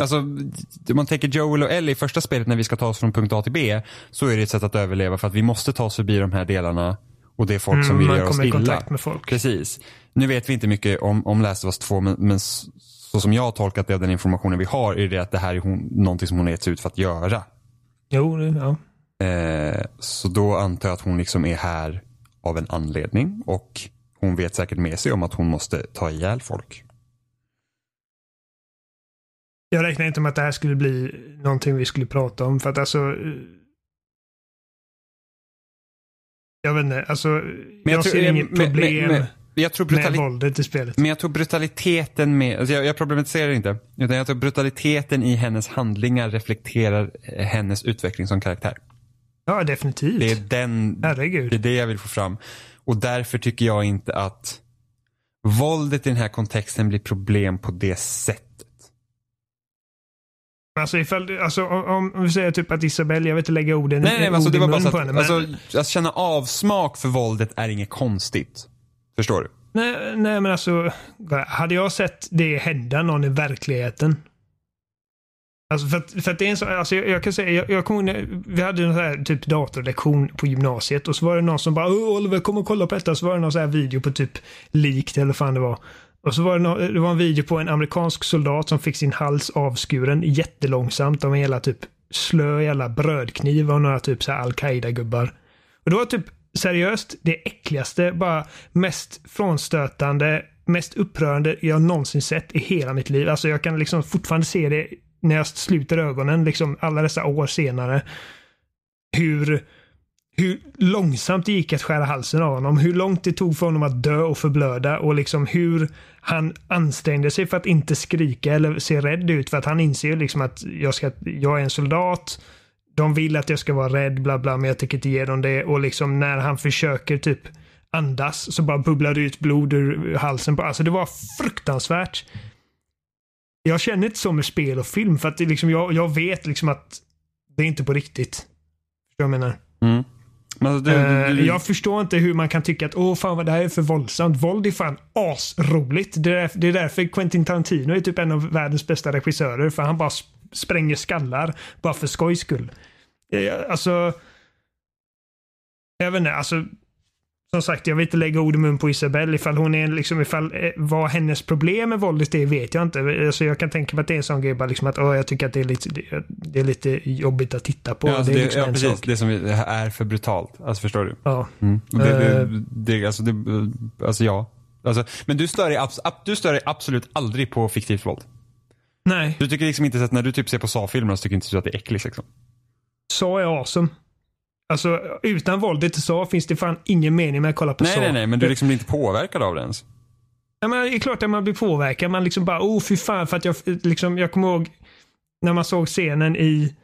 Alltså, om man tänker Joel och Ellie i första spelet när vi ska ta oss från punkt A till B så är det ett sätt att överleva för att vi måste ta oss förbi de här delarna och det är folk som Mm, vill man göra oss kommer i illa. kontakt med folk. Precis. Nu vet vi inte mycket om, om Last of Us 2 men, men så som jag har tolkat det av den informationen vi har är det att det här är hon, någonting som hon har getts ut för att göra. Jo, det- ja. Eh, så då antar jag att hon liksom är här av en anledning och hon vet säkert med sig om att hon måste ta ihjäl folk. Jag räknar inte med att det här skulle bli någonting vi skulle prata om för att alltså eh, Jag vet inte, alltså jag, tror- ser eh, inget men- problem men- men- jag tror med brutali- våldet i spelet. Men jag tror brutaliteten med, alltså jag, jag problematiserar inte, utan jag tror brutaliteten i hennes handlingar reflekterar eh, hennes utveckling som karaktär. Ja, definitivt. Det är den, Herregud. det är det jag vill få fram. Och därför tycker jag inte att våldet i den här kontexten blir problem på det sättet. Alltså ifall, alltså om, om vi säger typ att Isabelle, jag vet inte lägga orden Nej, nej, alltså ord det i var bara så på henne, att, men, alltså, att känna avsmak för våldet är inget konstigt. Förstår du? nej, nej, men alltså hade jag sett det hända någon i verkligheten Alltså för att, för att det är en sån, alltså jag, jag kan säga, jag, jag kommer ihåg vi hade en sån här typ datorlektion på gymnasiet och så var det någon som bara Oliver kom och kolla på detta. Så var det någon sån här video på typ likt eller vad fan det var. Och så var det, nå- det var en video på en amerikansk soldat som fick sin hals avskuren jättelångsamt av en jävla typ slö jävla brödkniv och några typ så här al-Qaida-gubbar. Och det var typ seriöst det äckligaste, bara mest frånstötande, mest upprörande jag någonsin sett i hela mitt liv. Alltså jag kan liksom fortfarande se det när jag sluter ögonen, liksom alla dessa år senare. Hur, hur långsamt det gick att skära halsen av honom. Hur långt det tog för honom att dö och förblöda och liksom hur han ansträngde sig för att inte skrika eller se rädd ut. För att han inser ju liksom att jag, ska, jag är en soldat. De vill att jag ska vara rädd, bla bla, men jag tänker inte ge dem det. Och liksom när han försöker typ andas så bara bubblar det ut blod ur halsen. på Alltså det var fruktansvärt. Jag känner inte så med spel och film för att det liksom, jag, jag vet liksom att det är inte på riktigt. Förstår du vad jag menar? Mm. Men alltså, du, Eh, du, jag förstår inte hur man kan tycka att åh fan vad det här är för våldsamt. Våld är fan asroligt. Det är, därför, det är därför Quentin Tarantino är typ en av världens bästa regissörer. För han bara sp- spränger skallar bara för skojs skull. Alltså... Jag vet inte, alltså... Som sagt, jag vill inte lägga ord i mun på Isabelle. Ifall hon är liksom, ifall eh, vad hennes problem med våldet är vet jag inte. Alltså jag kan tänka mig att det är en sån grej bara liksom att åh, jag tycker att det är lite, det, det är lite jobbigt att titta på. ja, alltså, det är det, liksom ja, precis. sak. Det som är för brutalt. Alltså förstår du? Ja. Mm. Och Det, Eh. det, det, alltså, det, alltså ja. Alltså, men du stör, dig, du stör dig absolut aldrig på fiktivt våld. Nej, Du tycker liksom inte att när du typ ser på Saw-filmer så tycker inte du att det är äckligt liksom. så är awesome. Alltså utan våldet i så finns det fan ingen mening med att kolla på Nej, så. nej, nej, men du liksom blir inte påverkad av det ens. Ja, men det är klart att man blir påverkad. Man liksom bara, oh fy fan. För att jag, liksom, jag kommer ihåg när man såg scenen i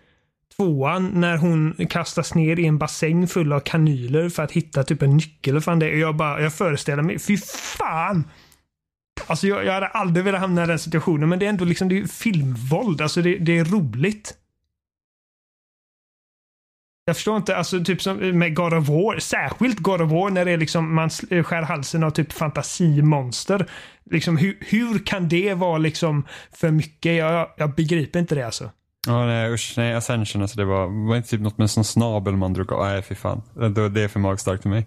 tvåan när hon kastas ner i en bassäng full av kanyler för att hitta typ en nyckel. eller fan det. Och jag bara, jag föreställer mig, fy fan! Alltså jag, jag hade aldrig velat hamna i den situationen, men det är ändå liksom, det är filmvåld. Alltså det, det är roligt. Jag förstår inte, alltså typ som med God of War, särskilt God of War när det är liksom man sl- skär halsen av typ fantasimonster. Liksom hur, hur kan det vara liksom för mycket? Jag, jag begriper inte det alltså. Ja, nej usch, nej Ascension alltså det var, var inte typ något med en sån snabel man drog av. Nej fy fan. Det, det är för magstarkt för mig.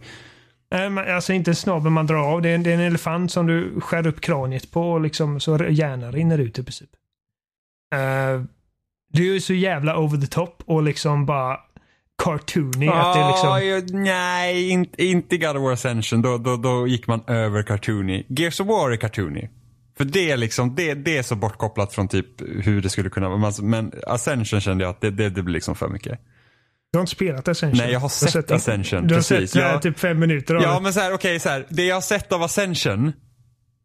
Nej, Alltså inte en snabel man drar av. Det är, en- det är en elefant som du skär upp kraniet på och liksom så hjärnan rinner ut i princip. Uh, det är ju så jävla over the top och liksom bara cartoony. att det liksom... Nej, inte, inte God of War Ascension. Då, då, då gick man över cartoony. Gears of War är cartoony. För det är liksom, det, det är så bortkopplat från typ hur det skulle kunna vara. Men- Men Ascension kände jag att det, det, det blir liksom för mycket. Du har inte spelat Ascension? Nej, jag har Du sett Ascension, Du har precis. sett eh, Ja. typ fem minuter av Ja det. men så här, okej så här. Det jag har sett av Ascension,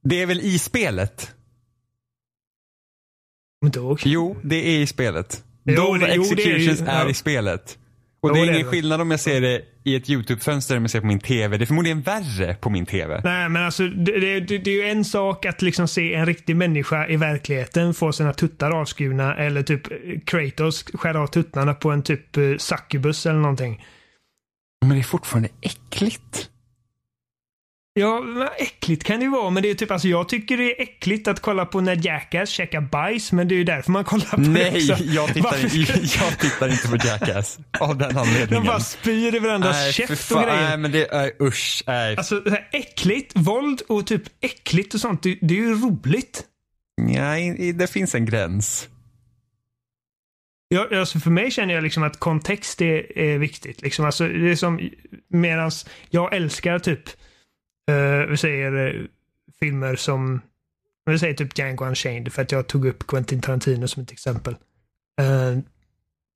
det är väl i spelet? Kommer inte ihåg. Jo, det är i spelet. Jo, De det- jo, det är ju- är, ja. i spelet. Och det är ingen skillnad om jag ser det i ett YouTube-fönster eller om jag ser på min TV. det är förmodligen värre på min TV. Nej, men alltså det, det, det, är ju en sak att liksom se en riktig människa i verkligheten få sina tuttar avskurna eller typ eh, Kratos skär av tuttarna på en typ eh, succubus eller någonting. Men det är fortfarande äckligt. Ja, äckligt kan det ju vara, men det är typ, alltså jag tycker det är äckligt att kolla på när Jackass käkar bajs, men det är ju därför man kollar på det Nej, också. jag tittar, Varför in, ska- jag tittar inte på Jackass. Av den De anledningen. bara spyr i varandras Nej, käft och grejer. Nej, men det är usch. Nej. Alltså det äckligt, våld och typ äckligt och sånt, det, det är ju roligt. Nej, det finns en gräns. Jag, alltså för mig känner jag liksom att kontext är, är viktigt. Liksom alltså det är som, medans jag älskar typ, uh, vi säger uh, filmer som, vi säger typ Django Unchained för att jag tog upp Quentin Tarantino som ett exempel. Uh,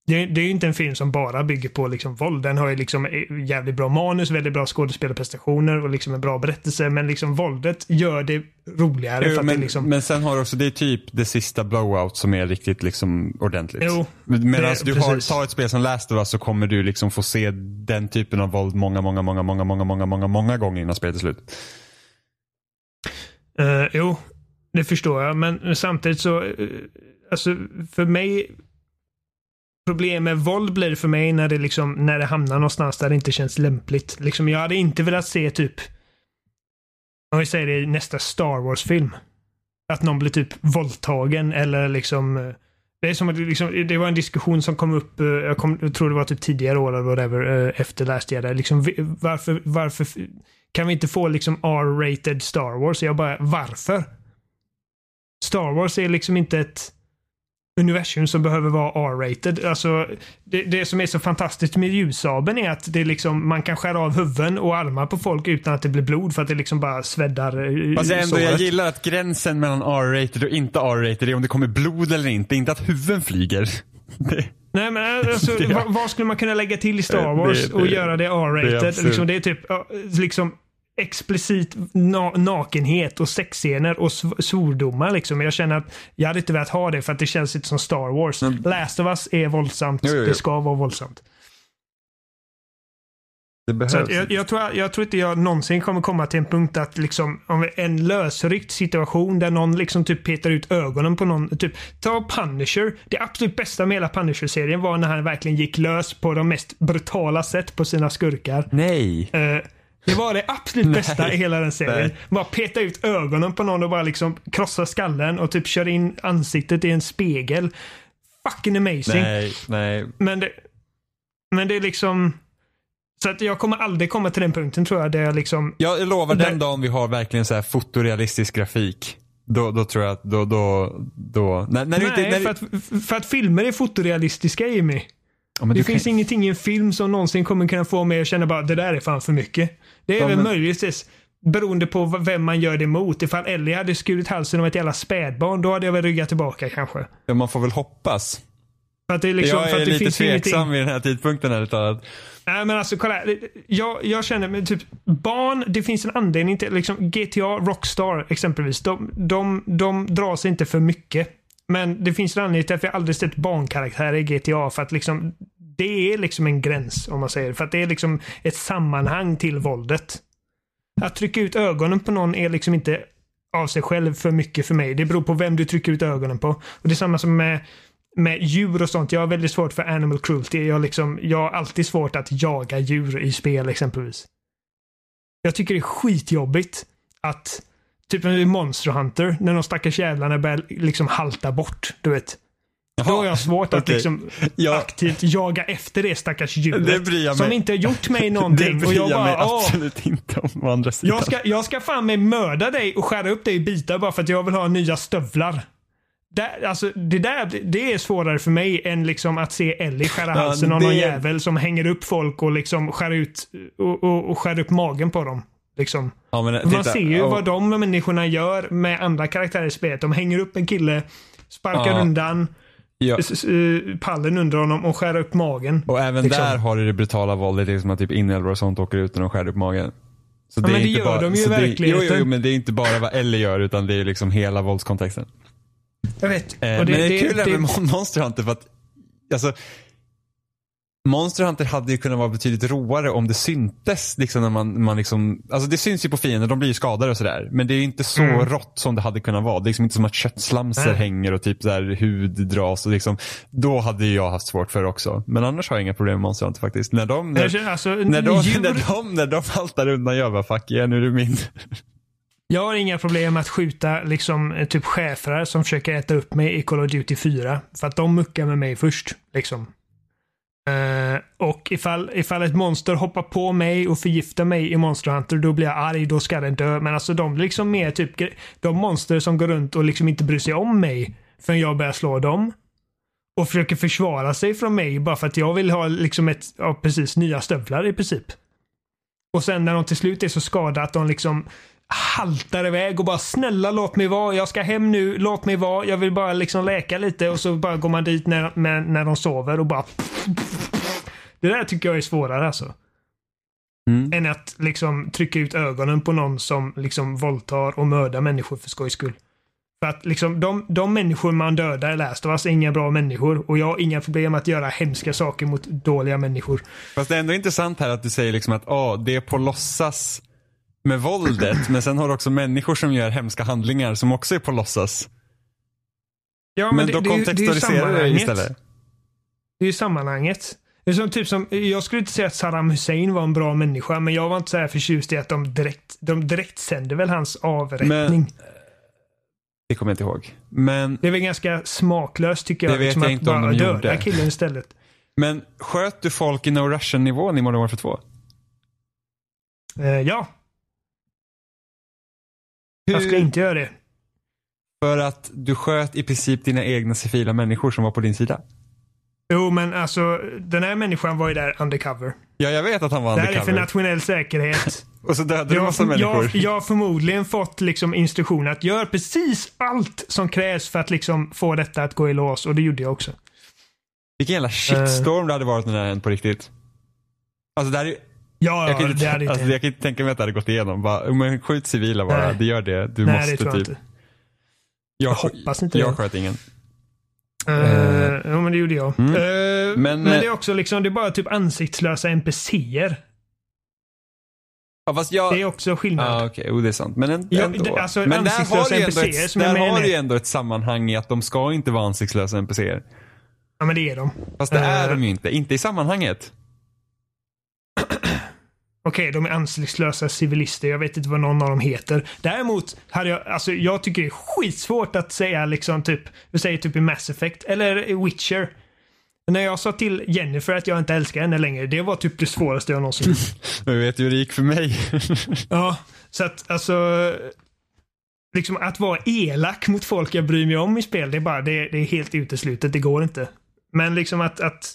det, det är ju inte en film som bara bygger på liksom våld. Den har ju liksom jävligt bra manus, väldigt bra skådespelarprestationer och liksom en bra berättelse. Men liksom våldet gör det roligare. Jo, men, det liksom, men sen har du också, det är typ det sista blowout som är riktigt liksom ordentligt. Jo, Medan det- du har, tar ett spel som Last of Us så kommer du liksom få se den typen av våld många, många, många, många, många, många, många, många gånger innan spelet är slut. Uh, jo, det förstår jag. Men samtidigt så, eh, alltså för mig, problem med våld blir det för mig när det liksom, när det hamnar någonstans där det inte känns lämpligt. Liksom, jag hade inte velat se typ, om vi säger det i nästa Star Wars-film. Att någon blir typ våldtagen eller liksom eh, det, är som att det liksom, det var en diskussion som kom upp, eh, jag, kom, jag tror det var typ tidigare år eller whatever, eh, efter Last Jedi. Liksom, varför, varför kan vi inte få liksom R-rated Star Wars? Jag bara, varför? Star Wars är liksom inte ett universum som behöver vara R-rated. Alltså, det, det som är så fantastiskt med ljussabeln är att det är liksom, man kan skära av huvuden och armar på folk utan att det blir blod för att det liksom bara sväddar eh, Fast jag, ändå, jag gillar att gränsen mellan R-rated och inte R-rated är om det kommer blod eller inte, inte att huvuden flyger. Det, Nej men alltså, Det- vad, vad skulle man kunna lägga till i Star Det- Wars det- och göra det R-rated? liksom, det är typ liksom explicit na nakenhet och sexscener och sv- svordomar. Liksom. Jag känner att jag hade inte velat ha det för att det känns inte som Star Wars. Men- Last of Us är våldsamt. Jo, jo, jo. Det ska vara våldsamt. det behövs. Så att jag, jag, tror, jag tror inte jag någonsin kommer komma till en punkt att liksom, om en lösryckt situation där någon liksom typ petar ut ögonen på någon. Typ, ta Punisher. Det absolut bästa med hela Punisher-serien var när han verkligen gick lös på de mest brutala sätt på sina skurkar. Nej. Eh, det var det absolut bästa i hela den serien. Nej. Bara peta ut ögonen på någon och bara liksom krossa skallen och typ köra in ansiktet i en spegel. Fucking amazing. Nej, nej. Men det, men det är liksom... Så att jag kommer aldrig komma till den punkten tror jag där jag liksom... Jag lovar Där- den dagen vi har verkligen så här fotorealistisk grafik. Då, då tror jag att då, då, då. När, när du Nej, inte, när, för, att, för att filmer är fotorealistiska Jimmy. Ja, Det finns kan- ingenting i en film som någonsin kommer kunna få mig att känna bara det där är fan för mycket. Det är Ja, väl möjligtvis beroende på vem man gör det mot. Ifall Ellie hade skurit halsen av ett jävla spädbarn, då hade jag väl ryggat tillbaka kanske. Ja, man får väl hoppas. För att det är liksom, jag är att det lite finns tveksam ingenting. vid den här tidpunkten ärligt talat. Nej men alltså kolla. Jag, jag känner med typ barn, det finns en anledning till liksom GTA, Rockstar exempelvis. De, de, de drar sig inte för mycket. Men det finns en anledning till att vi aldrig sett barnkaraktärer i GTA för att liksom det är liksom en gräns om man säger. För att det är liksom ett sammanhang till våldet. Att trycka ut ögonen på någon är liksom inte av sig själv för mycket för mig. Det beror på vem du trycker ut ögonen på. Och det är samma som med, med djur och sånt. Jag har väldigt svårt för animal cruelty. Jag, liksom, jag har alltid svårt att jaga djur i spel exempelvis. Jag tycker det är skitjobbigt att Typ i Monster Hunter, när de stackars jävlarna börjar liksom halta bort. Du vet. Då har jag svårt att okej. liksom Ja. aktivt jaga efter det stackars Det djuret. Som mig. inte gjort mig Det någonting. och bryr jag jag mig bara, åh, absolut inte om å andra sidan. jag ska, jag ska fan med mörda dig och skära upp dig i bitar bara för att jag vill ha nya stövlar. Där, alltså, det där det är svårare för mig än liksom att se Ellie skära Ja, halsen av någon det- jävel som hänger upp folk och liksom skär ut och, och, och skär upp magen på dem. Liksom. ja, men, Man titta, ser ju och- vad de människorna gör med andra karaktärer i spelet. De hänger upp en kille, sparkar Ja. undan ja. eh, pallen under honom och skär upp magen. Och även Liksom. där har du det brutala våldet, liksom att typ inälvor och sånt åker ut när de skär upp magen. Så men det gör bara, de ju i det- verkligheten. Jo, jo, jo, men det är inte bara vad Ellie gör utan det är liksom hela våldskontexten. Jag vet. Eh, Och men det är kul det, det- med Mon- Monster Hunter för att alltså, Monster Hunter hade ju kunnat vara betydligt roligare om det syntes. Liksom när man, man liksom, alltså det syns ju på fiender, de blir ju skadade och sådär. Men det är inte så Mm. rått som det hade kunnat vara. Det är liksom inte som att köttslamser Nej. hänger och typ här hud dras. Och liksom, då hade jag haft svårt för det också. Men annars har jag inga problem med Monster Hunter faktiskt. När de, när, Alltså, när de, djur, när de, när de haltar undan, jag bara fuck yeah, nu är du min. Jag har inga problem med att skjuta liksom typ schäfrar som försöker äta upp mig i Call of Duty 4. För att de muckar med mig först. Liksom. Eh, och ifall, ifall ett monster hoppar på mig och förgiftar mig i Monster Hunter, då blir jag arg, då ska den dö. Men alltså de liksom mer typ, de monster som går runt och liksom inte bryr sig om mig förrän jag börjar slå dem. Och försöker försvara sig från mig bara för att jag vill ha liksom ett, ja precis, nya stövlar i princip. Och sen när de till slut är så skadade att de liksom haltar iväg och bara snälla låt mig vara, jag ska hem nu, låt mig vara, jag vill bara liksom läka lite och så bara går man dit när, när, när de sover och bara Det där tycker jag är svårare alltså. Mm. Än att liksom trycka ut ögonen på någon som liksom våldtar och mördar människor för skojs skull. För att liksom de, de människor man dödar i Last of Us är inga bra människor och jag har inga problem att göra hemska saker mot dåliga människor. Fast det är ändå intressant här att du säger liksom att ah, det är på låtsas med våldet. men sen har du också människor som gör hemska handlingar som också är på låtsas. Ja, Men, det- då det kontextualiserar du det istället. Det är ju sammanhanget. Det är som, typ som, jag skulle inte säga att Saddam Hussein var en bra människa, men jag var inte så här förtjust i att de direkt, de direkt sände väl hans avrättning. Det kommer jag inte ihåg. Men, Det är väl ganska smaklöst tycker jag. Det vet liksom jag att inte om bara de döda gjorde. killen istället. men sköt du folk i No Russian nivån i Modern Warfare 2? Eh, ja, jag ska Hur- inte göra det. För att du sköt i princip dina egna civila människor som var på din sida. Jo, men alltså den här människan var ju där undercover. Ja, jag vet att han var Det här är för undercover. nationell säkerhet. Och så dödade du massa människor. jag har förmodligen fått liksom instruktioner att göra precis allt som krävs för att liksom få detta att gå i lås och det gjorde jag också. Vilken jävla shitstorm det hade varit när det här hänt på riktigt. Alltså det här är Ja, jag, kan inte, det hade inte alltså, jag kan inte tänka mig att det hade gått igenom. Bara, men skjut civila bara, Nej. det gör det. Du Nej, måste det tror jag typ. inte. Jag, Jag hoppas inte jag det. sköt ingen. Uh, ja, men det gjorde jag. Mm. Eh, Men, men, eh, det är också liksom, det är bara typ ansiktslösa NPCer. Ja, jag... Det är också skillnad. Okej. Jo, det är sant. Men en- Ja, ändå. det- alltså, men där har du ändå ett, där har du ändå ett sammanhang i att de ska inte vara ansiktslösa NPCer. Ja, men det är de. Fast det är de ju inte. Inte i sammanhanget. Okej, de är ansiktslösa civilister. Jag vet inte vad någon av dem heter. Däremot hade jag, alltså jag tycker det är skitsvårt att säga liksom typ, vi säger typ i Mass Effect eller i Witcher. När jag sa till Jennifer att jag inte älskar henne längre, det var typ det svåraste jag någonsin gjort. Men vet du hur det gick för mig? Ja, så att alltså. Liksom att vara elak mot folk jag bryr mig om i spel, det är bara, det, det är helt uteslutet. Det går inte. Men liksom att, att,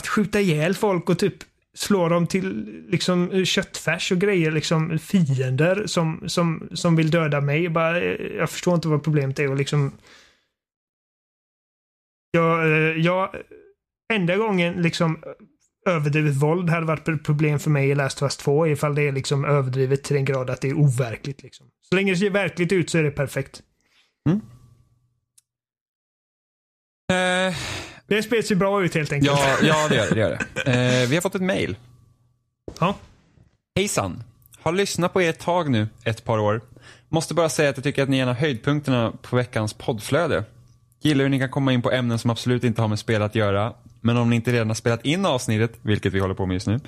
att skjuta ihjäl folk och typ slå dem till liksom köttfärs och grejer, liksom fiender som, som, som vill döda mig. Bara, eh, jag förstår inte vad problemet är och liksom. Jag, eh, jag, enda gången liksom överdrivet våld hade varit ett problem för mig i Last of Us 2 ifall det är liksom överdrivet till den grad att det är overkligt. Liksom. Så länge det ser verkligt ut så är det perfekt. Eh, Det spelet ser bra ut helt enkelt. ja, ja, det gör det. det, gör det. Eh, vi har fått ett mail. Ja. Hejsan. Har lyssnat på er ett tag nu, ett par år. Måste bara säga att jag tycker att ni är en av höjdpunkterna på veckans poddflöde. Gillar hur ni kan komma in på ämnen som absolut inte har med spel att göra. Men om ni inte redan har spelat in avsnittet, vilket vi håller på med just nu.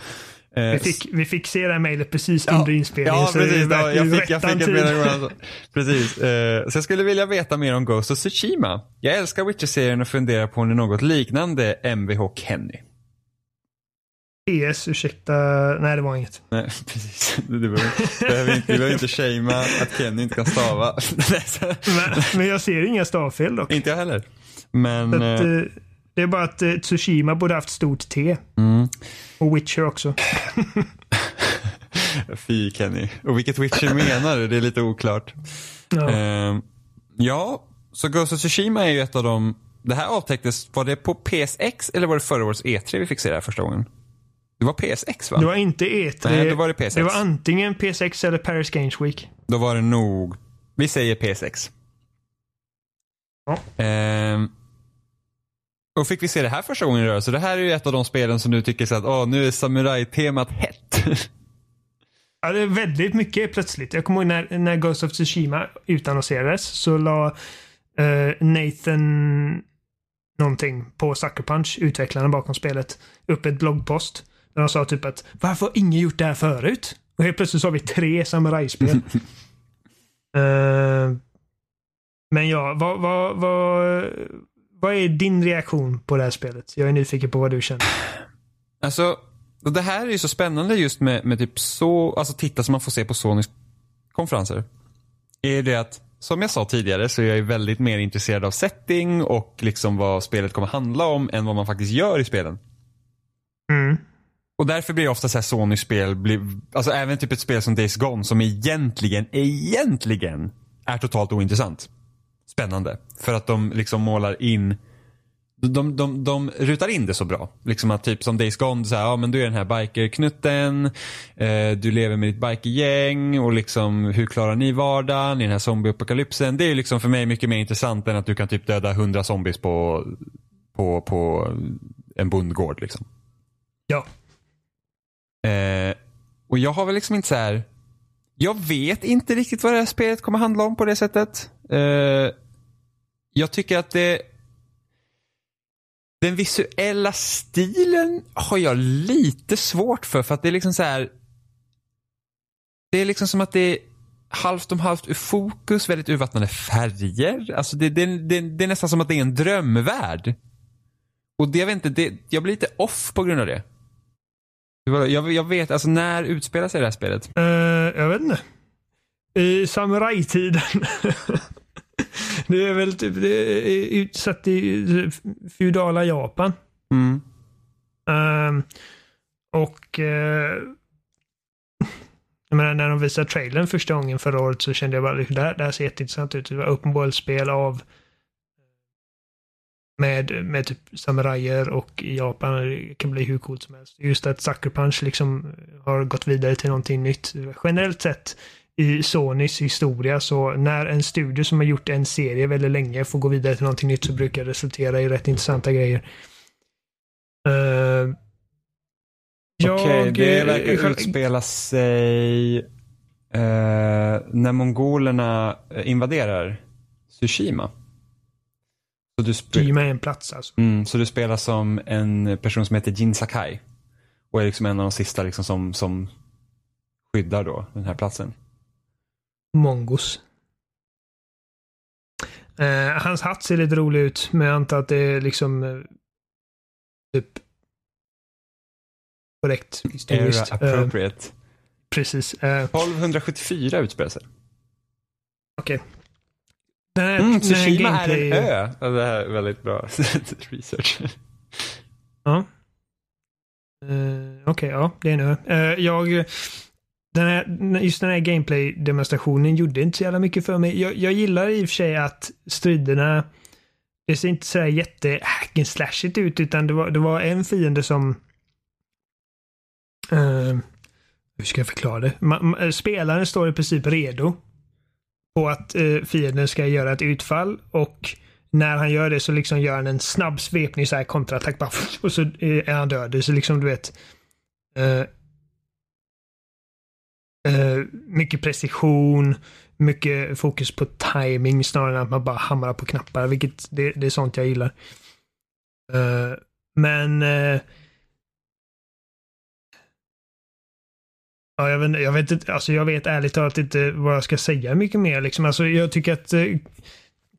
Eh, Vi fick, vi fick se det här mejlet precis under inspelningen. Ja, det precis. Ja, jag fick, jag fick meddelande. Alltså. Precis. Eh, så jag skulle vilja veta mer om Ghost of Tsushima. Jag älskar Witcher-serien och funderar på om det är något liknande Mvh Kenny. PS, ursäkta. Nej, det var inget. Nej, precis. Det det behöver, inte, vi behöver inte shamea att Kenny inte kan stava. Men, men jag ser inga stavfel dock. inte jag heller. Men... Att, eh, eh, det är bara att eh, Tsushima borde haft stort T. mm. Och Witcher också. Fy Kenny. Och vilket Witcher menar du? Det är lite oklart. Ja. Ehm, ja, så Ghost of Tsushima är ju ett av de... Det här avtäcktes, var det på PSX eller var det förra årets E3 vi fick se det här första gången? Det var PSX va? Det var inte E3. Nej, då var det PSX. Det var antingen PS6 eller Paris Games Week. Då var det nog... Vi säger PSX. Ja. Ehm, Och fick vi se det här första gången då? Så det här är ju ett av de spelen som du tycker så att åh, nu är samurajtemat hett. Ja, det är väldigt mycket plötsligt. Jag kommer ihåg när, när Ghost of Tsushima utannonserades så la uh, Nathan någonting på Sucker Punch, utvecklarna bakom spelet, upp ett bloggpost. Där de sa typ att varför har ingen gjort det här förut? Och helt plötsligt så har vi tre samurajspel. uh, men ja, vad, vad, vad, vad är din reaktion på det här spelet? Jag är nyfiken på vad du känner. Alltså, det här är ju så spännande just med, med typ så, alltså titta som man får se på Sonys konferenser. Är det att, som jag sa tidigare, så är jag väldigt mer intresserad av setting och liksom vad spelet kommer handla om än vad man faktiskt gör i spelen. Mm. Och därför blir ofta så här Sony-spel, alltså även typ ett spel som Days Gone som egentligen, egentligen är totalt ointressant. Spännande. För att de liksom målar in de, de, de rutar in det så bra. Liksom att typ som Days Gone, så här, ja men du är den här bikerknutten, eh, du lever med ditt bikergäng och liksom hur klarar ni vardagen i den här zombieapokalypsen? Det är liksom för mig mycket mer intressant än att du kan typ döda hundra zombies på, på, på en bondgård liksom. Ja. Eh, och jag har väl liksom inte så här, jag vet inte riktigt vad det här spelet kommer handla om på det sättet. Eh, jag tycker att det den visuella stilen har jag lite svårt för, för att det är liksom så här. Det är liksom som att det är halvt om halvt ur fokus, väldigt urvattnade färger. Alltså det, det, det, det är nästan som att det är en drömvärld. Och det, jag vet inte, det, jag blir lite off på grund av det. Jag, jag vet, alltså när utspelar sig det här spelet? Uh, jag vet inte. I samurajtiden. det är väl typ det är utsatt i feudala Japan. Mm. Um, och uh, jag menar, när de visade trailern första gången förra året så kände jag bara det här, det här ser jätteintressant ut. Det var open world-spel av med, med typ samurajer och i Japan. Det kan bli hur coolt som helst. Just att Sucker Punch liksom har gått vidare till någonting nytt. Generellt sett i Sonys historia så när en studio som har gjort en serie väldigt länge får gå vidare till någonting nytt så brukar det resultera i rätt intressanta grejer. Uh, Okej, okay, det verkar utspela sig uh, när mongolerna invaderar Tsushima. Så du Tsushima är en plats alltså. Mm, så du spelar som en person som heter Jin Sakai. Och är liksom en av de sista liksom som, som skyddar då den här platsen mongos. Eh, hans hatt ser lite rolig ut, men jag antar att det är liksom eh, typ korrekt historiskt. Era appropriate. Eh, precis. Eh, 1274 utspelar sig. Okej. Okay. Mm, Tsushima gameplay... är en ö. Det här är väldigt bra research. Ja. Uh, Okej, okay, ja, det är en ö. Uh, jag den här, just den här gameplay-demonstrationen gjorde inte så jävla mycket för mig. Jag, jag gillar i och för sig att striderna, det ser inte sådär jätte hack slashigt ut utan det var, det var en fiende som uh, hur ska jag förklara det? Man, spelaren står i princip redo på att uh, fienden ska göra ett utfall och när han gör det så liksom gör han en snabb svepning så här kontraattack bara, och så eh, är han död. Så liksom du vet uh, Uh, mycket precision, mycket fokus på timing snarare än att man bara hamrar på knappar, vilket det, det är sånt jag gillar. Uh, men uh, Ja, jag vet, jag vet inte, alltså jag vet ärligt talat inte vad jag ska säga mycket mer liksom. Alltså jag tycker att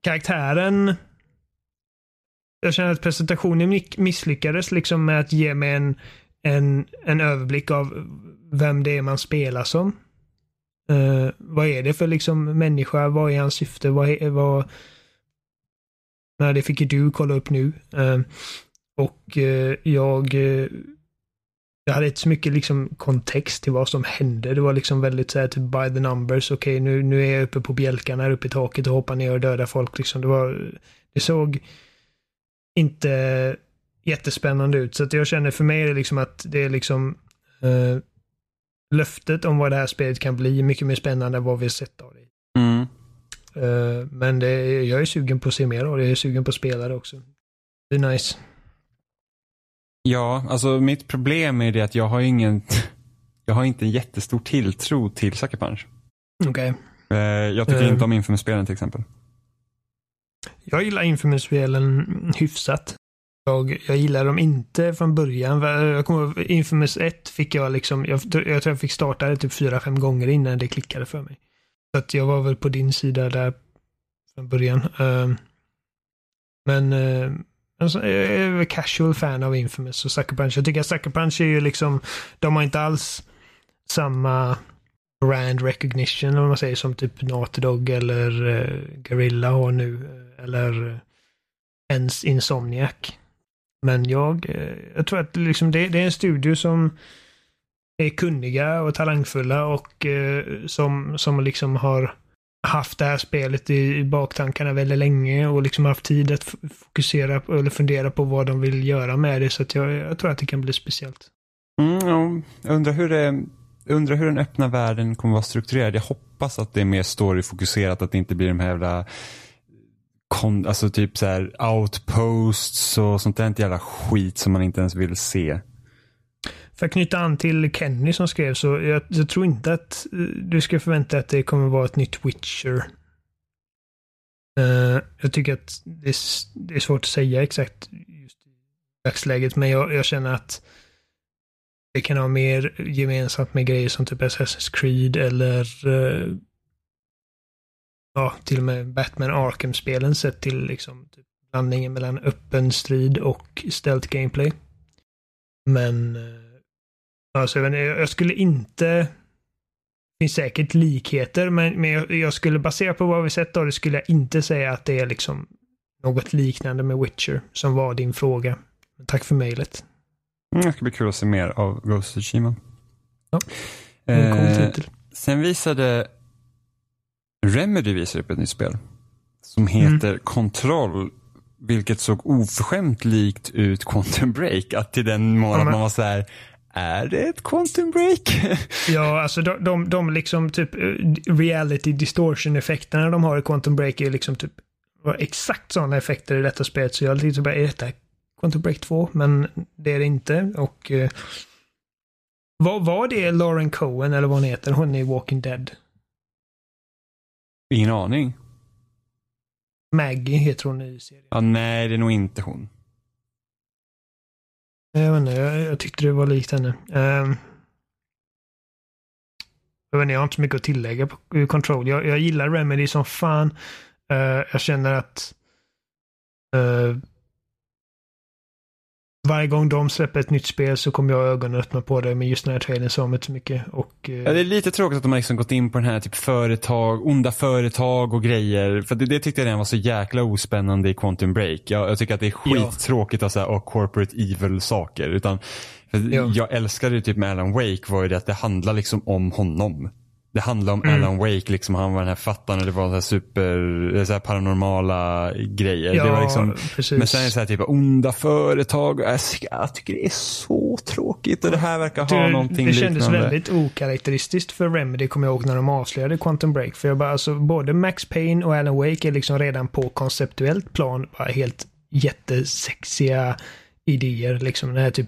karaktären jag känner att presentationen misslyckades liksom med att ge mig en, en, en överblick av vem det är man spelar som. Uh, vad är det för liksom människa? Vad är hans syfte? Vad är, vad... Nej, det fick ju du kolla upp nu. Uh, och uh, jag... jag hade inte så mycket liksom kontext till vad som hände. Det var liksom väldigt så här typ by the numbers. Okej, okay, nu, nu är jag uppe på bjälkarna här uppe i taket och hoppar ner och dödar folk. Liksom. Det, var, det såg inte jättespännande ut. Så att jag känner för mig är det liksom att det är liksom löftet om vad det här spelet kan bli mycket mer spännande än vad vi sett av det. Mm. Uh, men det, jag är sugen på att se mer och jag är sugen på att spela det också. Det är nice. Ja, alltså mitt problem är det att jag har ingen, jag har inte en jättestor tilltro till Sucker Punch. Okej. Eh, Jag tycker Eh. inte om Infamous-spelen till exempel. Jag gillar Infamous-spelen hyfsat. Jag, jag gillar dem inte från början. Jag kommer ihåg, Infamous 1 fick jag liksom, jag, jag tror jag fick starta det typ fyra fem gånger innan det klickade för mig. Så att jag var väl på din sida där från början. Ehm, men eh, alltså, jag är casual fan av Infamous och Sucker Punch. Jag tycker att Sucker Punch är ju liksom, de har inte alls samma brand recognition, eller vad man säger, som typ Naughty Dog eller eh, Gorilla har nu. Eh, eller ens Insomniac. Men jag, eh, jag tror att liksom det, det är en studio som är kunniga och talangfulla och eh, som, som liksom har haft det här spelet i, baktankarna väldigt länge och liksom haft tid att fokusera på, eller fundera på vad de vill göra med det. Så att jag, jag tror att det kan bli speciellt. Mm, ja, jag undrar hur, det, jag undrar hur den öppna världen kommer vara strukturerad. Jag hoppas att det är mer storyfokuserat, att det inte blir de här jävla kon, alltså typ så här outposts och sånt där jävla skit som man inte ens vill se. För att knyta an till Kenny som skrev så jag, jag tror inte att du ska förvänta dig att det kommer vara ett nytt Witcher. Uh, jag tycker att det är, det är svårt att säga exakt just i dagsläget, men jag, jag känner att det kan ha mer gemensamt med grejer som typ Assassin's Creed eller uh, ja, till och med Batman Arkham-spelen sett till liksom typ blandningen mellan öppen strid och stealth gameplay. Men eh, Alltså, jag, vet inte, jag skulle inte... Det finns säkert likheter, men, men jag, jag skulle baserat på vad vi sett då, det skulle jag inte säga att det är liksom något liknande med Witcher, som var din fråga. Men tack för mejlet. Mm, det ska bli kul att se mer av Ghost of Tsushima. Ja, En cool Eh, titel. sen visade Remedy visade upp ett nytt spel. Som Mm. heter Control. Vilket såg oförskämt likt ut Quantum Break. Att till den mån men- man var så här. Är det ett Quantum Break? Ja, alltså de, de, de liksom typ eh, reality distortion-effekterna de har i Quantum Break är liksom typ var exakt sådana effekter i detta spelet. Så jag tänkte bara, är detta Quantum Break 2? Men det är det inte. Och eh, vad var det Lauren Cohen, eller vad hon heter, hon är i Walking Dead? Ingen aning. Maggie heter hon i serien. Ja, nej, det är nog inte hon. Jag vet inte, jag, jag tyckte det var likt henne. Um, jag, vet inte, jag har inte så mycket att tillägga på Control. Jag, jag gillar Remedy som fan. Eh, jag känner att eh, varje gång de släpper ett nytt spel så kommer jag ha ögonen öppna på det. Men just den här trailern sa mig inte så mycket. Och, eh, Ja, det är lite tråkigt att de har liksom gått in på den här typ företag, onda företag och grejer. För det, det tyckte jag redan var så jäkla ospännande i Quantum Break. Jag, jag tycker att det är Ja. skittråkigt att säga och corporate evil saker. Utan, Ja. Jag älskade det typ med Alan Wake var ju det att det handlar liksom om honom. Det handlar om Mm. Alan Wake, liksom, han var den här fattaren och det var så här super, så här paranormala grejer. ja, det var liksom, precis. men sen är det så här typ onda företag. Jag, jag tycker det är så tråkigt och det här verkar ha det, någonting det kändes liknande. väldigt okaraktäristiskt för Remedy, kommer jag ihåg, när de avslöjade Quantum Break. För jag bara, alltså, både Max Payne och Alan Wake är liksom redan på konceptuellt plan bara helt jättesexiga idéer. Liksom den här typ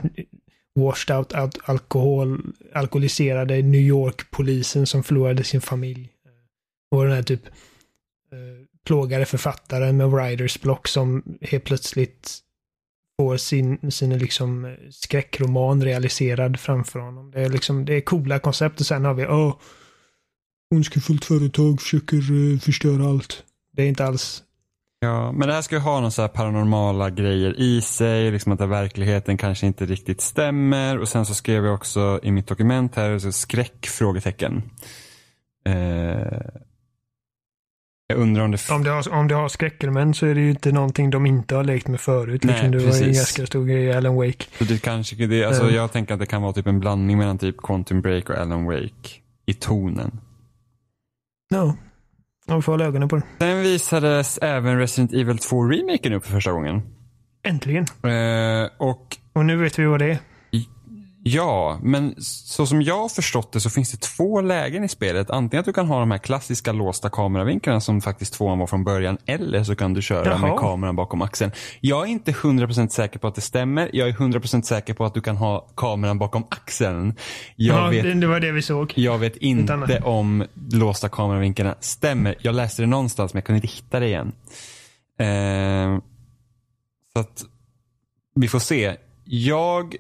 washed out, out alkohol, alkoholiserade New York-polisen som förlorade sin familj. Och den här typ eh, plågade författaren med writers block som helt plötsligt får sin, sin liksom eh, skräckroman realiserad framför honom. Det är liksom, det är coola koncept och sen har vi, åh, ondskefullt företag försöker eh, förstöra allt. Det är inte alls, Ja, men det här ska ju ha någon så här paranormala grejer i sig, liksom att verkligheten kanske inte riktigt stämmer. Och sen så skrev jag också i mitt dokument här, så skräck? Frågetecken. Eh, jag undrar om det... om det har, om det har skräckelement så är det ju inte någonting de inte har lekt med förut. Nej, liksom det var en precis. ganska stor grej i Alan Wake. så det kanske, det, alltså, Mm. Jag tänker att det kan vara typ en blandning mellan typ Quantum Break och Alan Wake i tonen. Ja, man får hålla ögonen på det. Sen visades även Resident Evil 2-remaken upp för första gången. Äntligen. Eh, och Och nu vet vi vad det är. Ja, men så som jag har förstått det så finns det två lägen i spelet. Antingen att du kan ha de här klassiska låsta kameravinklarna som faktiskt tvåan var från början. Eller så kan du köra Jaha. med kameran bakom axeln. Jag är inte 100% säker på att det stämmer. Jag är 100% säker på att du kan ha kameran bakom axeln. Jag, ja, vet, det, var det vi såg. jag vet inte om låsta kameravinklarna stämmer. Jag läste det någonstans men jag kunde inte hitta det igen. Eh, så att vi får se. Jag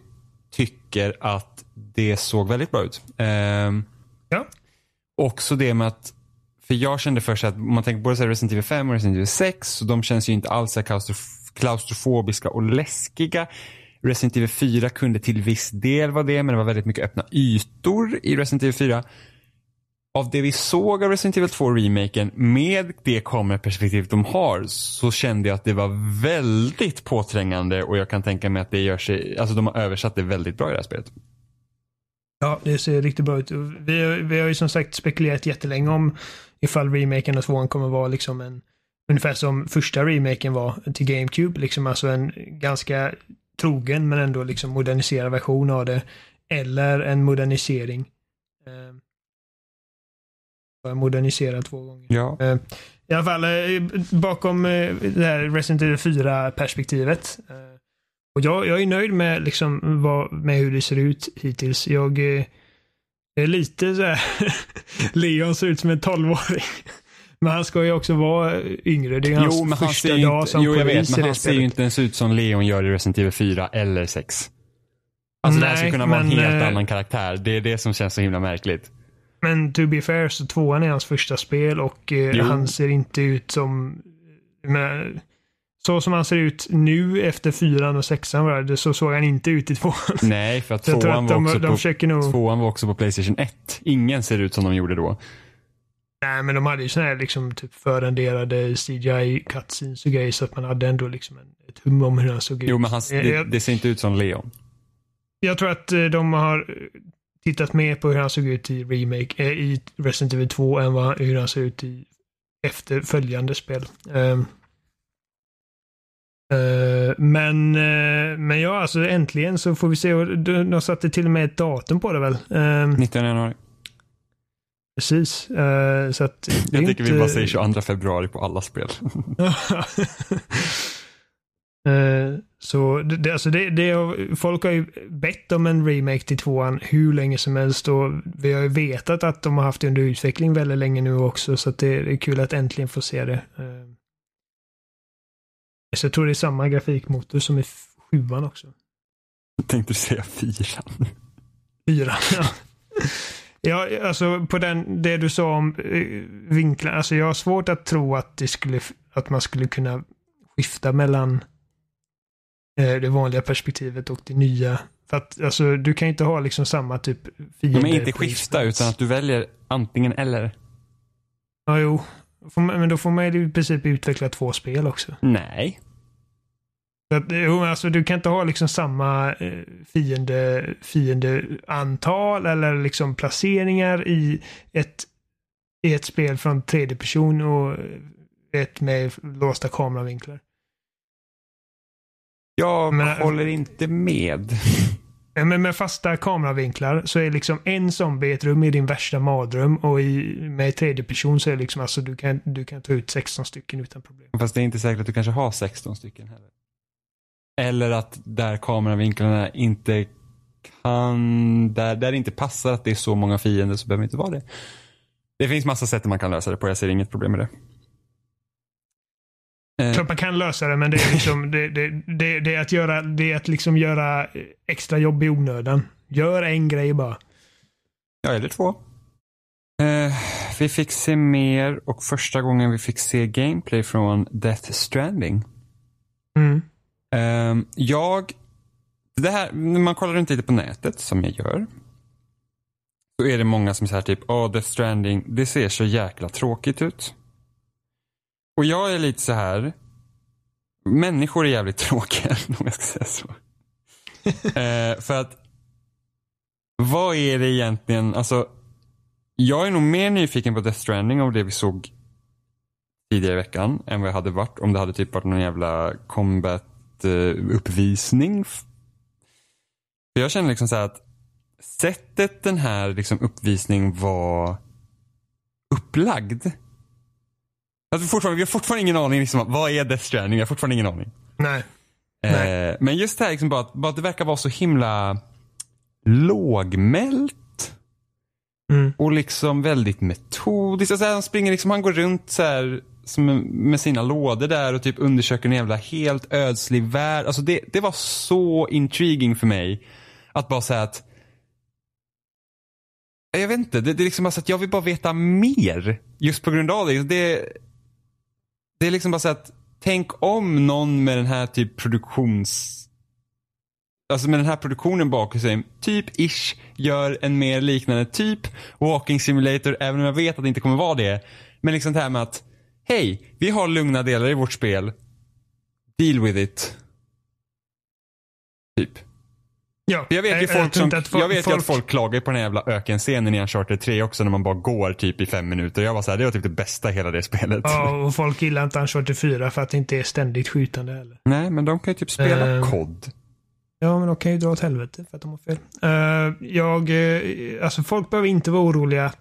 tycker att det såg väldigt bra ut. Ehm, Ja. också det med att, för jag kände först att om man tänker både Resident Evil 5 och Resident Evil 6, så de känns ju inte alls så klaustrofobiska och läskiga. Resident Evil 4 kunde till viss del vara det, men det var väldigt mycket öppna ytor i Resident Evil 4. Av det vi såg av Resident Evil 2-remaken med det kameraperspektivet de har så kände jag att det var väldigt påträngande och jag kan tänka mig att det gör sig, alltså de har översatt det väldigt bra i det här spelet. Ja, det ser riktigt bra ut. Vi, har- vi har ju som sagt spekulerat jättelänge om ifall remaken av tvåan kommer vara liksom en ungefär som första remaken var till GameCube, liksom alltså en ganska trogen men ändå liksom moderniserad version av det. Eller en modernisering. Jag moderniserad två gånger. Ja. Eh, I alla fall eh, bakom eh, det här Resident Evil 4-perspektivet. Eh, och jag, jag är nöjd med, liksom, vad, med hur det ser ut hittills. Jag är lite så här Leon ser ut som en 12-åring. Men han ska ju också vara yngre. Det är hans Jo, men han första dag inte, som jo, jag vet, men det han ser ju inte ens ut som Leon gör i Resident Evil 4 eller 6. Alltså det här Nej, skulle kunna vara en helt annan karaktär. Det är det som känns så himla märkligt. Men to be fair så tvåan är hans första spel och eh, han ser inte ut som... Men, så som han ser ut nu efter fyran och sexan var det, så såg han inte ut i tvåan. Nej, för att tvåan att var, de, också de på, försöker nog... tvåan var också på Playstation 1. Ingen ser ut som de gjorde då. Nej, men de hade ju sådana här liksom typ förrenderade CGI cutscenes och grejer så att man hade ändå liksom en, ett hum om hur han såg ut. Jo, men han, Eh, det, det ser inte ut som Leon. jag tror att eh, de har tittat mer på hur han såg ut i remake, eh, i Resident Evil 2 än vad, hur han ser ut i efterföljande spel. Ehm. Eh, men, eh, men ja, alltså äntligen så får vi se. Och de, de satte till och med ett datum på det väl? Ehm, 19 januari. precis. Eh, så att Jag tycker vi inte- bara säger 22 februari på alla spel. Så det, alltså det, det, folk har ju bett om en remake till tvåan hur länge som helst och vi har ju vetat att de har haft det under utveckling väldigt länge nu också så det, är kul att äntligen få se det. Eh, Så jag tror det är samma grafikmotor som i sjuan också. Jag tänkte säga fyran. Fyran, ja. Ja, alltså på den, det du sa om eh, vinklar. Alltså jag har svårt att tro att det skulle, att man skulle kunna skifta mellan det vanliga perspektivet och det nya. För att alltså du kan inte ha liksom samma typ fiende. Men inte skifta utan att du väljer antingen eller. Ja, jo. Men då får man ju i princip utveckla två spel också. Nej. Att, jo, alltså, du kan inte ha liksom samma eh, fiende, fiendeantal eller liksom placeringar i ett, i ett spel från tredje person och ett med låsta kameravinklar. Jag Men- håller inte med. Men med fasta kameravinklar så är liksom en zombie i ett rum i din värsta mardröm och i, med tredje person så är det liksom alltså du kan, du kan ta ut 16 stycken utan problem. Fast det är inte säkert att du kanske har 16 stycken heller. Eller att där kameravinklarna inte kan, där, där det inte passar att det är så många fiender så behöver det inte vara det. Det finns massa sätt man kan lösa det på, jag ser inget problem med det. Eh, Klart man kan lösa det men det är liksom det, det, det, det är att göra, det är att liksom göra eh, extra jobb i onödan. Gör en grej bara. Ja, eller två. Eh, vi fick se mer och första gången vi fick se gameplay från Death Stranding. Mm. Ehm, jag, det här, när man kollar runt lite på nätet som jag gör. Så är det många som säger typ, åh Death Stranding, det ser så jäkla tråkigt ut. Och jag är lite så här, människor är jävligt tråkiga om jag ska säga så. Eh, för att, vad är det egentligen, alltså, jag är nog mer nyfiken på Death Stranding av det vi såg tidigare i veckan än vad jag hade varit om det hade typ varit någon jävla combat eh, uppvisning. För jag känner liksom så här att sättet den här liksom uppvisningen var upplagd. Alltså fortfarande, vi har fortfarande ingen aning, liksom, vad är Death Stranding? Jag har fortfarande ingen aning. Nej. Nej. Eh, men just det här liksom bara, att- bara att det verkar vara så himla lågmält. Mm. Och liksom väldigt metodiskt. Alltså han springer liksom, han går runt så här som med sina lådor där och typ undersöker en jävla helt ödslig värld. Alltså det, det var så intriguing för mig. Att bara säga att jag vet inte, det, det är liksom bara så att jag vill bara veta mer. Just på grund av det. Det, det är liksom bara så att tänk om någon med den här typ produktions Alltså med den här produktionen bakom sig, typ ish, gör en mer liknande typ walking simulator, även om jag vet att det inte kommer vara det. Men liksom det här med att, hej, vi har lugna delar i vårt spel. Deal with it. Typ. Ja, Jag vet ju jag folk tror som, folk- jag vet folk- att folk klagar på den här jävla ökenscenen i Uncharted 3 också när man bara går typ i fem minuter. Jag var så här, det var typ det bästa i hela det spelet. Ja, och folk gillar inte Uncharted 4 för att det inte är ständigt skjutande heller. Nej, men de kan ju typ spela Ehm. kod. Ja, men de kan ju dra åt helvete för att de har fel. Eh, jag, eh, alltså folk behöver inte vara oroliga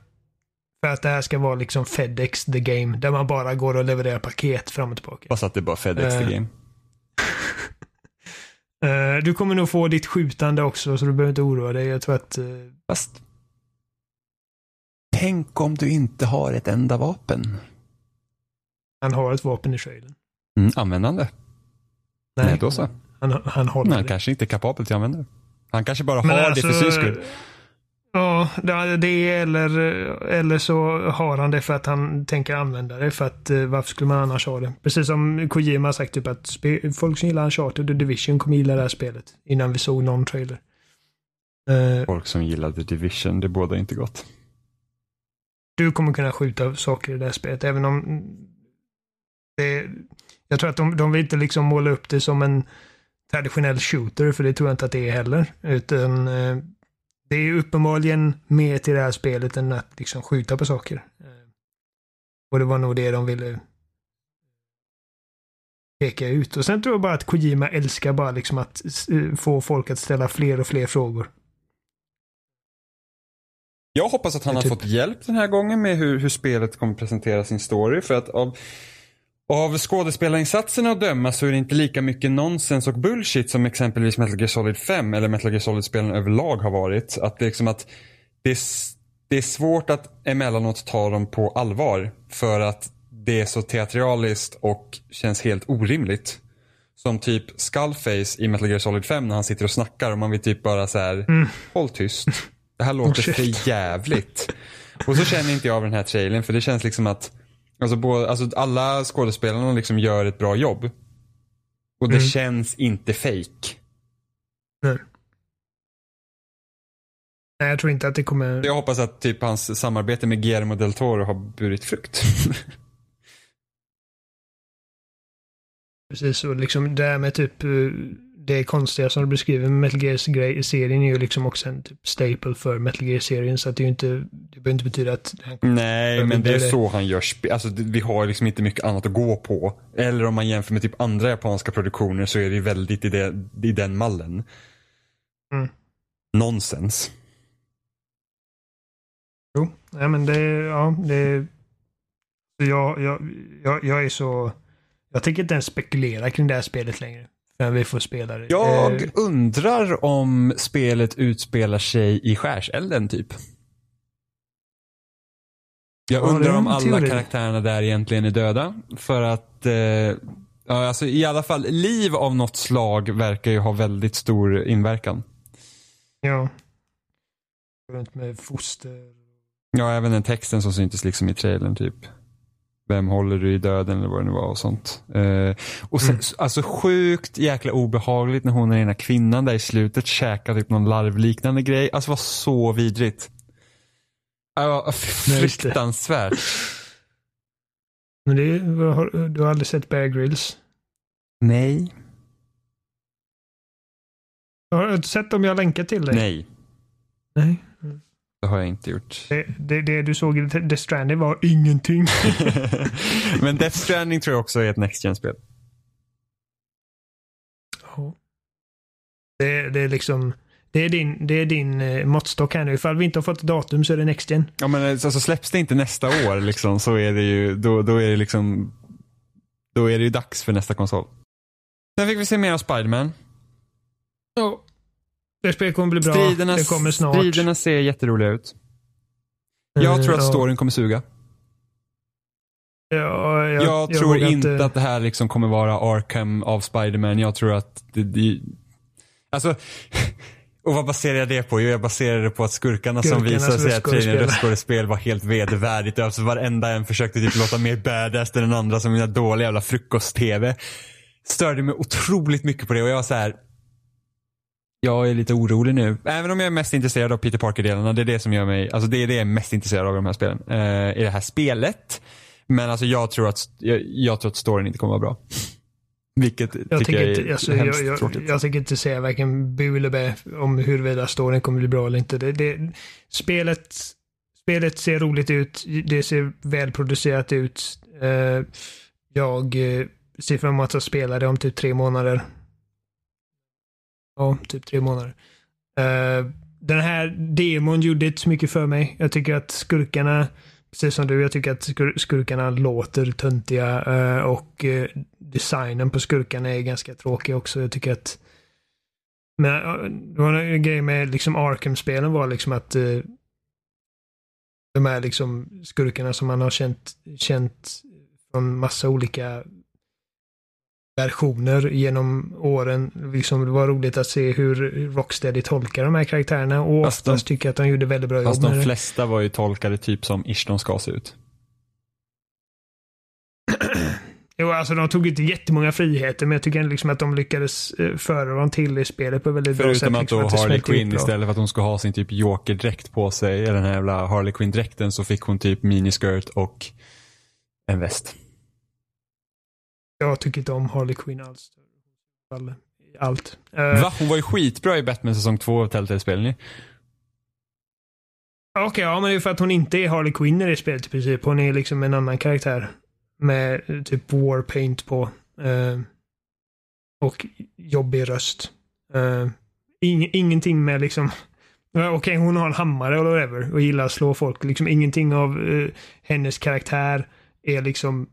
för att det här ska vara liksom Fedex the game. Där man bara går och levererar paket fram och tillbaka. Fast att det är bara Fedex the game. Eh, du kommer nog få ditt skjutande också, så du behöver inte oroa dig. Jag tror att... eh, Fast. Tänk om du inte har ett enda vapen. han har ett vapen i trailern. Mm, användande. Nej, då så. Han, han håller Men han det. kanske inte är kapabel till att använda det. Han kanske bara Men har alltså, det för syns skull. Ja, det eller, eller så har han det för att han tänker använda det. För att eh, varför skulle man annars ha det? Precis som Kojima sagt typ att folk som gillar Uncharted och Division kommer gilla det här spelet. Innan vi såg någon trailer. Eh, Folk som gillar The Division, det båda inte gott. du kommer kunna skjuta saker i det här spelet. Även om det, jag tror att de, de vill inte liksom måla upp det som en traditionell shooter, för det tror jag inte att det är heller. Utan eh, det är uppenbarligen mer till det här spelet än att liksom skjuta på saker. Eh, och det var nog det de ville peka ut. Och sen tror jag bara att Kojima älskar bara liksom att eh, få folk att ställa fler och fler frågor. Jag hoppas att han har typ- fått hjälp den här gången med hur, hur spelet kommer presentera sin story. För att av, av skådespelarinsatserna att döma så är det inte lika mycket nonsens och bullshit som exempelvis Metal Gear Solid 5 eller Metal Gear Solid-spelen överlag har varit. Att det är liksom att det är, det är svårt att emellanåt ta dem på allvar. För att det är så teatraliskt och känns helt orimligt. Som typ Skullface i Metal Gear Solid 5 när han sitter och snackar och man vill typ bara så här, håll tyst. Det här låter shit. för jävligt. Och så känner inte jag av den här trailern för det känns liksom att alltså, både, alltså alla skådespelarna liksom gör ett bra jobb. Och det Mm. känns inte fake. Nej. Nej, jag tror inte att det kommer... Jag hoppas att typ hans samarbete med Guillermo del Toro har burit frukt. Precis, och liksom det här med typ eh, det konstiga som du beskriver med Metal Gear-serien är ju liksom också en typ staple för Metal Gear-serien. Så att det är ju inte, det behöver inte betyda att Nej, men det är vidare. så han gör spe- Alltså det- vi har liksom inte mycket annat att gå på. Eller om man jämför med typ andra japanska produktioner så är det ju väldigt i, det, i den mallen. Mm. Nonsens. Jo, nej men det, ja, det... Jag, jag, jag, jag är så... Jag tänker inte ens spekulera kring det här spelet längre. Förrän vi får spela det. Jag Eh, undrar om spelet utspelar sig i skärselden typ. Jag Ja, undrar om alla teori. karaktärerna där egentligen är döda. För att, eh, ja, alltså i alla fall liv av något slag verkar ju ha väldigt stor inverkan. Ja. Runt med foster. Ja, även den texten som syntes liksom i trailern typ. Vem håller du i döden eller vad det nu var och sånt. Eh, och sen, Mm. alltså sjukt jäkla obehagligt när hon är den ena kvinnan där i slutet käkar typ någon larvliknande grej. Alltså var så vidrigt. Det. fruktansvärt. Men det du har aldrig sett Bear Grylls? Nej. Har du sett om jag länkar till dig? Nej, Nej. Det har jag inte gjort. Det, det, det du såg i The Stranding var ingenting. Men Death Stranding tror jag också är ett Next Gen-spel. Ja. Det, det är liksom... Det är din, det är din eh, måttstock här nu. Ifall vi inte har fått datum så är det Next Gen. Ja men alltså släpps det inte nästa år liksom så är det ju, då, då är det liksom, då är det ju dags för nästa konsol. Sen fick vi se mer av Spiderman. Ja. Det spelet kommer bli bra. Striderna, det kommer snart. striderna ser jätteroliga ut. Jag Eh, tror att storyn kommer suga. Ja, jag, Jag, tror vågar inte att det här liksom kommer vara Arkham av Spiderman. Jag tror att det, det Alltså, och vad baserar jag det på? Jo, jag baserar det på att skurkarna som Skurkarnas visade sig att röstskådespel. röstskådespel var helt vedervärdigt. Alltså varenda en försökte typ låta mer badass än den andra som mina dåliga jävla frukost-tv. Störde mig otroligt mycket på det och jag var så här. Jag är lite orolig nu. Även om jag är mest intresserad av Peter Parker-delarna. Det är det som gör mig, alltså det är det jag är mest intresserad av i de här spelen. Eh, I det här spelet. Men alltså jag tror att, jag, jag tror att storyn inte kommer vara bra. Vilket Jag tycker jag är inte, alltså, hemskt jag, jag, tråkigt. jag tänker inte säga varken bu eller bä om huruvida storyn kommer bli bra eller inte. Det, det, spelet, spelet ser roligt ut. Det ser välproducerat ut. Eh, jag eh, ser fram emot att spela det om typ tre månader. Ja, typ tre månader. Uh, den här demon gjorde inte så mycket för mig. Jag tycker att skurkarna, precis som du, jag tycker att skur skurkarna låter töntiga uh, och uh, designen på skurkarna är ganska tråkig också. Jag tycker att men, det var en grej med liksom Arkham-spelen var liksom att uh, de här liksom skurkarna som man har känt, känt från massa olika versioner genom åren. Liksom, det var roligt att se hur Rocksteady tolkar de här karaktärerna och Fast de- oftast tycker jag att de gjorde väldigt bra Fast jobb med de det. flesta var ju tolkade typ som ish de ska se ut. Jo, alltså de tog inte jättemånga friheter, men jag tycker liksom att de lyckades eh, föra dem till i spelet på väldigt bra sätt. Förutom att liksom, då det Harley Quinn istället för att hon ska ha sin typ Joker-dräkt på sig, eller den här jävla Harley Quinn-dräkten, så fick hon typ miniskirt och en väst. Jag tycker inte om Harley Quinn alls. All- Allt. Eh, Va? Hon var ju skitbra i Batman säsong 2 av Telltale-spelen. Okej, ja, men det är för att hon inte är Harley Quinn i det spelet i princip. Hon är liksom en annan karaktär. Med eh, typ warpaint på. Eh, och jobbig röst. Eh, ing, ingenting med liksom... Ja, Okej, hon har en hammare eller whatever och gillar att slå folk. Liksom ingenting av eh, hennes karaktär är liksom eh,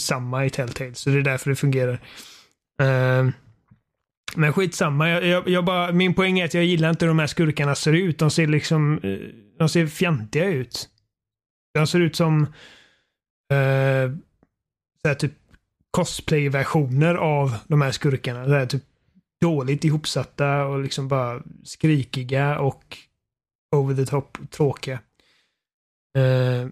samma i Telltale. Så det är därför det fungerar. Uh, men skitsamma. Jag, jag, jag bara, min poäng är att jag gillar inte hur de här skurkarna ser ut. De ser liksom, eh, de ser fjantiga ut. De ser ut som Uh, så här typ cosplay-versioner av de här skurkarna. Så här typ dåligt ihopsatta och liksom bara skrikiga och over the top tråkiga. Uh,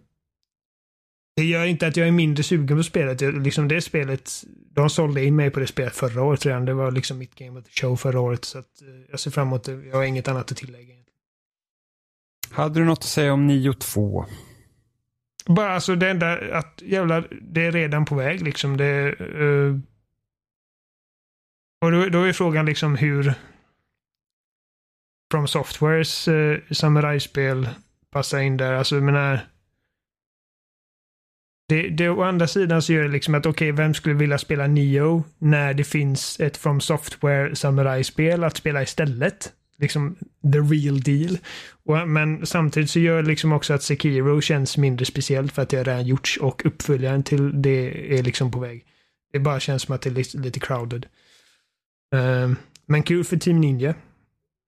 det gör inte att jag är mindre sugen på spelet. Jag, liksom det spelet, de sålde in mig på det spelet förra året redan. Det var liksom mitt game of the show förra året. Så att, eh, jag ser fram emot det. Jag har inget annat att tillägga. Hade du något att säga om 9-2? Bara alltså det enda att jävlar, det är redan på väg liksom. Det, eh, och då, då är frågan liksom hur From Softwares uh, samurajspel passar in där. Alltså jag menar det, det, å andra sidan så gör det liksom att okej, vem skulle vilja spela Neo när det finns ett From Software samurajspel att spela istället? Liksom the real deal. Och, men samtidigt så gör det liksom också att Sekiro känns mindre speciellt för att det har redan gjorts och uppföljaren till det är liksom på väg. Det bara känns som att det är lite, lite crowded. Um, men kul för Team Ninja.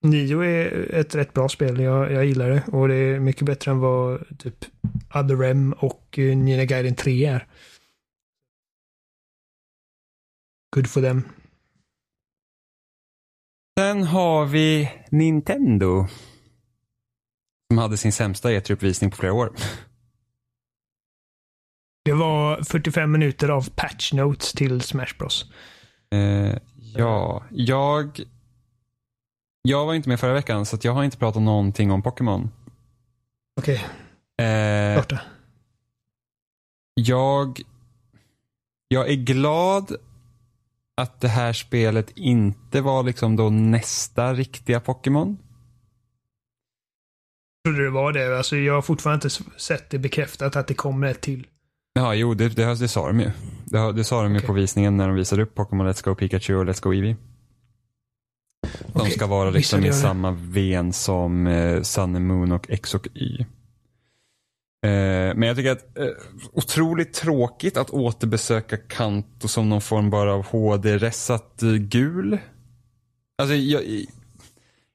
Nio är ett rätt bra spel. Jag, jag gillar det och det är mycket bättre än vad typ Other M och uh, Nina Gaiden 3 är. Good for them. Sen har vi Nintendo. Som hade sin sämsta E3-uppvisning på flera år. Det var 45 minuter av patch notes till Smash Bros. Eh, ja, jag... Jag var inte med förra veckan så jag har inte pratat någonting om Pokémon. Okej, Eh, starta. jag... Jag är glad att det här spelet inte var liksom då nästa riktiga Pokémon. Trodde det var det. Alltså, jag har fortfarande inte sett det bekräftat att det kommer ett till. Ja, jo, det, det, det sa de ju. Det, det sa de ju på visningen när de visade upp Pokémon Let's Go Pikachu och Let's Go Eevee. De Okej, ska vara liksom i samma ven som eh, Sun Moon och X och Y. Eh, men jag tycker att eh, otroligt tråkigt att återbesöka Kanto som någon form bara av HD-ressat gul. Alltså jag,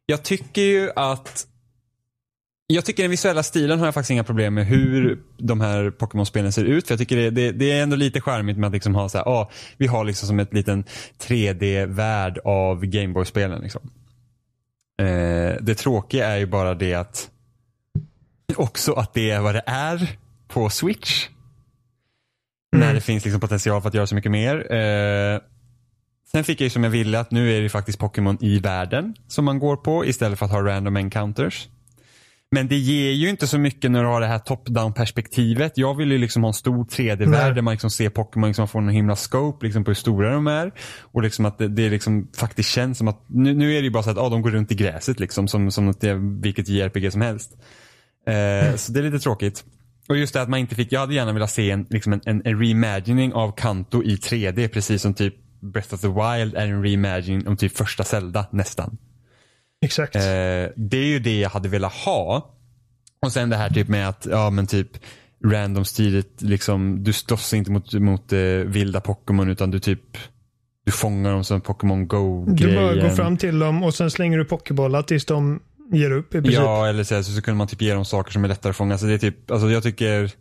jag tycker ju att jag tycker den visuella stilen har jag faktiskt inga problem med hur de här Pokémon-spelen ser ut. För jag tycker det, det, det är ändå lite charmigt med att liksom ha så här, ah, vi har liksom som ett liten 3D-värld av Gameboy-spelen. Liksom. Eh, det tråkiga är ju bara det att också att det är vad det är på Switch. När det finns liksom potential för att göra så mycket mer. Eh, sen fick jag ju som jag ville att nu är det faktiskt Pokémon i världen som man går på istället för att ha random encounters. Men det ger ju inte så mycket när du har det här top-down perspektivet. Jag vill ju liksom ha en stor 3D-värld Nej. där man liksom ser Pokémon liksom får en himla scope liksom på hur stora de är. Och liksom att det, det liksom faktiskt känns som att, nu, nu är det ju bara så att ah, de går runt i gräset liksom som, som något, vilket JRPG som helst. Eh, Så det är lite tråkigt. Och just det att man inte fick, jag hade gärna velat se en, liksom en, en, en reimagining av Kanto i 3D precis som typ Breath of the Wild är en reimagining om typ första Zelda nästan. Exakt. Eh, det är ju det jag hade velat ha. Och sen det här typ med att, ja men typ random stridigt liksom, du slåss inte mot, mot eh, vilda Pokémon utan du typ du fångar dem som Pokémon Go-grejen. Du bara går fram till dem och sen slänger du pokébollar tills de ger upp i princip. Ja, eller så, så, så kunde man typ ge dem saker som är lättare att fånga. Så det är typ, alltså jag tycker,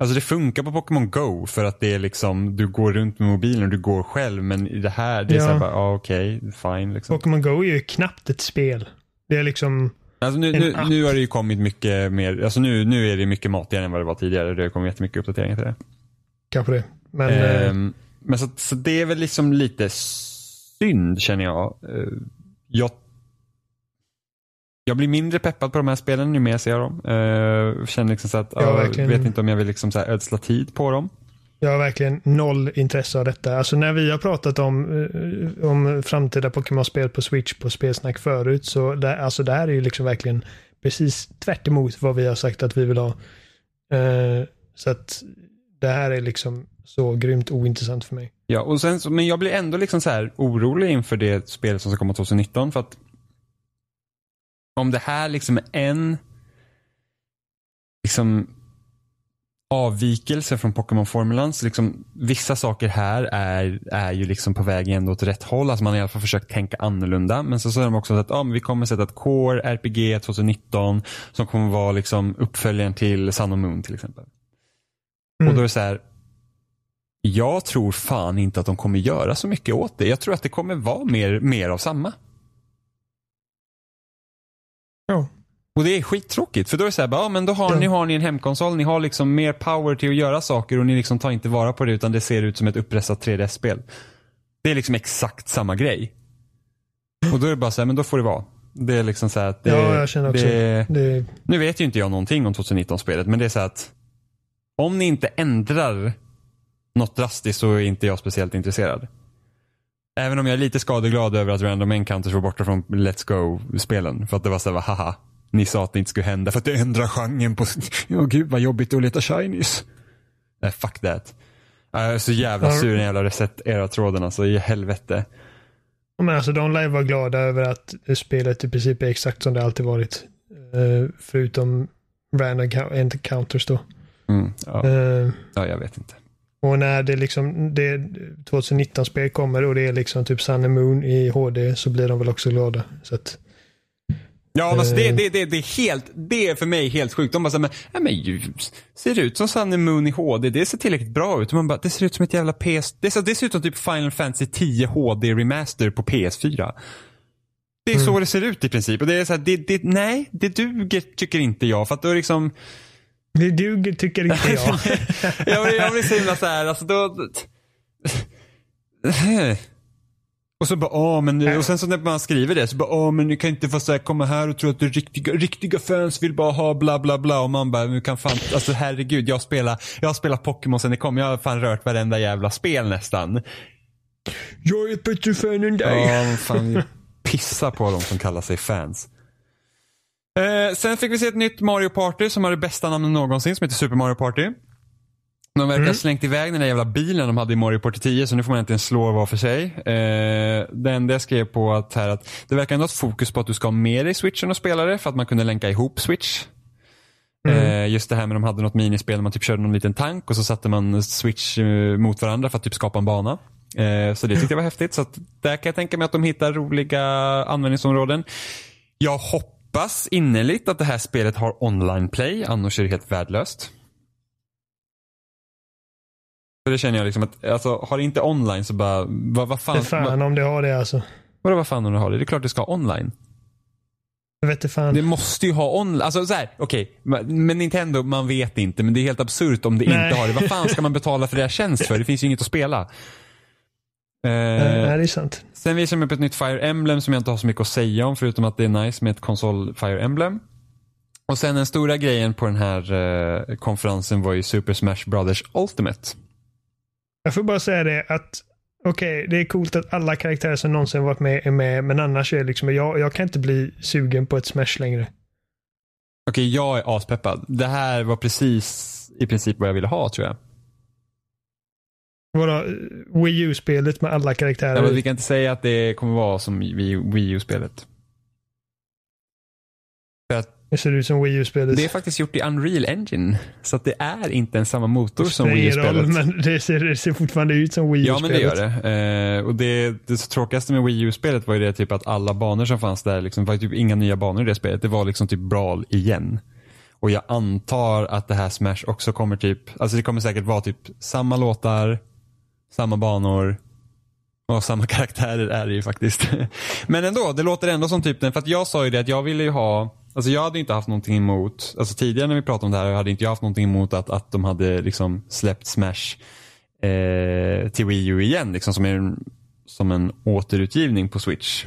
alltså det funkar på Pokémon Go för att det är liksom, du går runt med mobilen och du går själv. Men i det här, det är Ja. såhär bara, ja okej, fine liksom. Pokémon Go är ju knappt ett spel. Det är liksom, Alltså nu, nu, nu har det ju kommit mycket mer, alltså nu, nu är det mycket matigare än vad det var tidigare. Det har kommit jättemycket uppdateringar till det. kanske det. Men eh, Ehm, men så, så det är väl liksom lite synd känner jag. Eh, jag. Jag blir mindre peppad på de här spelen ju mer jag ser dem. Uh, känner liksom så att, Ja, jag verkligen. vet inte om jag vill liksom så här ödsla tid på dem. jag har verkligen noll intresse av detta. Alltså när vi har pratat om, eh, om framtida Pokémon-spel på Switch på Spelsnack förut, så det, alltså det här är ju liksom verkligen precis tvärt vad vi har sagt att vi vill ha. Eh, så att det här är liksom så grymt ointressant för mig. Ja, och sen, men jag blir ändå liksom så här orolig inför det spelet som ska komma 2019 för att om det här liksom är en liksom avvikelse från Pokémon-formulan så liksom vissa saker här är, är ju liksom på väg ändå åt rätt håll. Alltså man har i alla fall försökt tänka annorlunda. Men så säger de också att ah, vi kommer sätta ett Core RPG 2019 som kommer vara liksom uppföljaren till Sun och Moon till exempel. Mm. Och då är det så här. Jag tror fan inte att de kommer göra så mycket åt det. Jag tror att det kommer vara mer, mer av samma. Ja. Och det är skittråkigt för då är det så här, bara, ja, men då har, Ja. ni, har ni en hemkonsol, ni har liksom mer power till att göra saker och ni liksom tar inte vara på det utan det ser ut som ett uppressat 3DS-spel. Det är liksom exakt samma grej. Och då är det bara så här, men då får det vara. Det är liksom så här att det, ja, jag känner också det, det. nu vet ju inte jag någonting om 2019-spelet, men det är så att om ni inte ändrar något drastiskt så är inte jag speciellt intresserad. Även om jag är lite skadeglad över att Random Encounters var borta från Let's Go-spelen. För att det var så här, haha, ni sa att det inte skulle hända för att det ändrar genren på... Ja, gud vad jobbigt att leta shinies. Nej, fuck that. Jag är så jävla sur när jag jävla reset era tråden alltså, i helvete. Men alltså de lär vara glada över att spelet i princip är exakt som det alltid varit. Eh, förutom random count- encounters då. Mm, ja, Eh, ja, jag vet inte. Och när det liksom det 2019-spel kommer och det är liksom typ Sun Moon i HD så blir de väl också glada. Så att, Ja, alltså det, Eh. det, det, det är helt, det är för mig helt sjukt. De bara såhär, men, ja, men ju, ser ut som Sun and Moon i HD? Det ser tillräckligt bra ut. Och man bara, det ser ut som ett jävla PS... Det ser, det ser ut som typ Final Fantasy 10 HD Remaster på PS4. Det är Mm. så det ser ut i princip. Och det är så här, det, det, nej, det duger tycker inte jag. För att då liksom, det duger tycker inte jag. jag, blir, jag blir så himla såhär, alltså då... Och så bara, åh men, och sen så när man skriver det så bara, åh men ni kan inte få så här, komma här och tro att du riktiga, riktiga fans vill bara ha bla bla bla och man bara, nu kan fan, alltså herregud, jag spelar, jag har spelat Pokémon sen det kom, jag har fan rört varenda jävla spel nästan. jag är ett bättre fan än dig. Ja, fan, pissa på dem som kallar sig fans. Eh, sen fick vi se ett nytt Mario Party som har det bästa namnet någonsin som heter Super Mario Party. De verkar ha Mm. slängt iväg den där jävla bilen de hade i Mario Party 10 så nu får man inte ens slå var för sig. Eh, det enda jag skrev på att, här, att det verkar ändå ha fokus på att du ska ha med dig switchen och spelare för att man kunde länka ihop switch. Eh, just det här med de hade något minispel där man typ körde någon liten tank och så satte man switch eh, mot varandra för att typ skapa en bana. Eh, så det tyckte jag var häftigt. Så där kan jag tänka mig att de hittar roliga användningsområden. Jag hoppas innerligt att det här spelet har online play, annars är det helt värdelöst. För det känner jag liksom att, alltså har det inte online så bara, vad, vad fan, Det fan vad, om det har det alltså. vadå vad fan om du har det? Det är klart det ska ha online. Jag vet inte fan. Det måste ju ha online, alltså så här, okej, men men Nintendo, man vet inte, men det är helt absurt om det Nej. inte har det. Vad fan ska man betala för deras tjänst för? Det finns ju inget att spela. Eh, det är sant. Sen visar de upp ett nytt Fire Emblem som jag inte har så mycket att säga om förutom att det är nice med ett konsol Fire Emblem. Och sen den stora grejen på den här eh, konferensen var ju Super Smash Brothers Ultimate. Jag får bara säga det att okej, det är coolt att alla karaktärer som någonsin varit med är med, men annars är liksom, jag, jag kan inte bli sugen på ett Smash längre. Okej, jag är aspeppad. Det här var precis i princip vad jag ville ha tror jag. Vadå, Wii U-spelet med alla karaktärer? Ja, men vi kan inte säga att det kommer vara som Wii U-spelet. För att Det ser ut som Wii U-spelet. det är faktiskt gjort i Unreal Engine. Så att det är inte en samma motor som Wii U-spelet. men det ser, det ser fortfarande ut som Wii Ja men det U-spelet. gör det. Eh, och det, det tråkigaste med Wii U-spelet var ju det typ att alla banor som fanns där, liksom, var typ inga nya banor i det spelet. Det var liksom typ Brawl igen. Och jag antar att det här Smash också kommer typ, alltså det kommer säkert vara typ samma låtar, samma banor och samma karaktärer är det ju faktiskt. Men ändå, det låter ändå som typ den, för att jag sa ju det att jag ville ju ha, alltså jag hade inte haft någonting emot, alltså tidigare när vi pratade om det här hade inte jag haft någonting emot att, att de hade liksom släppt Smash eh, till Wii U igen, liksom som en, som en återutgivning på Switch.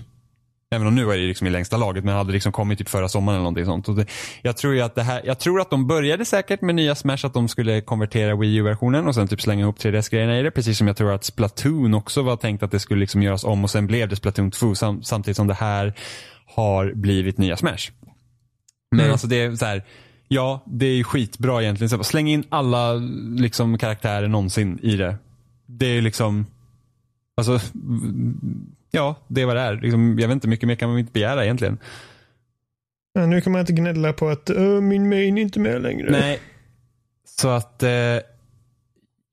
Även om nu är det liksom i längsta laget, men hade liksom kommit typ förra sommaren eller någonting sånt. Och det, jag tror att det här, jag tror att de började säkert med nya Smash, att de skulle konvertera Wii U-versionen och sen typ slänga ihop 3DS-grejerna i det. Precis som jag tror att Splatoon också var tänkt att det skulle liksom göras om och sen blev det Splatoon 2 sam, samtidigt som det här har blivit nya Smash. Men Mm. alltså det är så här, ja det är ju skitbra egentligen. Så släng in alla liksom karaktärer någonsin i det. Det är liksom, alltså ja det vad det är. Liksom, jag vet inte, mycket mer kan man inte begära egentligen. Ja, nu kan man inte gnälla på att "Åh, min main är inte med längre. Nej. Så att, eh,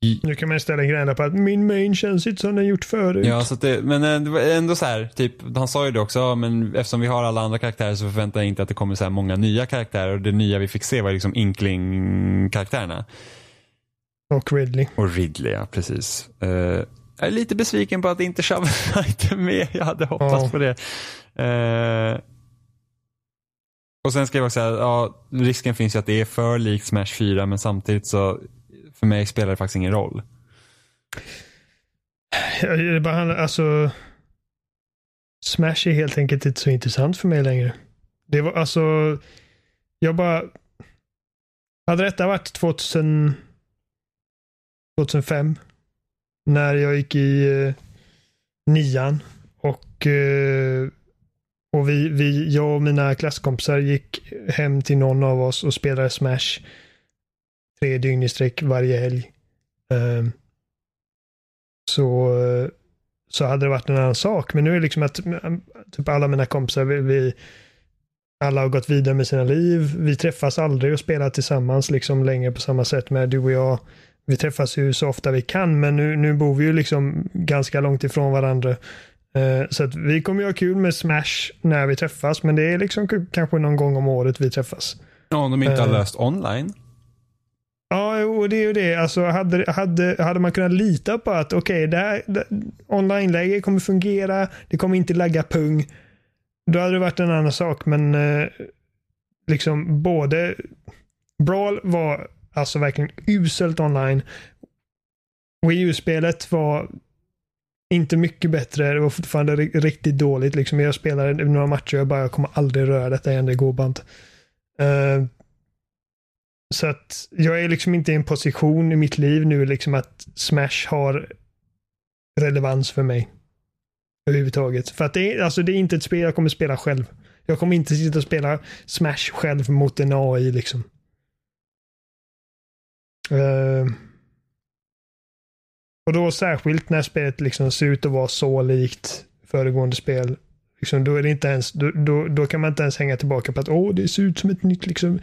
i- Nu kan man istället gnälla på att min main känns inte som den gjort förut. ja så det, men eh, det var ändå så här, typ, han sa ju det också, ja, men eftersom vi har alla andra karaktärer så förväntar jag inte att det kommer så här många nya karaktärer och det nya vi fick se var liksom Inkling-karaktärerna. Och Ridley. Och Ridley, ja precis. Eh, jag är lite besviken på att inte Shovel Knight är med. Jag hade hoppats Ja. på det. Eh, och sen ska jag också säga, ja, risken finns ju att det är för likt Smash 4 men samtidigt så för mig spelar det faktiskt ingen roll. Det bara handlar, alltså. Smash är helt enkelt inte så intressant för mig längre. Det var alltså. Jag bara. Hade detta varit 2000. 2005. När jag gick i eh, nian. Och. Eh, och vi, vi, jag och mina klasskompisar gick hem till någon av oss och spelade Smash. Tre dygn i sträck varje helg. Ehm, så, eh, så hade det varit en annan sak. Men nu är det liksom att mm, typ alla mina kompisar, vi, vi alla har gått vidare med sina liv. Vi träffas aldrig och spelar tillsammans liksom längre på samma sätt med du och jag. Vi träffas ju så ofta vi kan, men nu, nu bor vi ju liksom ganska långt ifrån varandra. Eh, så att vi kommer ju ha kul med Smash när vi träffas, men det är liksom kanske någon gång om året vi träffas. Ja, om de inte har Eh. löst online. Ja, och det är ju det. Alltså, hade, hade, hade man kunnat lita på att okej, det, online-läge kommer fungera, det kommer inte lagga pung. Då hade det varit en annan sak, men eh, liksom både Brawl var alltså verkligen uselt online. Wii U-spelet var inte mycket bättre. Det var fortfarande riktigt dåligt. Liksom jag spelade några matcher och jag bara, jag kommer aldrig röra detta igen, det går bara inte. Uh, så att jag är liksom inte i en position i mitt liv nu liksom att Smash har relevans för mig. Överhuvudtaget. För att det är, alltså det är inte ett spel jag kommer spela själv. Jag kommer inte sitta och spela Smash själv mot en AI liksom. Uh, Och då särskilt när spelet liksom ser ut att vara så likt föregående spel. Liksom, då, är det inte ens, då, då, då kan man inte ens hänga tillbaka på att åh, det ser ut som ett nytt liksom.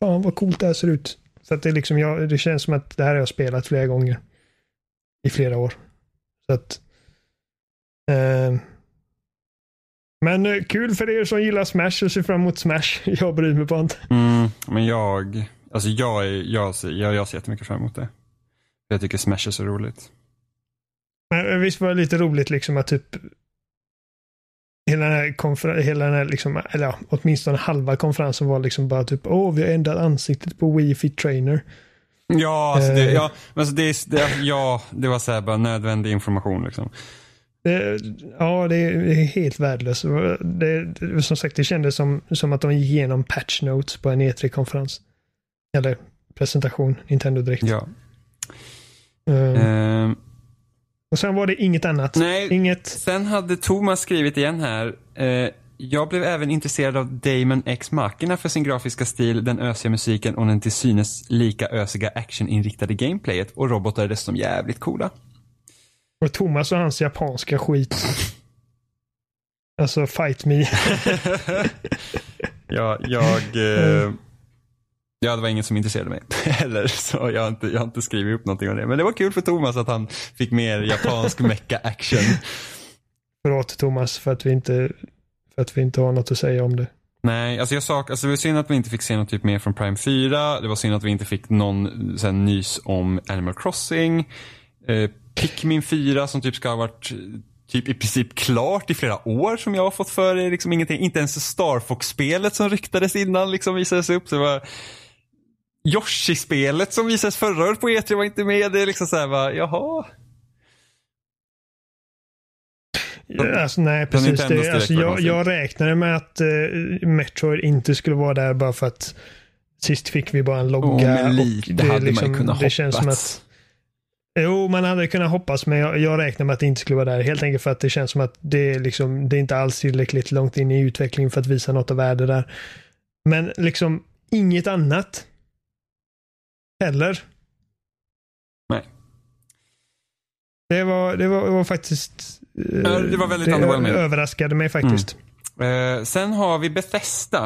Fan vad coolt det här ser ut. Så att det, liksom, jag, det känns som att det här har jag spelat flera gånger. I flera år. Så att. Ehm. Eh, men kul för er som gillar Smash och ser fram emot Smash. Jag bryr mig bara inte. Mm, men jag, alltså jag, är, jag, jag, jag ser jättemycket fram emot det. Jag tycker Smash är så roligt. Men eh, visst var det lite roligt liksom att typ hela den här, konfer- hela den här liksom, eller ja, åtminstone halva konferensen var liksom bara typ åh, vi har ändrat ansiktet på Wii Fit Trainer. Ja, alltså det, Eh. ja, alltså det, det, ja, det var så här bara nödvändig information liksom. Det, ja, det är, helt värdelöst. Det, det, som sagt, det kändes som, som att de gick igenom patch notes på en E3-konferens. Eller presentation, Nintendo Direkt. Ja. Eh, Ehm, och sen var det inget annat. nej, Inget. sen hade Thomas skrivit igen här. Eh, jag blev även intresserad av Damon X Machina för sin grafiska stil, den ösiga musiken och den till synes lika ösiga actioninriktade gameplayet och robotar är dessutom jävligt coola. Och Thomas och hans japanska skit. Alltså, fight me. Ja, jag... Eh, ja, det var ingen som intresserade mig heller, så jag har, inte, jag har inte skrivit upp någonting om det. Men det var kul för Thomas att han fick mer japansk mecka action. Förlåt Thomas för att vi inte för att vi inte har något att säga om det. Nej, alltså jag sak, alltså det var synd att vi inte fick se något typ mer från Prime 4. Det var synd att vi inte fick någon så här, nys om Animal Crossing. Eh, Pikmin 4 som typ ska ha varit typ i princip klart i flera år som jag har fått för er. Liksom ingenting. Inte ens Star Fox-spelet som ryktades innan liksom visades upp. Så det var Yoshi-spelet som visades förra året på E3 var inte med. Det är liksom såhär bara, jaha. Ja, Alltså, nej, precis. Det, alltså, jag, det jag räknade med att eh, Metroid inte skulle vara där bara för att sist fick vi bara en logga. Men lite och det, hade liksom, man kunnat det känns som hoppats. att Jo, man hade kunnat hoppas, men jag, jag räknar med att det inte skulle vara där. Helt enkelt för att det känns som att det är, liksom, det är inte alls tillräckligt långt in i utvecklingen för att visa något av värde där. Men liksom inget annat. Heller. Nej. Det var, det var, det var faktiskt... eh, det var väldigt det underwhelming. överraskade mig faktiskt. Eh, sen har vi Bethesda.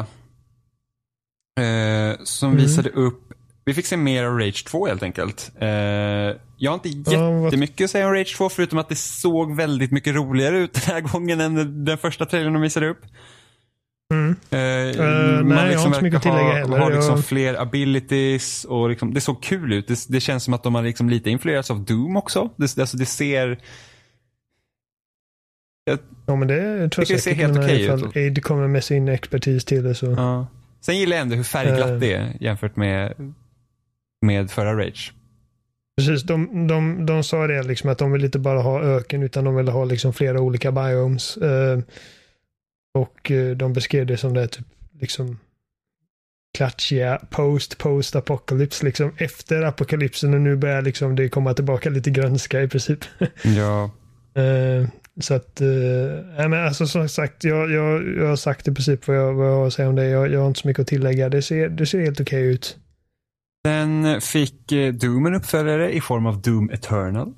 Eh, som Mm. visade upp, vi fick se mer av Rage 2 helt enkelt. Eh, jag har inte jättemycket att säga om Rage 2 förutom att det såg väldigt mycket roligare ut den här gången än den- den första trailern de visade upp. Mm. Eh, nej, jag har inte så mycket att tillägga ha, heller. ha liksom Jag- fler abilities och liksom, det såg kul ut. Det, det känns som att de har liksom lite influerats av Doom också. Det, alltså det ser... Ja, men det tror jag tycker det ser säkert. helt okej ifall ut. Aid kommer med sin expertis till det så. Ja. Sen gillar jag ändå hur färgglatt Eh. det är jämfört med, med förra Rage. Precis, de, de, de sa det liksom att de vill inte bara ha öken utan de vill ha liksom flera olika biomes. Eh, och eh, de beskrev det som det är typ liksom klatschiga post post apocalypse liksom efter apokalypsen och nu börjar liksom det komma tillbaka lite grönska i princip. Ja. Eh, så att, eh, nej men alltså som sagt, jag, jag, jag har sagt i princip vad jag, vad jag har att säga om det. Jag, jag har inte så mycket att tillägga. Det ser, det ser helt okej ut. Sen fick eh, Doom en uppföljare i form av Doom Eternal.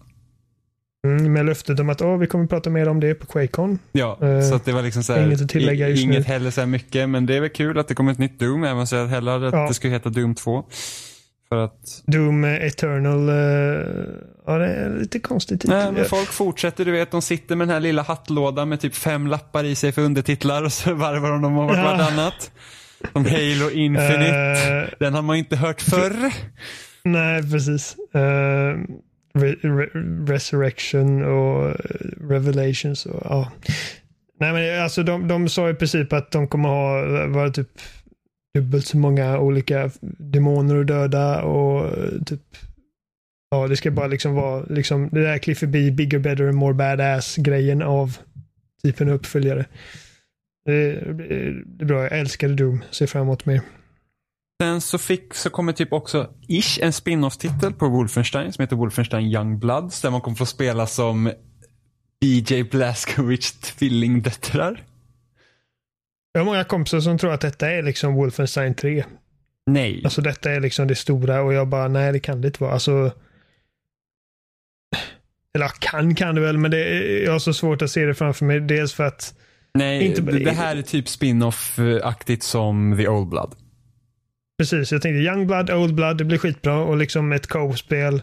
Mm, med löftet om att oh, vi kommer prata mer om det på Quakecon. Ja, Eh, så att det var liksom så här, inget att tillägga just inget nu. heller så här mycket, men det är väl kul att det kommer ett nytt Doom, även så jag hellre hade att Ja. det skulle heta Doom 2. För att, Doom Eternal, eh, ja det är lite konstigt. nej men folk fortsätter, du vet, de sitter med den här lilla hattlådan med typ fem lappar i sig för undertitlar och så varvar de dem och Ja. vartannat. Som Halo Infinite. Eh, Den har man inte hört förr. nej, precis. Eh, re, re, Resurrection och eh, Revelations och ja. Nej men eh, alltså de, de sa i princip att de kommer ha, eh, var typ dubbelt så många olika demoner och döda och typ Ja, det ska bara liksom vara liksom det där Cliffy B, bigger, better and more badass grejen av typen uppföljare. Det, det, det är bra, jag älskade Doom. Ser fram emot mer. Sen så, fick, så kommer typ också ish en spin-off-titel på Wolfenstein som heter Wolfenstein Young Bloods där man kommer få spela som BJ Blazkowicz tvillingdöttrar. Jag har många kompisar som tror att detta är liksom Wolfenstein 3. Nej. Alltså detta är liksom det stora och jag bara, nej det kan det inte vara. Alltså, Eller kan kan det väl, men det är, jag har så svårt att se det framför mig. Dels för att... Nej, inte, det här är typ spin-off-aktigt som The Old Blood. Precis, jag tänkte Young Blood, Old Blood, det blir skitbra och liksom ett co-spel.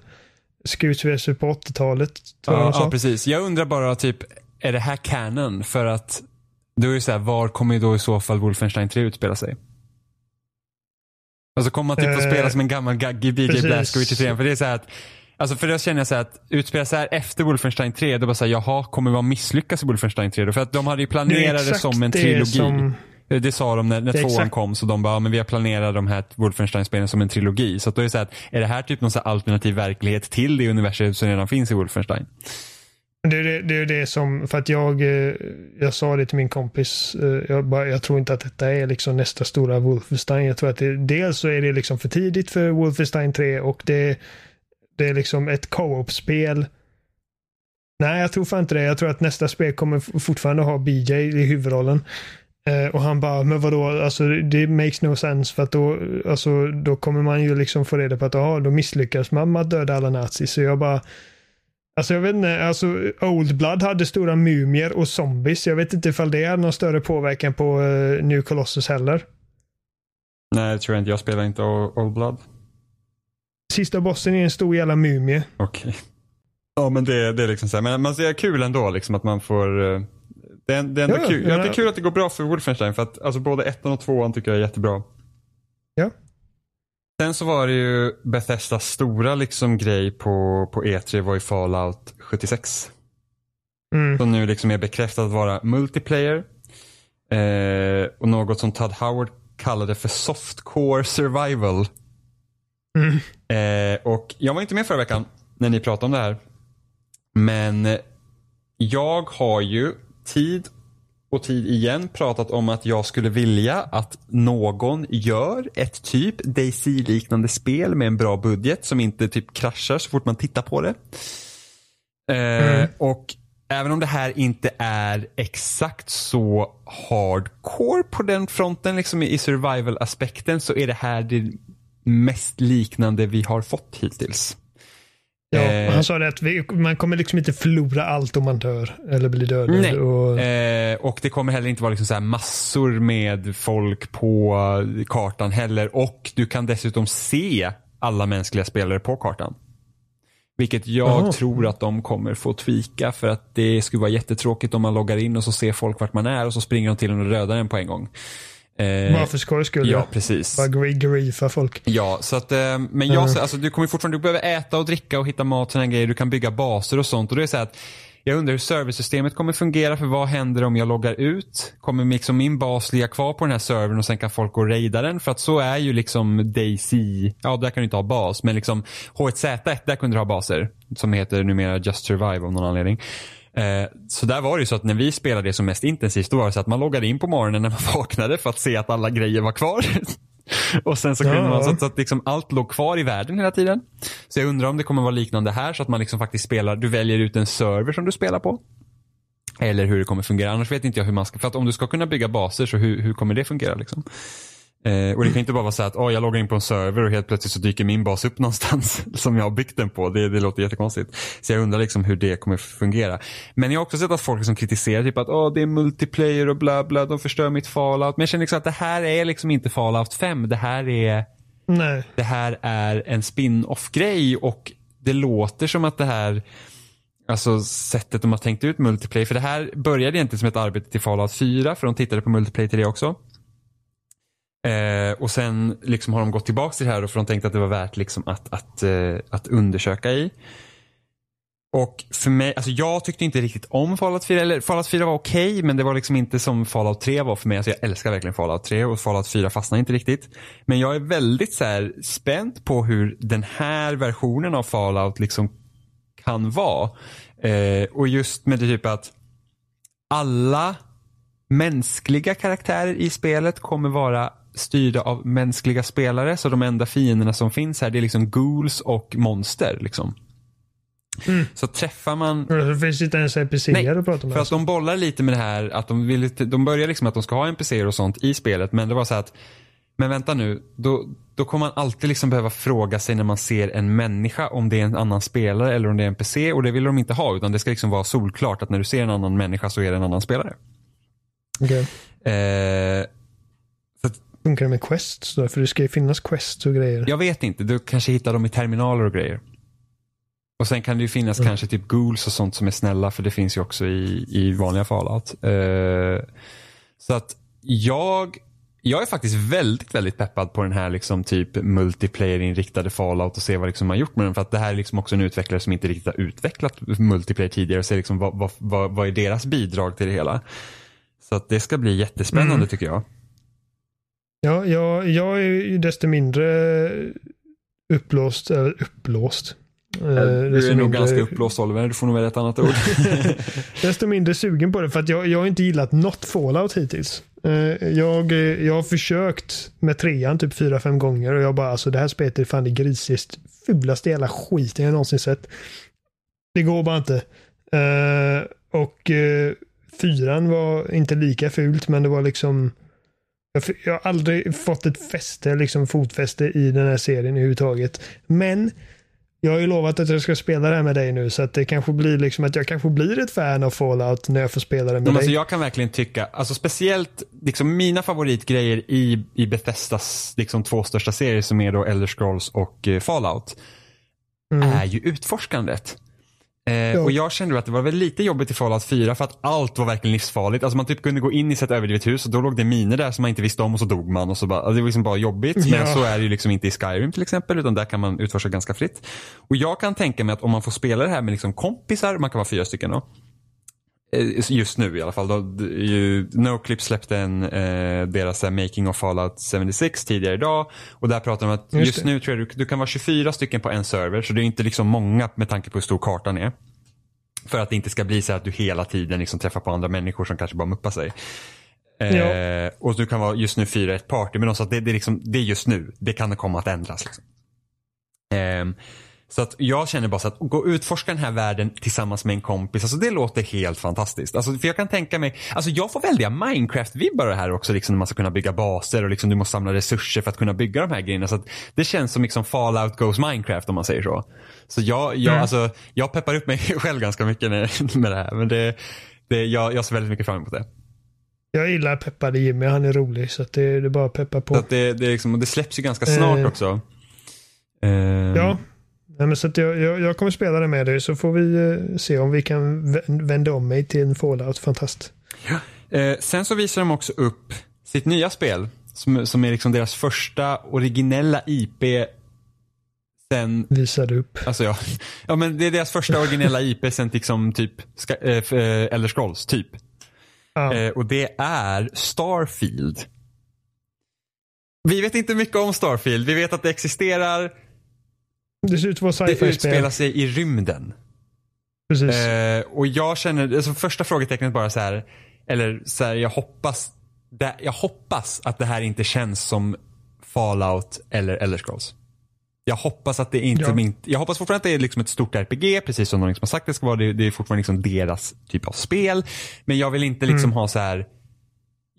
Scoots på 80-talet. Ja, ja, precis. Jag undrar bara typ, är det här canon? För att då är det så här, var kommer då i så fall Wolfenstein 3 utspela sig? Alltså kommer man typ få spela eh, som en gammal gaggig BJ Blazkowicz i 3 För det är så här att Alltså för då känner jag så här att utspela så här efter Wolfenstein 3, då bara såhär, jaha, kommer man misslyckas i Wolfenstein 3 då? För att de hade ju planerat det, det som en trilogi. Som... det sa de när, när tvåan exakt. kom, så de bara, ja, men vi har planerat de här Wolfenstein-spelen som en trilogi. Så att då är det så här att, är det här typ någon så alternativ verklighet till det universum som redan finns i Wolfenstein? Det är det, det, är det som, för att jag, eh, jag sa det till min kompis, eh, jag, bara, jag tror inte att detta är liksom nästa stora Wolfenstein. Jag tror att det, dels så är det liksom för tidigt för Wolfenstein 3 och det, det är liksom ett co-op-spel. Nej, jag tror fan inte det. Jag tror att nästa spel kommer fortfarande ha BJ i huvudrollen. Eh, och han bara, men vadå, alltså det makes no sense för att då, alltså, då kommer man ju liksom få reda på att, ja, då misslyckas man med att döda alla nazis. Så jag bara, Alltså jag vet inte, alltså Old Blood hade stora mumier och zombies. Jag vet inte ifall det hade någon större påverkan på uh, New Colossus heller. Nej, det tror jag inte. Jag spelar inte Old Blood. Sista bossen är en stor jävla mumie. Okej. Okay. Ja, men det, det är liksom så här. Men man ser kul ändå liksom att man får uh, det är, det är ändå ja, kul. Ja, det är kul att det går bra för Wolfenstein för att alltså både ettan och tvåan tycker jag är jättebra. Ja. Sen så var det ju Bethesdas stora liksom grej på, på E3 var ju Fallout 76. Mm. Som nu liksom är bekräftat att vara multiplayer. Eh, och något som Todd Howard kallade för softcore survival. Mm. Eh, och jag var inte med förra veckan när ni pratade om det här. Men jag har ju tid och tid igen pratat om att jag skulle vilja att någon gör ett typ Daisy-liknande spel med en bra budget som inte typ kraschar så fort man tittar på det. Eh, mm. Och även om det här inte är exakt så hardcore på den fronten, liksom i survival-aspekten, så är det här det mest liknande vi har fått hittills. Ja, eh, han sa det att vi, man kommer liksom inte förlora allt om man dör eller blir dödad. Nej. Och, eh, och det kommer heller inte vara liksom så massor med folk på kartan heller. Och du kan dessutom se alla mänskliga spelare på kartan. Vilket jag Aha. tror att de kommer få tvika för att det skulle vara jättetråkigt om man loggar in och så ser folk vart man är och så springer de till en och dödar en på en gång. Eh, Bara för skojs skull. Ja, precis. Bara griefa folk. Ja, så att, eh, men jag, mm. alltså, du kommer fortfarande, du behöver äta och dricka och hitta mat och sådana grejer. Du kan bygga baser och sånt. Och det är så att jag undrar hur serversystemet kommer fungera för vad händer om jag loggar ut? Kommer liksom min bas ligga kvar på den här servern och sen kan folk gå och raida den? För att så är ju liksom Daisy, ja där kan du inte ha bas, men liksom H1Z1 där kunde du ha baser. Som heter numera Just Survive av någon anledning. Eh, så där var det ju så att när vi spelade det som mest intensivt, då var det så att man loggade in på morgonen när man vaknade för att se att alla grejer var kvar. och sen så kunde ja. man, så att, så att liksom allt låg kvar i världen hela tiden. Så jag undrar om det kommer vara liknande här, så att man liksom faktiskt spelar, du väljer ut en server som du spelar på. Eller hur det kommer fungera. Annars vet inte jag hur man ska, för att om du ska kunna bygga baser så hur, hur kommer det fungera liksom? Eh, och det kan inte bara vara så att oh, jag loggar in på en server och helt plötsligt så dyker min bas upp någonstans som jag har byggt den på. Det, det låter jättekonstigt. Så jag undrar liksom hur det kommer fungera. Men jag har också sett att folk liksom kritiserar typ att oh, det är multiplayer och bla bla, de förstör mitt fallout. Men jag känner liksom att det här är liksom inte fallout 5. Det här är, Nej. Det här är en spin-off grej och det låter som att det här Alltså sättet de har tänkt ut multiplayer. För det här började egentligen som ett arbete till Fallout 4 för de tittade på multiplayer till det också. Eh, och sen liksom har de gått tillbaka till det här för de tänkte att det var värt liksom att, att, eh, att undersöka i. Och för mig, alltså jag tyckte inte riktigt om Fallout 4. Eller Fallout 4 var okej, okay, men det var liksom inte som Fallout 3 var för mig. Alltså jag älskar verkligen Fallout 3 och Fallout 4 fastnade inte riktigt. Men jag är väldigt så här, spänd på hur den här versionen av Fallout liksom kan vara. Eh, och just med det typ att alla mänskliga karaktärer i spelet kommer vara styrda av mänskliga spelare. Så de enda fienderna som finns här det är liksom ghouls och monster. Liksom. Mm. Så träffar man... Det finns inte ens NPCer att prata med. för att de bollar lite med det här att de vill, de börjar liksom att de ska ha NPCer och sånt i spelet men det var så att Men vänta nu, då, då kommer man alltid liksom behöva fråga sig när man ser en människa om det är en annan spelare eller om det är en PC och det vill de inte ha utan det ska liksom vara solklart att när du ser en annan människa så är det en annan spelare. Okay. Eh, Funkar det med quests då? För det ska ju finnas quests och grejer. Jag vet inte, du kanske hittar dem i terminaler och grejer. Och sen kan det ju finnas mm. kanske typ ghouls och sånt som är snälla för det finns ju också i, i vanliga Fallout. Uh, så att jag jag är faktiskt väldigt, väldigt peppad på den här liksom typ multiplayer-inriktade Fallout och se vad liksom man har gjort med den. För att det här är liksom också en utvecklare som inte riktigt har utvecklat multiplayer tidigare och se liksom vad, vad, vad, vad är deras bidrag till det hela. Så att det ska bli jättespännande mm. tycker jag. Ja, jag, jag är ju desto mindre uppblåst, eller uppblåst. Eh, du är nog mindre... ganska uppblåst Oliver, du får nog välja ett annat ord. desto mindre sugen på det för att jag, jag har inte gillat något Fallout hittills. Eh, jag, jag har försökt med trean typ fyra, fem gånger och jag bara alltså det här spelet är fan det grisigast, fulaste jävla skiten jag någonsin sett. Det går bara inte. Uh, och fyran var inte lika fult men det var liksom jag har aldrig fått ett fäste, liksom fotfäste i den här serien överhuvudtaget. Men jag har ju lovat att jag ska spela det här med dig nu så att det kanske blir liksom att jag kanske blir ett fan av Fallout när jag får spela det med alltså, dig. Jag kan verkligen tycka, alltså speciellt liksom mina favoritgrejer i, i Bethesdas liksom två största serier som är då Elder Scrolls och uh, Fallout. Mm. Är ju utforskandet. Eh, ja. Och jag kände att det var väl lite jobbigt i Fallout 4 för att allt var verkligen livsfarligt. Alltså man typ kunde gå in i ett övergivet hus och då låg det miner där som man inte visste om och så dog man. Och så bara, alltså det var liksom bara jobbigt. Ja. Men så är det ju liksom inte i Skyrim till exempel utan där kan man utforska ganska fritt. Och jag kan tänka mig att om man får spela det här med liksom kompisar, man kan vara fyra stycken då. Eh, just nu i alla fall. Noclip släppte en, eh, deras eh, Making of Fallout 76 tidigare idag. Och där pratar de om att just, just nu tror jag du, du, kan vara 24 stycken på en server. Så det är inte liksom många med tanke på hur stor kartan är. För att det inte ska bli så att du hela tiden liksom träffar på andra människor som kanske bara muppar sig. Eh, och du kan vara just nu fyra i ett party. Men de sa att det, det, är liksom, det är just nu. Det kan komma att ändras. Liksom. Eh, så att jag känner bara så att gå och utforska den här världen tillsammans med en kompis, alltså det låter helt fantastiskt. Alltså, för jag kan tänka mig, alltså jag får väldiga Minecraft-vibbar här också, liksom när man ska kunna bygga baser och liksom du måste samla resurser för att kunna bygga de här grejerna. Så att det känns som liksom Fallout goes Minecraft om man säger så. Så jag, jag, mm. alltså, jag peppar upp mig själv ganska mycket med det här, men det, det, jag, jag ser väldigt mycket fram emot det. Jag gillar peppade Jimmy, han är rolig så det, det är bara att peppa på. Så det, det, liksom, det släpps ju ganska snart eh, också. Eh, ja, Nej, men så jag, jag, jag, kommer spela det med dig så får vi eh, se om vi kan vända om mig till en Fallout-fantast. Ja. Eh, sen så visar de också upp sitt nya spel som, som är liksom deras första originella IP sen... Visade upp. Alltså ja. ja men det är deras första originella IP sen liksom typ ska, äh, Elder Scrolls, typ. Ja. Eh, och det är Starfield. Vi vet inte mycket om Starfield. Vi vet att det existerar. Det ser ut att vara sci-fi-spel. Det utspelar sig i rymden. Precis. Eh, och jag känner, alltså första frågetecknet bara så här, eller så här, jag hoppas, det, jag hoppas att det här inte känns som Fallout eller Elder Scrolls. Jag hoppas att det inte, ja. min, jag hoppas fortfarande att det är liksom ett stort RPG, precis som de liksom har sagt det ska vara. Det, det är fortfarande liksom deras typ av spel. Men jag vill inte liksom mm. ha så här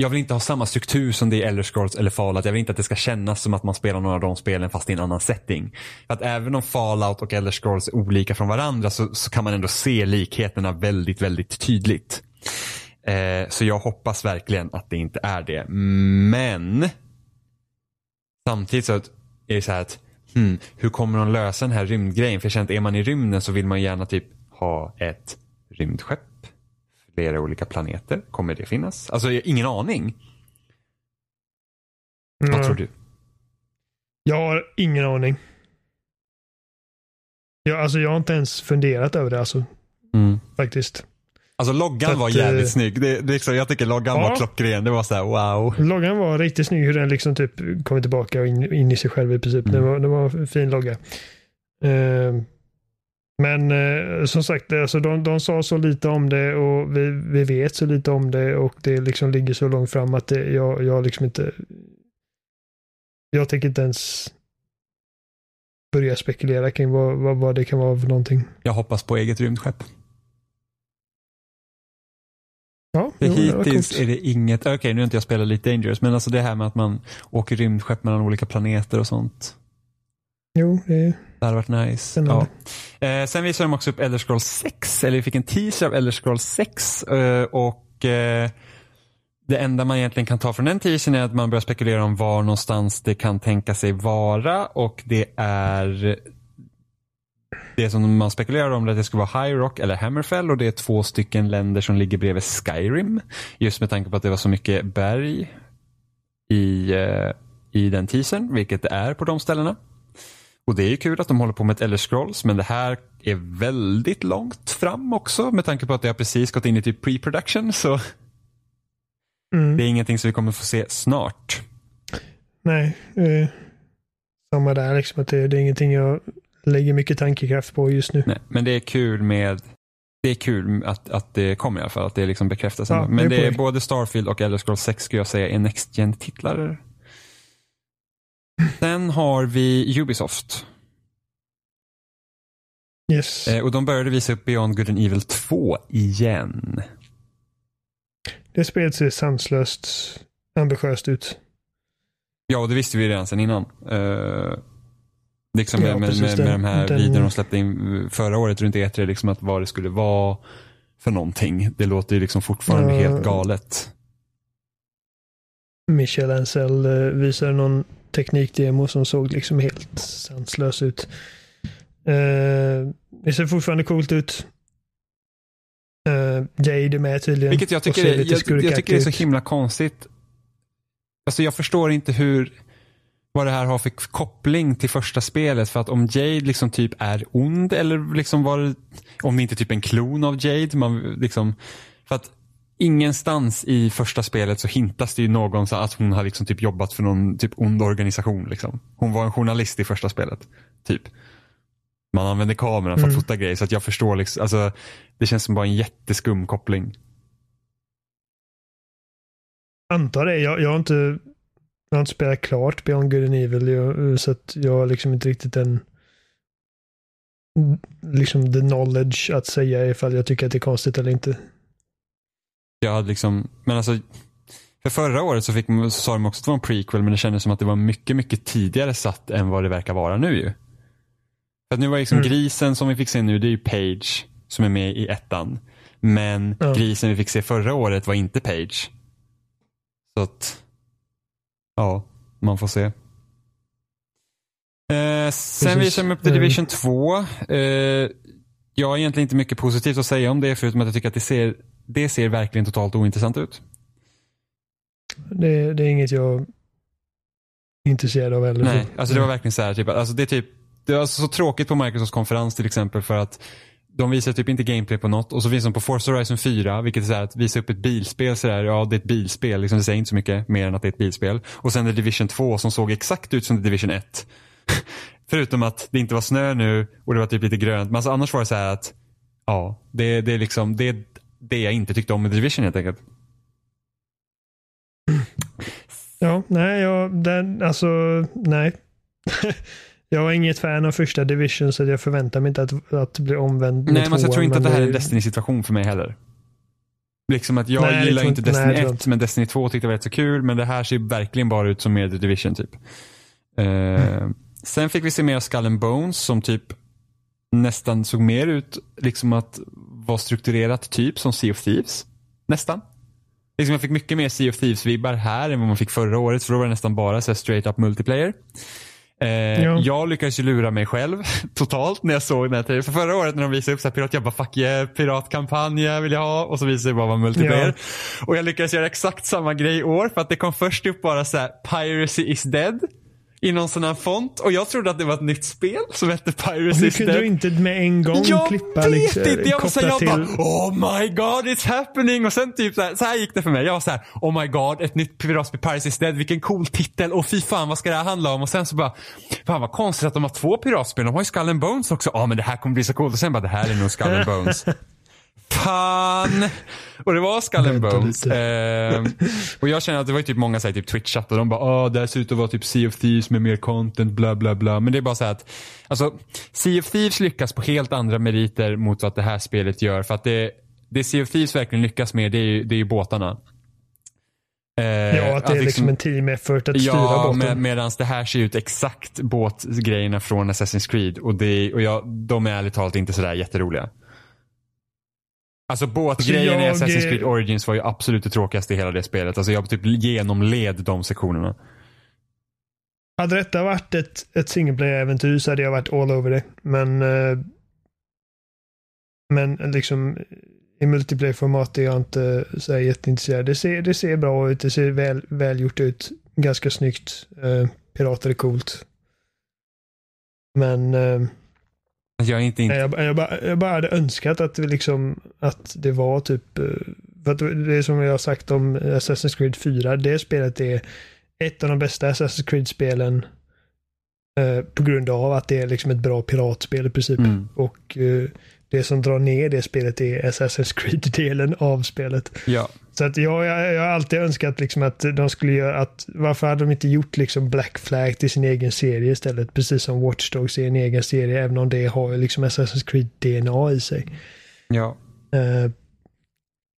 jag vill inte ha samma struktur som det i Elder Scrolls eller Fallout. Jag vill inte att det ska kännas som att man spelar några av de spelen fast i en annan setting. För att även om Fallout och Elder Scrolls är olika från varandra så, så kan man ändå se likheterna väldigt, väldigt tydligt. Eh, så jag hoppas verkligen att det inte är det. Men samtidigt så är det så här att hmm, hur kommer de lösa den här rymdgrejen? För jag känner att är man i rymden så vill man gärna typ ha ett rymdskepp flera olika planeter? Kommer det finnas? Alltså, ingen aning. Mm. Vad tror du? Jag har ingen aning. Jag, alltså, jag har inte ens funderat över det. Alltså, mm. Faktiskt. Alltså loggan att, var jävligt uh, snygg. Det, det, liksom, jag tycker loggan ja. var klockren. Det var så här, wow. Loggan var riktigt snygg hur den liksom typ kommer tillbaka och in, in i sig själv i princip. Mm. Det, var, det var en fin logga. Uh, men eh, som sagt, alltså de, de sa så lite om det och vi, vi vet så lite om det och det liksom ligger så långt fram att det, jag, jag liksom inte... Jag tänker inte ens börja spekulera kring vad, vad, vad det kan vara för någonting. Jag hoppas på eget rymdskepp. Ja, jo, det var Hittills coolt. är det inget, okej nu har inte jag spelat lite Dangerous, men alltså det här med att man åker rymdskepp mellan olika planeter och sånt. Jo, det är Det hade varit nice. Ja. Eh, sen visade de också upp Elder Scrolls 6, eller vi fick en teaser av Elder Scrolls 6. Eh, och eh, det enda man egentligen kan ta från den teasern är att man börjar spekulera om var någonstans det kan tänka sig vara. Och det är det som man spekulerar om är att det ska vara High Rock eller Hammerfell och det är två stycken länder som ligger bredvid Skyrim. Just med tanke på att det var så mycket berg i, eh, i den teasern, vilket det är på de ställena. Och det är ju kul att de håller på med ett Elder Scrolls, men det här är väldigt långt fram också med tanke på att det har precis gått in i typ pre-production. Så Mm. det är ingenting som vi kommer få se snart. Nej, eh, samma där liksom. Att det, det är ingenting jag lägger mycket tankekraft på just nu. Nej, men det är kul med det är kul att, att det kommer i alla fall, att det liksom bekräftas. Ja, men det är det är både Starfield och Elder Scrolls 6 skulle jag säga är Next gen titlar Sen har vi Ubisoft. Yes. Eh, och de började visa upp Beyond Good and Evil 2 igen. Det spelet ser sanslöst ambitiöst ut. Ja, och det visste vi redan sedan innan. Uh, liksom Ja, med, med, med, de här den- videorna de släppte in förra året runt E3, liksom att vad det skulle vara för någonting. Det låter ju liksom fortfarande Ja. helt galet. Michel Ancel eh, visade någon teknikdemo som såg liksom helt sanslös ut. Eh, det ser fortfarande coolt ut. Uh, Jade är med tydligen. Vilket jag tycker, är, jag, jag tycker det är så himla konstigt. Alltså jag förstår inte hur vad det här har för koppling till första spelet. För att om Jade liksom typ är ond eller liksom var det, om det inte är typ en klon av Jade. Man liksom, för att ingenstans i första spelet så hintas det ju någon så att hon har liksom typ jobbat för någon typ ond organisation. Liksom. Hon var en journalist i första spelet. Typ. Man använder kameran för att Mm. fota grejer. Så att jag förstår liksom, alltså, det känns som bara en jätteskum koppling. Antar det. Jag, jag har inte jag har inte spelat klart Beyond Good and Evil. Jag, så att jag har liksom inte riktigt en liksom the knowledge att säga ifall jag tycker att det är konstigt eller inte. Jag hade liksom, men alltså för förra året så, fick, så sa de också att det var en prequel men det kändes som att det var mycket, mycket tidigare satt än vad det verkar vara nu ju. För att nu var liksom Mm. grisen som vi fick se nu, det är ju Page som är med i ettan. Men Ja. grisen vi fick se förra året var inte Page. Så att, ja, man får se. Eh, sen visar de upp The Mm. Division 2. Eh, jag har egentligen inte mycket positivt att säga om det förutom att jag tycker att det ser, det ser verkligen totalt ointressant ut. Det, det är inget jag är intresserad av heller. Nej, alltså det var verkligen så här, typ, alltså det är typ, det var så tråkigt på Microsofts konferens till exempel för att de visar typ inte gameplay på något och så visar de på Forza Horizon 4, vilket är så här att visa upp ett bilspel så där, ja det är ett bilspel, liksom, det säger inte så mycket mer än att det är ett bilspel. Och sen The Division 2 som såg exakt ut som Division 1. Förutom att det inte var snö nu och det var typ lite grönt. Men alltså annars var det så här att, ja, det, det är liksom, det är det jag inte tyckte om med The Division helt enkelt. Ja, nej, jag, den, alltså, nej. jag var inget fan av första division så jag förväntar mig inte att, att bli omvänd Nej, men alltså, jag tror inte att det här är en Destiny-situation för mig heller. Liksom att jag Nej, gillar tror inte nej, jag Destiny tror 1, inte. men Destiny 2 tyckte jag var rätt så kul. Men det här ser verkligen bara ut som mer The Division typ. Eh, Mm. Sen fick vi se mer av Skull and Bones som typ nästan såg mer ut liksom att vara strukturerat typ som Sea of Thieves. Nästan. Liksom jag fick mycket mer Sea of Thieves-vibbar här än vad man fick förra året. För då var det nästan bara så straight up multiplayer. Eh, Ja. Jag lyckades ju lura mig själv totalt när jag såg den här trailern. För förra året när de visade upp så här pirat, jag bara fuck yeah, piratkampanj vill jag ha. Och så visade det bara vara multiplayer. Och jag lyckades göra exakt samma grej i år för att det kom först upp bara så här piracy is dead. I någon sån här font. Och jag trodde att det var ett nytt spel som hette Piracy Hur kunde du inte med en gång Jag klippa vet liksom, inte! Jag var så jag till... bara oh my god it's happening och sen typ så här, så här gick det för mig. Jag var så här oh my god ett nytt piratspel Piracy dead vilken cool titel och fy fan vad ska det här handla om? Och sen så bara fan vad konstigt att de har två piratspel. De har ju Skull and Bones också. Ja men det här kommer bli så coolt och sen bara det här är nog Skull and Bones. Fan! Och det var Skull and Bones. Ehm, och jag känner att det var typ många så här, typ Twitch-chatt och de bara ah det här ser ut att vara typ Sea of Thieves med mer content bla bla bla. Men det är bara så här att alltså Sea of Thieves lyckas på helt andra meriter mot vad det här spelet gör. För att det det Sea of Thieves verkligen lyckas med det är ju, det är ju båtarna. Eh, ja, att det är liksom en team effort att styra ja, båten. Med, Medan det här ser ut exakt båtgrejerna från Assassin's Creed. Och, det, och jag, de är ärligt talat inte sådär jätteroliga. Alltså båtgrejen alltså jag... i Assassin's Creed Origins var ju absolut det tråkigaste i hela det spelet. Alltså jag typ genomled de sektionerna. Hade detta varit ett, ett single player-äventyr så hade jag varit all over det. Men eh, men liksom i multiplayer-format är jag inte så här jätteintresserad. Det ser, det ser bra ut, det ser väl, välgjort ut. Ganska snyggt. Uh, pirater är coolt. Men uh, jag, är inte inte... Jag, jag, bara, jag bara hade önskat att, liksom, att det var typ, uh, för att det är som jag har sagt om Assassin's Creed 4, det spelet är ett av de bästa Assassin's Creed-spelen på grund av att det är liksom ett bra piratspel i princip. Mm. Och det som drar ner det spelet är Assassin's Creed-delen av spelet. Ja. Så att jag, jag, jag har alltid önskat liksom att de skulle göra att, varför hade de inte gjort liksom Black Flag till sin egen serie istället? Precis som Watch Dogs är en egen serie, även om det har liksom Assassin's Creed-DNA i sig. Ja. Uh,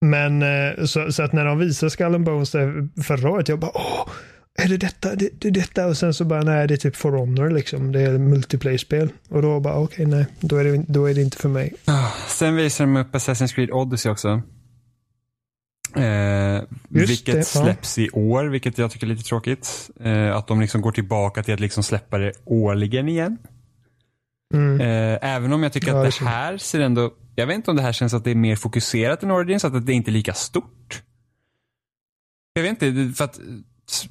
men uh, så, så, att när de visade Skull and Bones förra året, jag bara åh, är det detta? Det, det detta? Och sen så bara, nej, det är typ For Honor liksom. Det är multiplayer-spel. Och då bara, okej, okay, nej, då är, det, då är det inte för mig. Ah, sen visar de upp Assassin's Creed Odyssey också. Eh, vilket det, släpps ja. i år, vilket jag tycker är lite tråkigt. Eh, att de liksom går tillbaka till att liksom släppa det årligen igen. Mm. Eh, även om jag tycker ja, att det här ser ändå, jag vet inte om det här känns att det är mer fokuserat än Origins, att det inte är lika stort. Jag vet inte, för att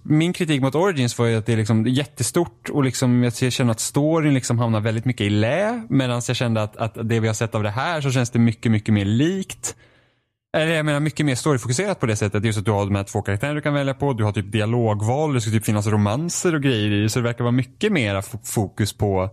min kritik mot Origins var ju att det är liksom jättestort och liksom jag känner att storyn liksom hamnar väldigt mycket i lä. Medan jag kände att, att det vi har sett av det här så känns det mycket, mycket mer likt. Eller jag menar mycket mer storyfokuserat på det sättet. Just att du har de här två karaktärerna du kan välja på. Du har typ dialogval. Det ska typ finnas romanser och grejer i Så det verkar vara mycket mer fokus på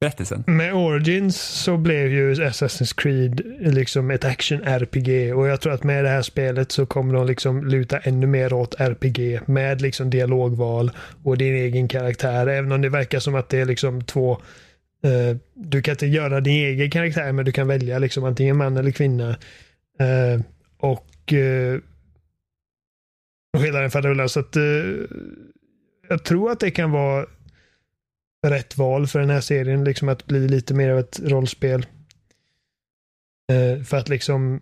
berättelsen. Med Origins så blev ju Assassin's Creed liksom ett action-RPG och jag tror att med det här spelet så kommer de liksom luta ännu mer åt RPG med liksom dialogval och din egen karaktär. Även om det verkar som att det är liksom två uh, du kan inte göra din egen karaktär men du kan välja liksom antingen man eller kvinna. Eh, och eh, och hela den faderullan. Så att eh, jag tror att det kan vara rätt val för den här serien. Liksom att bli lite mer av ett rollspel. Eh, för att liksom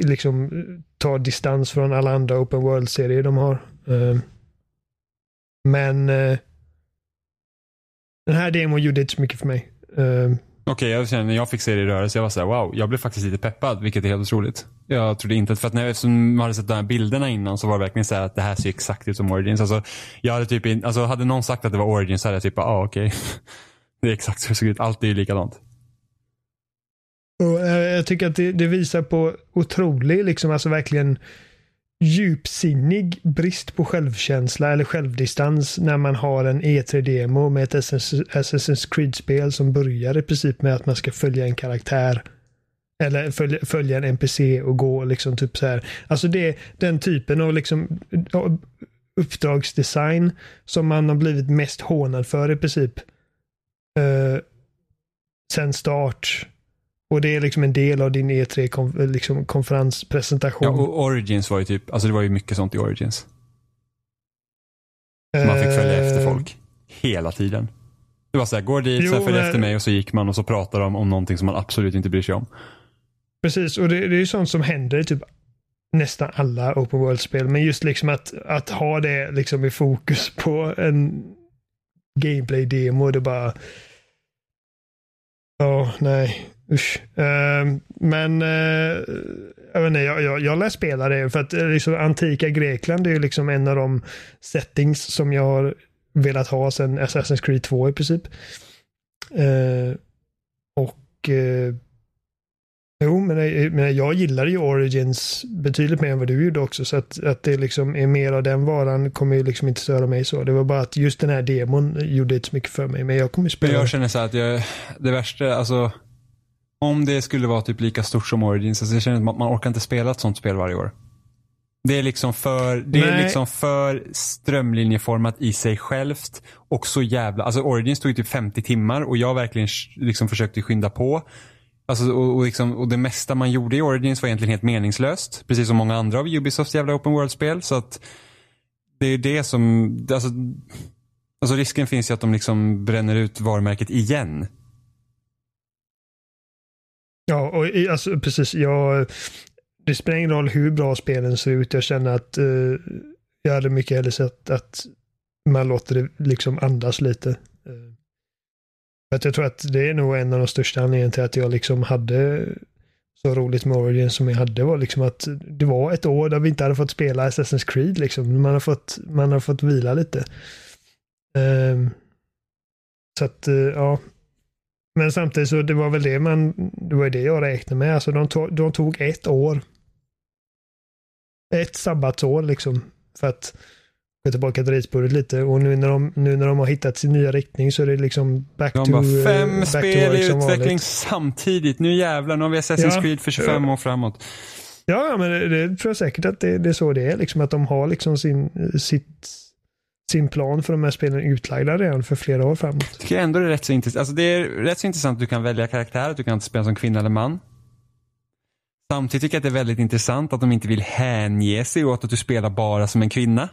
liksom ta distans från alla andra open world-serier de har. Eh, men eh, den här demon gjorde inte så mycket för mig. Eh, Okej, okay, jag känner när jag fick se det i rörelse, jag var såhär wow, jag blev faktiskt lite peppad, vilket är helt otroligt. Jag trodde inte, för att när jag, hade sett de här bilderna innan så var det verkligen så att det här ser exakt ut som Origins. Alltså, jag hade typ, alltså hade någon sagt att det var Origins så hade jag typ, ja ah, okej. Okay. det är exakt så det ser ut, allt är ju likadant. Och, eh, jag tycker att det, det, visar på otrolig, liksom alltså verkligen djupsinnig brist på självkänsla eller självdistans när man har en E3-demo med ett Assassin's Creed-spel som börjar i princip med att man ska följa en karaktär. Eller följa, följa en NPC och gå liksom typ så här. Alltså det är den typen av liksom uppdragsdesign som man har blivit mest hånad för i princip. Uh, sen start och det är liksom en del av din E3 konf liksom konferenspresentation. Ja, och Origins var ju typ, alltså det var ju mycket sånt i Origins. Man fick följa uh, efter folk. Hela tiden. Det var så här, går dit, jo, sen följ efter mig och så gick man och så pratade de om någonting som man absolut inte bryr sig om. Precis, och det, det är ju sånt som händer i typ nästan alla open world-spel. Men just liksom att, att ha det liksom i fokus på en gameplay-demo, det bara... Ja, oh, nej. Usch. Uh, men uh, jag, vet inte, jag, jag, jag lär spela det för att uh, liksom, antika Grekland är ju liksom en av de settings som jag har velat ha sedan Assassin's Creed 2 i princip. Uh, och Jo, men, men jag gillar ju Origins betydligt mer än vad du gjorde också. Så att, att det liksom är mer av den varan kommer ju liksom inte störa mig så. Det var bara att just den här demon gjorde inte så mycket för mig. Men jag kommer spela. Jag känner så att jag, det värsta, alltså om det skulle vara typ lika stort som Origins, alltså jag känner att man, man orkar inte spela ett sånt spel varje år. Det är liksom för, det är liksom för strömlinjeformat i sig självt och så jävla, alltså Origins tog ju typ 50 timmar och jag verkligen liksom försökte skynda på. Alltså, och, och, liksom, och det mesta man gjorde i Origins var egentligen helt meningslöst. Precis som många andra av Ubisofts jävla open world-spel. Så att det är det som, alltså, alltså risken finns ju att de liksom bränner ut varumärket igen. Ja, och alltså precis. Jag, det spelar ingen roll hur bra spelen ser ut. Jag känner att eh, jag hade mycket hellre sett att man låter det liksom andas lite. Eh, att jag tror att det är nog en av de största anledningarna till att jag liksom hade så roligt med Origin som jag hade var liksom att det var ett år där vi inte hade fått spela Assassin's Creed liksom. Man har fått, man har fått vila lite. Um, så att, eh, ja. Men samtidigt så det var väl det man, det var det jag räknade med. Alltså de, tog, de tog ett år. Ett sabbatsår liksom. För att gå tillbaka till ritbordet lite. Och nu när, de, nu när de har hittat sin nya riktning så är det liksom back De to bara eh, fem back spel i utveckling vanligt. samtidigt. Nu jävlar, nu har vi Assassin's Ja. Creed för 25 år framåt. Ja, ja, men det, det tror jag säkert att det, det är så det är. Liksom att de har liksom sin, sitt, sin plan för de här spelen utlagda redan för flera år framåt. tycker jag ändå det är rätt så intressant. Alltså det är rätt så intressant att du kan välja karaktär, att du kan spela som kvinna eller man. Samtidigt tycker jag att det är väldigt intressant att de inte vill hänge sig åt att du spelar bara som en kvinna.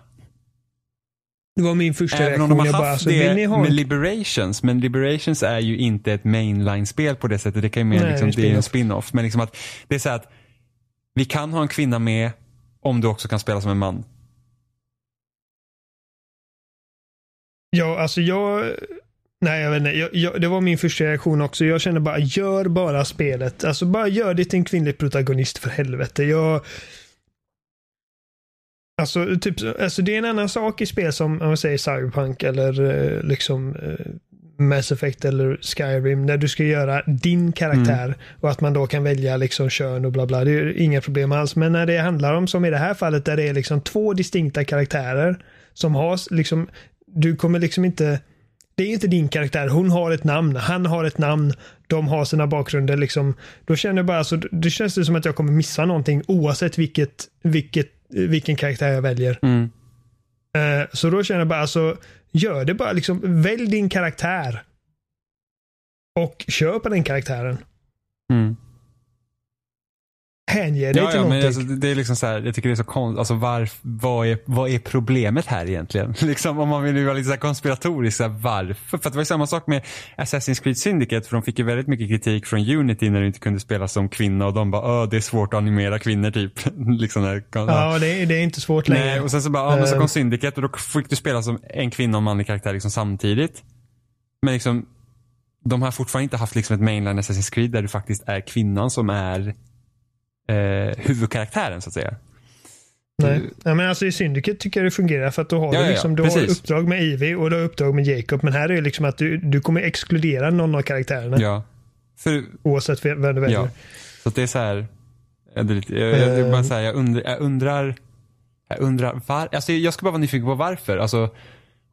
Det var min första Även om reaktion. de har haft bara, alltså, det ha med Liberations. Men Liberations är ju inte ett mainline-spel på det sättet. Det kan ju mer Nej, liksom, det är en spin-off. Men liksom att det är så att vi kan ha en kvinna med om du också kan spela som en man. Ja, alltså jag... Nej, jag vet inte. Jag, jag, det var min första reaktion också. Jag kände bara, gör bara spelet. Alltså bara gör det till en kvinnlig protagonist för helvete. Jag... Alltså, typ, alltså det är en annan sak i spel som, om man säger Cyberpunk eller eh, liksom eh, Mass Effect eller Skyrim, när du ska göra din karaktär och att man då kan välja liksom kön och bla bla. Det är inga problem alls. Men när det handlar om, som i det här fallet, där det är liksom två distinkta karaktärer som har liksom, du kommer liksom inte det är inte din karaktär. Hon har ett namn. Han har ett namn. De har sina bakgrunder. Liksom. Då känner jag bara, alltså, det känns det som att jag kommer missa någonting oavsett vilket, vilket, vilken karaktär jag väljer. Mm. Eh, så då känner jag bara, alltså, gör det bara. Liksom, välj din karaktär. Och kör på den karaktären. Mm. Hänge dig Ja, till ja, men någonting. alltså, det är liksom så här, jag tycker det är så konstigt. Alltså varf, vad, är, vad är problemet här egentligen? liksom om man vill vara lite så konspiratorisk, så här, varför? För det var ju samma sak med Assassin's Creed Syndicate, för de fick ju väldigt mycket kritik från Unity när du inte kunde spela som kvinna och de bara, Åh, det är svårt att animera kvinnor typ. liksom där, ja, det är, det är inte svårt längre. Nej, och sen så bara, ja men så kom Ehm. Syndicate och då fick du spela som en kvinna och manlig karaktär liksom samtidigt. Men liksom, de har fortfarande inte haft liksom ett mainline Assassin's Creed där du faktiskt är kvinnan som är eh, huvudkaraktären så att säga. Nej. Ja, men alltså i Syndicate tycker jag det fungerar för att då har Ja, du, liksom, du har uppdrag med Ivy och du har uppdrag med Jacob. Men här är det liksom att du, du kommer exkludera någon av karaktärerna Ja. För, oavsett vem du väljer. ja. Så att det är så här, det lite, jag, jag, det är bara så här, jag, undrar, jag undrar, jag undrar var, alltså jag ska bara vara nyfiken på varför. Alltså,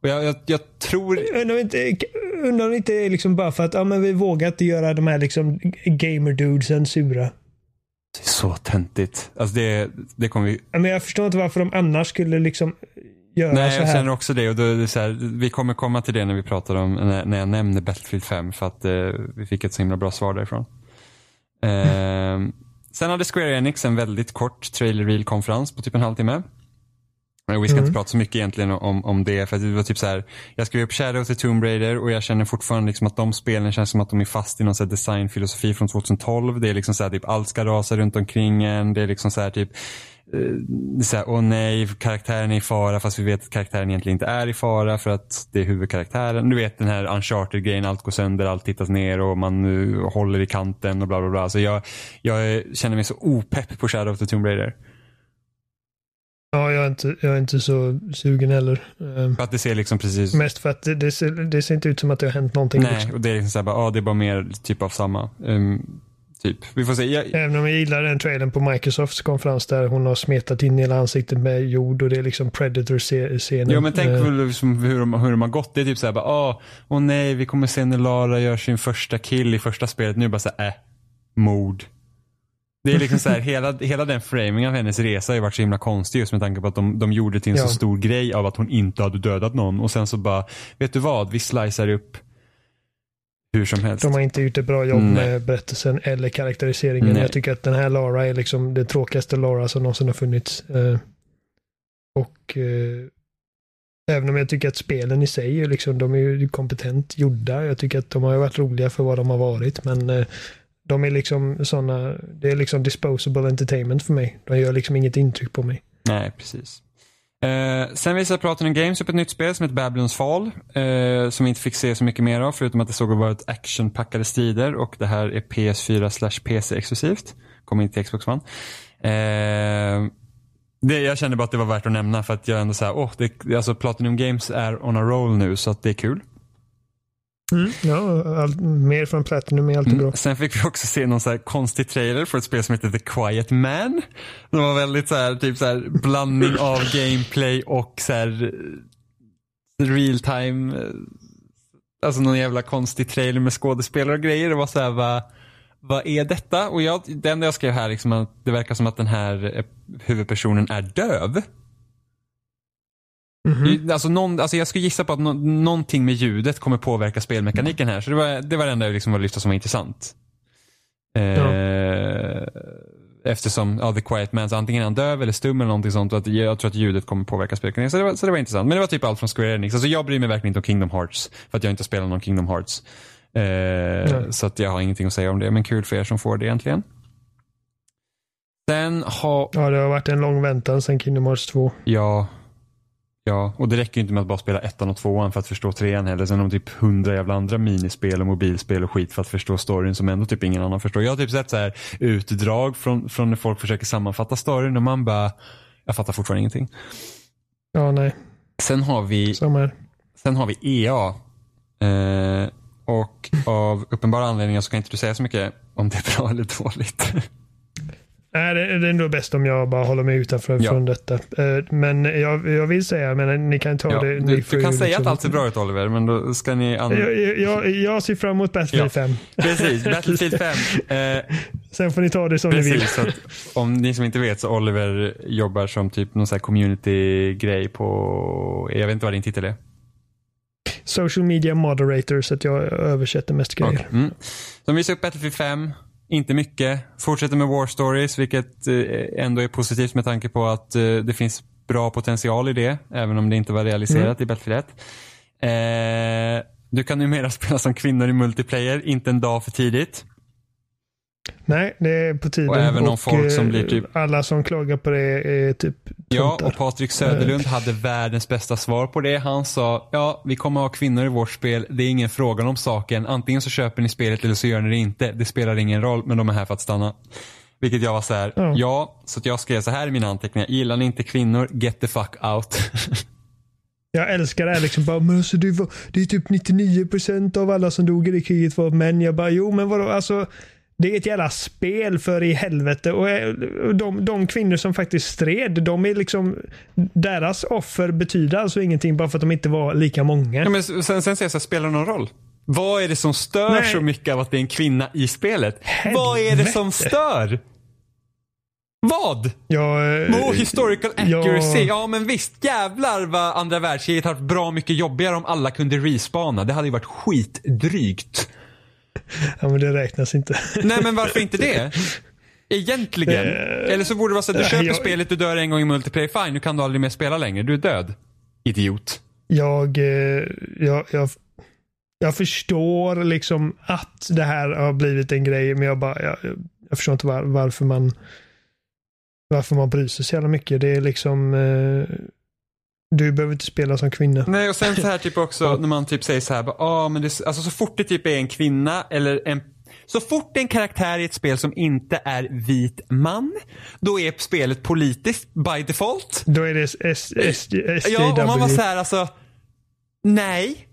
och jag, jag, jag tror, Undrar om inte, undrar om inte det är liksom bara för att ja, men vi vågar inte göra de här liksom gamer-dudesen sura. Det är så töntigt. Alltså det, det kommer vi, Men jag förstår inte varför de annars skulle liksom göra Nej, så jag här. känner också det. Och då är det så här, vi kommer komma till det när vi pratar om, när, när jag nämner Battlefield 5 för att eh, vi fick ett så himla bra svar därifrån. Ehm, sen hade Square Enix en väldigt kort trailer reel konferens på typ en halvtimme. Och Vi ska Mm. inte prata så mycket egentligen om, om det för att det var typ så här, jag skrev upp Shadow of the Tomb Raider och jag känner fortfarande liksom att de spelen känns som att de är fast i någon så designfilosofi från 2012. Det är liksom så här, typ allt ska rasa runt omkring en. Det är liksom så här typ eh, så här, åh nej, karaktären är i fara fast vi vet att karaktären egentligen inte är i fara för att det är huvudkaraktären. Du vet den här uncharted-grejen, allt går sönder, allt tittas ner och man uh, håller i kanten och bla bla bla. Så jag, jag känner mig så opepp på Shadow of the Tomb Raider. Ja, jag är, inte, jag är inte så sugen heller. Ehm, För att det ser liksom precis mest för att det, det, ser, det ser inte ut som att det har hänt någonting. Nej, Liksom. och det är liksom såhär, bara, ah, det är bara mer typ av samma. Um, typ. Vi får se. Jag, Även om jag gillar den trailern på Microsofts konferens där hon har smetat in hela ansiktet med jord och det är liksom Predator-scenen. Jo men tänk väl liksom hur, de, hur de har gått. Det är typ såhär, bara, ah, åh nej, vi kommer se när Lara gör sin första kill i första spelet. Nu bara såhär, äh, mord. Det är liksom så här, hela, hela den framingen av hennes resa har ju varit så himla konstig just med tanke på att de, de gjorde till en Ja. så stor grej av att hon inte hade dödat någon och sen så bara, vet du vad, vi slicear upp hur som helst. De har inte gjort ett bra jobb Nej. med berättelsen eller karaktäriseringen. Nej. Jag tycker att den här Lara är liksom det tråkigaste Lara som någonsin har funnits. Eh, och eh, även om jag tycker att spelen i sig är liksom, de är ju kompetent gjorda. Jag tycker att de har varit roliga för vad de har varit. Men eh, de är liksom sådana, det är liksom disposable entertainment för mig. De gör liksom inget intryck på mig. Nej, precis. Eh, sen visar Platinum Games upp ett nytt spel som heter Babylons Fall. Eh, som vi inte fick se så mycket mer av förutom att det såg att vara ett actionpackade strider och det här är PS4 slash PC exklusivt. Kommer inte till Xbox One. Eh, det, jag kände bara att det var värt att nämna för att jag ändå såhär, åh, oh, alltså Platinum Games är on a roll nu så att det är kul. Ja, all, mer från Platinum är alltid bra. Mm. Sen fick vi också se någon så här konstig trailer för ett spel som heter The Quiet Man. Det var väldigt så här, typ så här blandning av gameplay och så här real time. eh, Alltså någon jävla konstig trailer med skådespelare och grejer. Det var så här, vad, vad är detta? Och jag, det enda jag skrev här liksom att det verkar som att den här eh, huvudpersonen är döv. Mhm. Alltså, någon, alltså jag skulle gissa på att nå, någonting med ljudet kommer påverka spelmekaniken här. Så det var det, var det enda jag liksom var lyfta som var intressant. Eh, Eftersom ja, The Quiet Man, antingen är han döv eller stum eller någonting sånt. Att jag tror att ljudet kommer påverka spelmekaniken. Så det, var, så det var intressant. Men det var typ allt från Square Enix. Alltså jag bryr mig verkligen inte om Kingdom Hearts. För att jag inte spelar någon Kingdom Hearts. Eh, så att jag har ingenting att säga om det. Men kul för er som får det egentligen. Sen har Ja, det har varit en lång väntan sedan Kingdom Hearts 2. Ja. Ja, och det räcker ju inte med att bara spela ettan och tvåan för att förstå trean heller. Sen har de typ hundra jävla andra minispel och mobilspel och skit för att förstå storyn som ändå typ ingen annan förstår. Jag har typ sett så här utdrag från, från när folk försöker sammanfatta storyn och man bara, jag fattar fortfarande ingenting. Ja, nej. Sen har vi, sen har vi EA. Eh, och av uppenbara anledningar så kan inte du säga så mycket om det är bra eller dåligt. Nej, det, det är nog bäst om jag bara håller mig utanför Ja. från detta. Eh, Men jag, jag vill säga, men ni kan ta Ja, det. du, du kan säga liksom- att allt ser bra ut Oliver, men då ska ni... Jag, jag, jag, ser fram emot Battlefield Ja. 5. Precis, Battlefield 5. Eh, Sen får ni ta det som ni vill. Precis, så att om ni som inte vet så Oliver jobbar som typ någon sån community-grej på, jag vet inte vad din titel är. Social media moderator, så att jag översätter mest grejer. Okej. Mm. De visar upp Battlefield 5, inte mycket. Fortsätter med War Stories, vilket eh, ändå är positivt med tanke på att eh, det finns bra potential i det, även om det inte var realiserat i Battlefield 1. Eh, du kan numera spela som kvinnor i multiplayer, inte en dag för tidigt. Nej, det är på tiden. Och även om folk som eh, blir typ- Alla som klagar på det är typ Ja, och Patrik Söderlund hade världens bästa svar på det. Han sa, ja, vi kommer ha kvinnor i vårt spel. Det är ingen frågan om saken. Antingen så köper ni spelet eller så gör ni det inte. Det spelar ingen roll, men de är här för att stanna. Vilket jag var så här, ja, Ja. så jag skrev så här i mina anteckningar. Gillar ni inte kvinnor, get the fuck out. Jag älskar det här liksom. Bara, men alltså, det, var, det är typ 99% av alla som dog i det kriget var män. Jag bara, jo men vadå, alltså. Det är ett jävla spel för i helvete. Och eh, de, de kvinnor som faktiskt stred, de är liksom, deras offer betyder alltså ingenting bara för att de inte var lika många. ja, men sen, sen säger jag så här, spelar det någon roll? Vad är det som stör Nej. så mycket av att det är en kvinna i spelet? Vad är det som Helvete. stör? Vad? Jag, eh, More historical ja. accuracy. Ja men visst, jävlar vad andra världskriget har varit bra mycket jobbigare om alla kunde respawna. Det hade ju varit skitdrygt. Ja, men det räknas inte. Nej men varför inte det? Egentligen. Eh, Eller så borde det vara så att du eh, köper jag- spelet, du dör en gång i multiplayer, fine, nu kan du aldrig mer spela längre. Du är död. Idiot. jag, eh, jag, jag, jag förstår liksom att det här har blivit en grej, men jag bara, jag, jag förstår inte var, varför man varför man bryr sig så jävla mycket. Det är liksom, du behöver inte spela som kvinna. Nej och sen så här typ också när man typ säger så här, ah, men det, alltså så fort det typ är en kvinna eller en så fort det är en karaktär i ett spel som inte är vit man, då är spelet politiskt by default. Då är det SJW. Ja, och man var så här alltså, nej.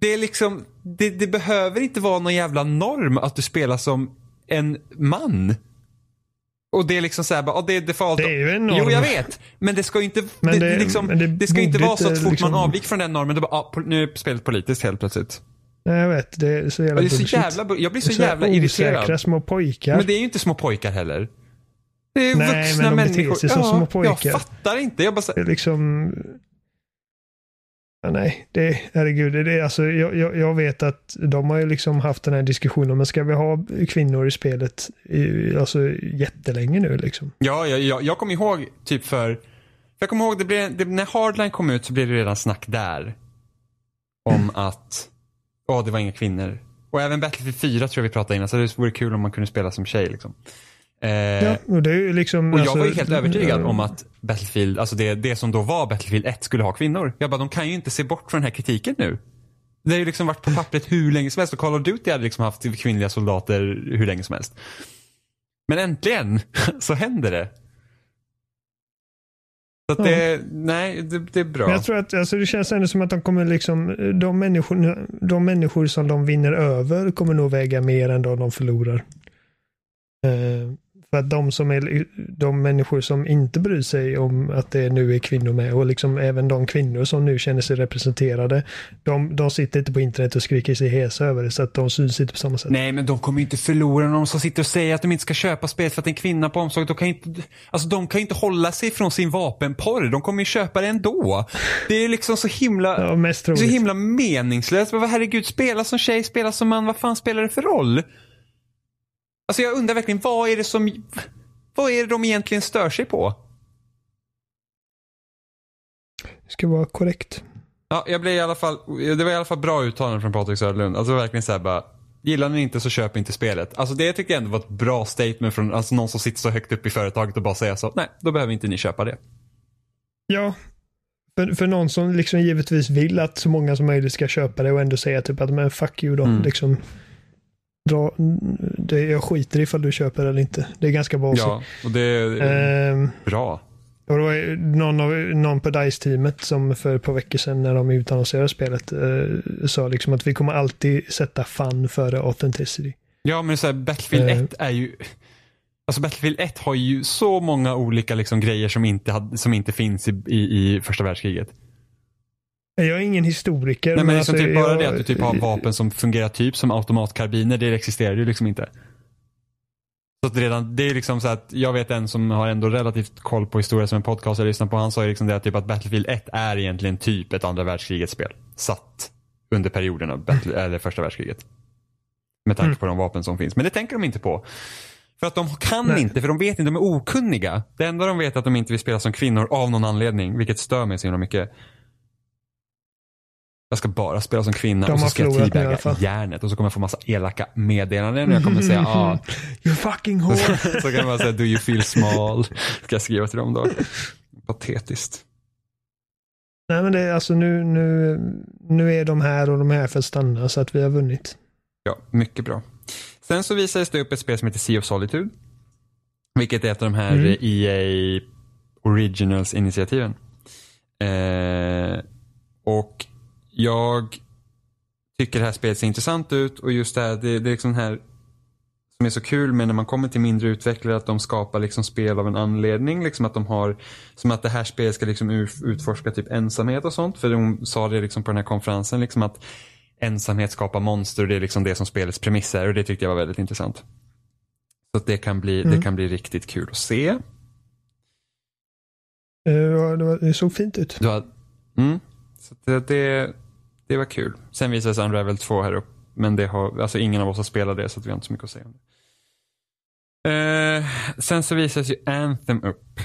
Det är liksom, det, det behöver inte vara någon jävla norm att du spelar som en man. Och det är liksom så här, bara, ah, det är default. Det är ju en norm. Jo, jag vet. Men det ska ju inte, Men det, det- liksom, men det, det ska inte vara så att fort liksom- man avviker från den normen, då bara, ah, nu är spelet politiskt helt plötsligt. Nej, jag vet. Det är så jävla det är så jävla, jag blir så, är jävla irriterad. osäkra små pojkar. Men det är ju inte små pojkar heller. Det är Nej, vuxna men de beter människor. sig som ja, små pojkar. Jag fattar inte. Jag bara så, Det är liksom, Ja, nej, det, herregud, det, är alltså, jag, jag, jag vet att de har ju liksom haft den här diskussionen, men ska vi ha kvinnor i spelet i, alltså, jättelänge nu liksom? Ja, jag, ja, jag kommer ihåg typ för, jag kommer ihåg det blev, det, när Hardline kom ut så blev det redan snack där. Om att, åh det var inga kvinnor. Och även Battlefield 4 tror jag vi pratade innan, så det vore kul om man kunde spela som tjej liksom. Eh, Ja, och det är liksom... och jag alltså, var ju helt övertygad ja, om att Battlefield, alltså det, det som då var Battlefield 1 skulle ha kvinnor. Jag bara, de kan ju inte se bort från den här kritiken nu. Det har ju liksom varit på pappret hur länge som helst och Call of Duty hade liksom haft kvinnliga soldater hur länge som helst. Men äntligen så händer det. Så det, nej, det, det är bra. Men jag tror att alltså, det känns ändå som att de kommer liksom, de människor, de människor som de vinner över kommer nog väga mer än de de förlorar. Eh, för att de som är, de människor som inte bryr sig om att det nu är kvinnor med och liksom även de kvinnor som nu känner sig representerade. De, de sitter inte på internet och skriker sig hesa över det så att de syns inte på samma sätt. Nej, men de kommer ju inte förlora någon som sitter och säger att de inte ska köpa spel för att en kvinna på omslag. De kan inte, alltså de kan inte hålla sig från sin vapenporr. De kommer ju köpa det ändå. Det är liksom så himla, Ja, så himla meningslöst. Men herregud, spela som tjej, spela som man. Vad fan spelar det för roll? Alltså jag undrar verkligen, vad är det som, vad är det de egentligen stör sig på? Det ska vara korrekt. Ja, jag blev i alla fall, det var i alla fall bra uttalande från Patrik Söderlund. Alltså verkligen såhär bara, gillar ni inte så köp inte spelet. Alltså det tycker jag ändå var ett bra statement från alltså någon som sitter så högt upp i företaget och bara säga så, nej, då behöver inte ni köpa det. Ja, för, för någon som liksom givetvis vill att så många som möjligt ska köpa det och ändå säga typ att men fuck you då. Mm. Liksom, dra, det, jag skiter i ifall du köper eller inte. Det är ganska bra. Ja, och det är Ehm, bra. och det var någon, av, någon på DICE-teamet som för ett par veckor sedan när de utannonserade spelet eh, sa liksom att vi kommer alltid sätta fun före authenticity. Ja, men så här, Battlefield Eh. 1 är ju, alltså Battlefield 1 har ju så många olika liksom grejer som inte, hade, som inte finns i, i, i första världskriget. Jag är ingen historiker. Nej men liksom alltså, typ bara jag- det att du typ har vapen som fungerar typ som automatkarbiner, det existerar ju liksom inte. Så redan, det är liksom så att jag vet en som har ändå relativt koll på historia som en podcast jag lyssnar på. Han sa ju liksom det att, typ att Battlefield 1 är egentligen typ ett andra världskrigets spel. Satt under perioden av Battle, eller första världskriget. Med tanke Mm. på de vapen som finns. Men det tänker de inte på. För att de kan Nej. inte, för de vet inte, de är okunniga. Det enda de vet är att de inte vill spela som kvinnor av någon anledning, vilket stör mig så himla mycket. Jag ska bara spela som kvinna De och så ska jag teabagga järnet och så kommer jag få massa elaka meddelanden och jag kommer säga ah, You fucking whore. så kan man säga do you feel small? Ska jag skriva till dem då? Patetiskt. Nej men det är alltså nu, nu, nu är de här och de är här för att stanna så att vi har vunnit. Ja, mycket bra. Sen så visades det upp ett spel som heter Sea of Solitude. Vilket är ett av de här Mm. EA Originals-initiativen. Eh, och jag tycker det här spelet ser intressant ut och just det här, det, det är liksom den här som är så kul med när man kommer till mindre utvecklare att de skapar liksom spel av en anledning. Liksom att de har, som att det här spelet ska liksom utforska typ ensamhet och sånt. För de sa det liksom på den här konferensen liksom att ensamhet skapar monster och det är liksom det som spelets premiss är och det tyckte jag var väldigt intressant. Så det kan bli, Mm. det kan bli riktigt kul att se. Eh, det, var, det såg fint ut. Du har, mm, så det, det, det var kul. Sen visades Unravel 2 här upp. Men det har, alltså ingen av oss har spelat det så att vi har inte så mycket att säga om det. Eh, sen så visades ju Anthem upp.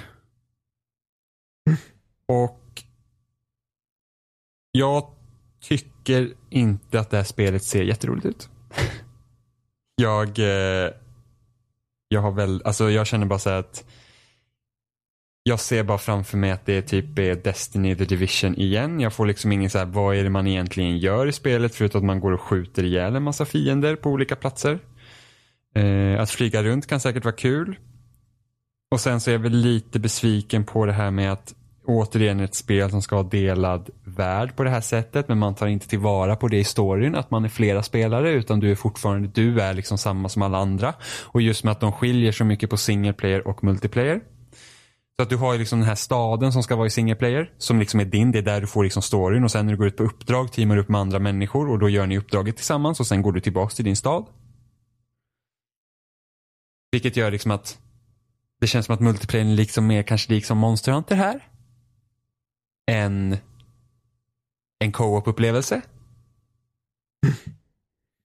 Och jag tycker inte att det här spelet ser jätteroligt ut. Jag, eh, jag har väl, alltså jag känner bara så här att jag ser bara framför mig att det är typ är Destiny the Division igen. Jag får liksom ingen så här, vad är det man egentligen gör i spelet förutom att man går och skjuter ihjäl en massa fiender på olika platser. Eh, att flyga runt kan säkert vara kul. Och sen så är jag väl lite besviken på det här med att återigen ett spel som ska ha delad värld på det här sättet men man tar inte tillvara på det i storyn att man är flera spelare utan du är fortfarande, du är liksom samma som alla andra. Och just med att de skiljer så mycket på single player och multiplayer. Så att du har ju liksom den här staden som ska vara i single player som liksom är din, det är där du får liksom storyn och sen när du går ut på uppdrag teamar upp med andra människor och då gör ni uppdraget tillsammans och sen går du tillbaks till din stad. Vilket gör liksom att det känns som att multiplayer är liksom mer kanske lik som Monster Hunter här. Än en co-op-upplevelse.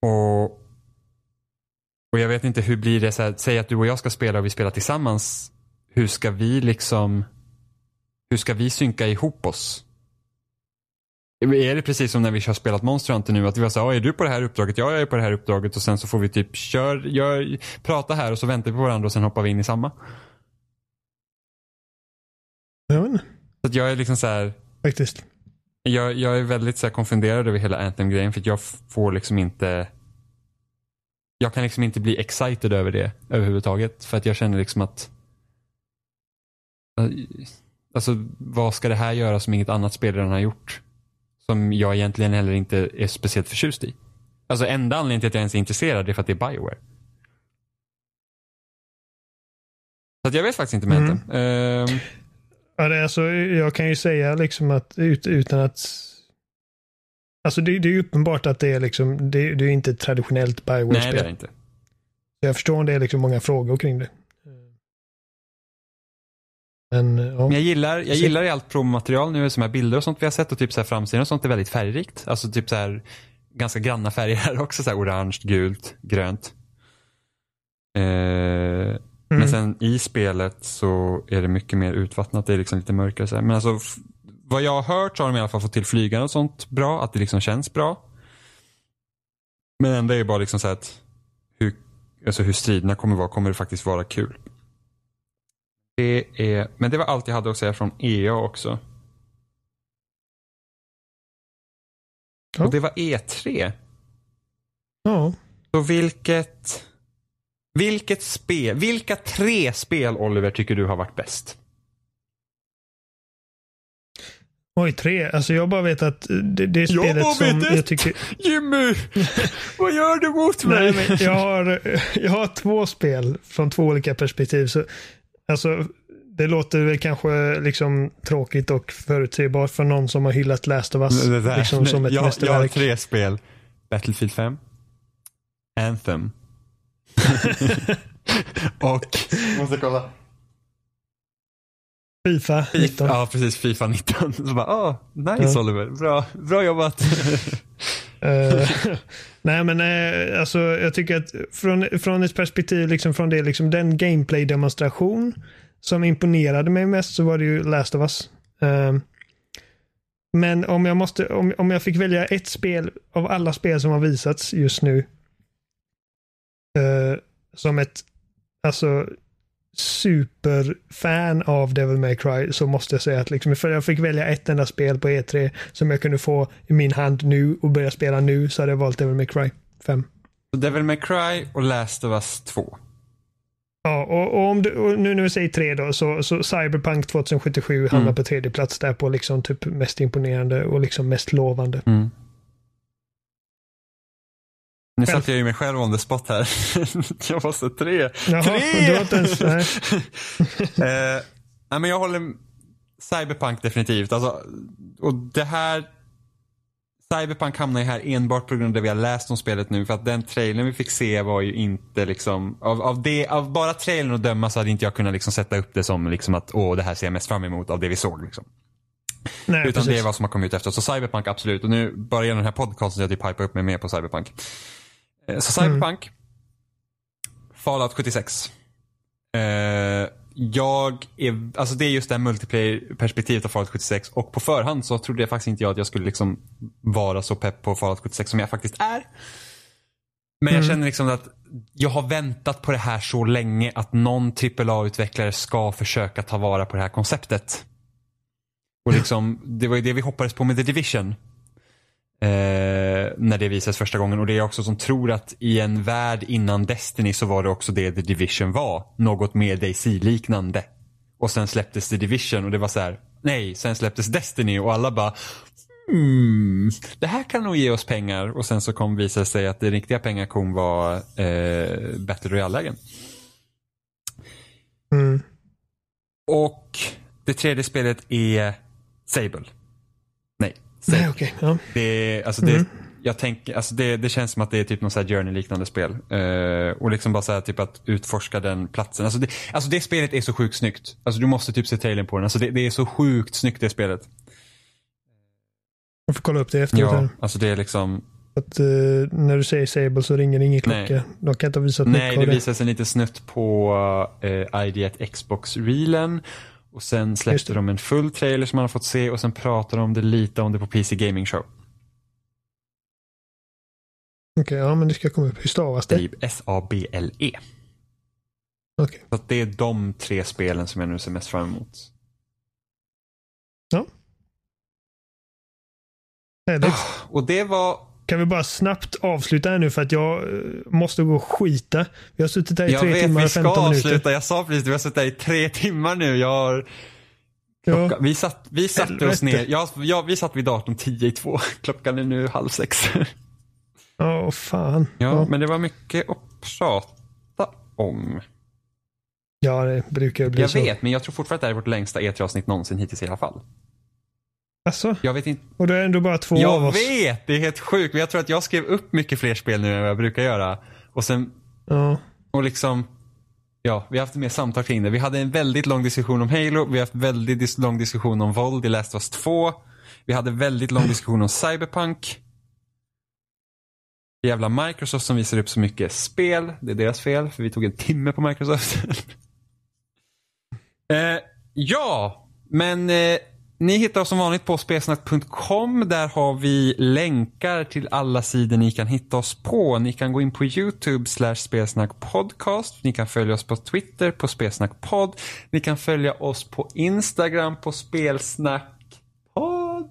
Och, och jag vet inte hur blir det, så här, säg att du och jag ska spela och vi spelar tillsammans. Hur ska vi liksom, hur ska vi synka ihop oss? Är det precis som när vi har spelat Monster Hunter nu att vi var så här, är du på det här uppdraget? Ja, jag är på det här uppdraget och sen så får vi typ kör, gör, prata här och så väntar vi på varandra och sen hoppar vi in i samma. Jag vet inte, Så att jag är liksom så här, faktiskt. jag, jag är väldigt så här konfunderad över hela Anthem-grejen för att jag får liksom inte jag kan liksom inte bli excited över det överhuvudtaget för att jag känner liksom att Alltså vad ska det här göra som inget annat spel redan har gjort? Som jag egentligen heller inte är speciellt förtjust i. Alltså enda anledningen till att jag ens är intresserad är för att det är Bioware. Så att jag vet faktiskt inte med Mm. Ehm, Ja, det är alltså, jag kan ju säga liksom att ut, utan att... Alltså det, det är uppenbart att det är liksom, det, det är inte ett traditionellt nej det är Bioware-spel. det inte. Jag förstår om det är liksom många frågor kring det. Men ja. Men jag gillar, jag gillar i allt promomaterial nu, som här bilder och sånt vi har sett och typ så här framsidan och sånt är väldigt färgrikt. Alltså typ så här ganska granna färger här också, så här orange, gult, grönt. Eh, Men Mm. sen i spelet så är det mycket mer utvattnat, det är liksom lite mörkare så här. Men alltså vad jag har hört så har de i alla fall fått till flygande och sånt bra, att det liksom känns bra. Men ändå är det bara liksom så att hur, alltså hur striderna kommer vara, kommer det faktiskt vara kul. Det är, men det var allt jag hade att säga från EA också. Ja. Och det var E3. Ja. Så vilket, vilket spel, vilka tre spel Oliver tycker du har varit bäst? Oj, tre. Alltså jag bara vet att det, det är Jag spelet bara som vet jag tycker... Jimmy! vad gör du mot Nej, mig? men jag har, jag har två spel från två olika perspektiv. Så, alltså, det låter väl kanske liksom tråkigt och förutsägbart för någon som har hyllat Last of Us Det där- liksom som ett jag, jag har mästerverk. tre spel. Battlefield 5. Anthem. och... Måste kolla. Fifa 19. Ja, precis. Fifa 19. Så bara, ah, nice Ja. Oliver. Bra, bra jobbat. Nej men eh, alltså jag tycker att från, från ett perspektiv liksom från det liksom den gameplay-demonstration som imponerade mig mest så var det ju Last of Us. Eh, men om jag måste, om, om jag fick välja ett spel av alla spel som har visats just nu eh, som ett alltså superfan av Devil May Cry så måste jag säga att liksom, för jag fick välja ett enda spel på E3 som jag kunde få i min hand nu och börja spela nu så hade jag valt Devil May Cry 5. Så Devil May Cry och Last of Us 2. Ja, och, och, om du, och nu när vi säger tre då, så, så Cyberpunk 2077 hamnar Mm. på tredje plats där på liksom typ mest imponerande och liksom mest lovande. Mm. Nu satte jag ju mig själv on the spot här. jag måste tre. Jaha, tre! ens, nej. eh, nej, men jag håller Cyberpunk definitivt. Alltså, och det här Cyberpunk hamnar ju här enbart på grund av det vi har läst om spelet nu. För att den trailern vi fick se var ju inte liksom, av, av, det, av bara trailern att döma så hade inte jag kunnat liksom sätta upp det som liksom att åh det här ser jag mest fram emot av det vi såg. Liksom. nej Utan precis. det är vad som har kommit ut efter. Så Cyberpunk absolut. Och nu bara genom den här podcasten så jag typ hypar upp mig mer på Cyberpunk. Eh, Så Cyberpunk. Fallout 76. Eh, jag är, alltså det är just det här multiplayer-perspektivet av Fallout 76 och på förhand så trodde jag faktiskt inte jag att jag skulle liksom vara så pepp på Fallout 76 som jag faktiskt är. Men jag känner liksom att jag har väntat på det här så länge att någon AAA-utvecklare ska försöka ta vara på det här konceptet. Och liksom, det var ju det vi hoppades på med The Division. Eh, när det visades första gången. Och det är också som tror att i en värld innan Destiny så var det också det The Division var. Något mer DC-liknande. Och sen släpptes The Division och det var så här. Nej, sen släpptes Destiny och alla bara Hmm, det här kan nog ge oss pengar. Och sen så kom visa sig att det riktiga pengar kom var eh, Battle Royale-lägen. Mm. Och det tredje spelet är Sable. Nej, okej. Ja. Det, alltså det, jag tänker, alltså det, det känns som att det är typ någon journey-liknande spel. Eh, och liksom bara så här, typ att utforska den platsen. Alltså det, alltså det spelet är så sjukt snyggt. Alltså du måste typ se trailern på den. Alltså det, det är så sjukt snyggt det spelet. Jag får kolla upp det efteråt. Ja, här. alltså det är liksom, Att, eh, när du säger Sable så ringer det ingen klocka. Nej. De kan inte ha visat nej det det. visades en liten snutt på uh, ID1 Xbox-reelen. Och sen släppte de en full trailer som man har fått se och sen pratar de om det lite om det på PC Gaming Show. Okej, ja men det ska komma upp. Hur stavas det? S-A-B-L-E. Okej. Så det är de tre spelen som jag nu ser mest fram emot. Härligt. Och det var Kan vi bara snabbt avsluta här nu för att jag eh, måste gå och skita. Vi har suttit här i Jag tre vet, timmar vi och ska 15 avsluta. minuter. Jag sa precis vi har suttit där i tre timmar nu. Jag har... Klocka... Vi, satt, vi satte oss ner. Ja, ja, vi satt vid datorn tio i två. Klockan är nu halv sex. Ja, fan. Ja, Ja. men det var mycket att prata om. ja, det brukar bli Jag så. vet, men jag tror fortfarande att det här är vårt längsta E3-avsnitt någonsin hittills i alla fall. Alltså, Jag vet inte. och det är ändå bara två av Jag oss. vet! Det är helt sjukt. Men jag tror att jag skrev upp mycket fler spel nu än vad jag brukar göra. Och sen, Ja. och liksom, ja, vi har haft mer samtal kring det. Vi hade en väldigt lång diskussion om Halo. Vi har haft väldigt dis- lång diskussion om våld i Last of Us 2. Vi hade väldigt lång diskussion om Cyberpunk. Jävla Microsoft som visar upp så mycket spel. Det är deras fel, för vi tog en timme på Microsoft. eh, ja, men eh, ni hittar oss som vanligt på spelsnack.com. Där har vi länkar till alla sidor ni kan hitta oss på. Ni kan gå in på YouTube slash spelsnackpodcast. Ni kan följa oss på Twitter på spelsnackpodd. Ni kan följa oss på Instagram på spelsnackpodd.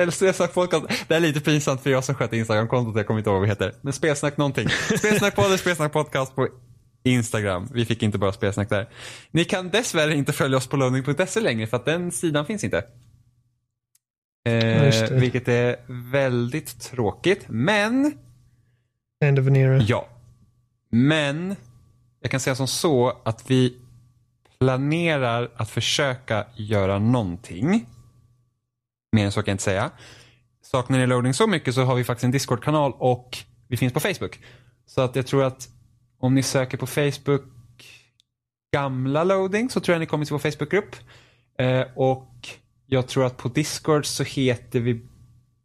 Eller Spelsnack podcast. Det är lite pinsamt för jag som sköter Instagram-kontot. Jag kommer inte ihåg vad vi heter. Men spelsnack någonting. Spelsnack eller spelsnack podcast på Instagram. Vi fick inte bara spelsnack där. Ni kan dessvärre inte följa oss på loading.se längre för att den sidan finns inte. Eh, vilket är väldigt tråkigt. Men, End of an era. ja. Men, jag kan säga som så att vi planerar att försöka göra någonting. Mer än så kan jag inte säga. Saknar ni loading så mycket så har vi faktiskt en Discord-kanal och vi finns på Facebook. Så att jag tror att om ni söker på Facebook gamla loading så tror jag ni kommer till vår Facebookgrupp. Eh, och jag tror att på Discord så heter vi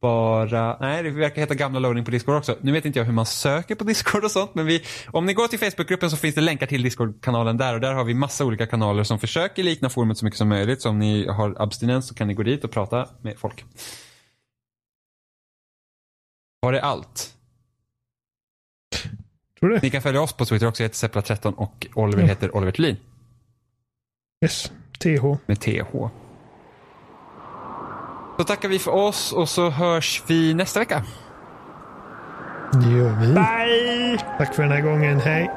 bara, nej det verkar heta gamla loading på Discord också. Nu vet inte jag hur man söker på Discord och sånt men vi, om ni går till Facebookgruppen så finns det länkar till Discord-kanalen där och där har vi massa olika kanaler som försöker likna forumet så mycket som möjligt. Så om ni har abstinens så kan ni gå dit och prata med folk. Var det allt? Tror du? Ni kan följa oss på Twitter också, jag heter Seppla13 och Oliver Ja. heter Oliver Thulin Yes. TH. med TH. Så tackar vi för oss och så hörs vi nästa vecka. Det gör vi. Bye! Tack för den här gången. Hej.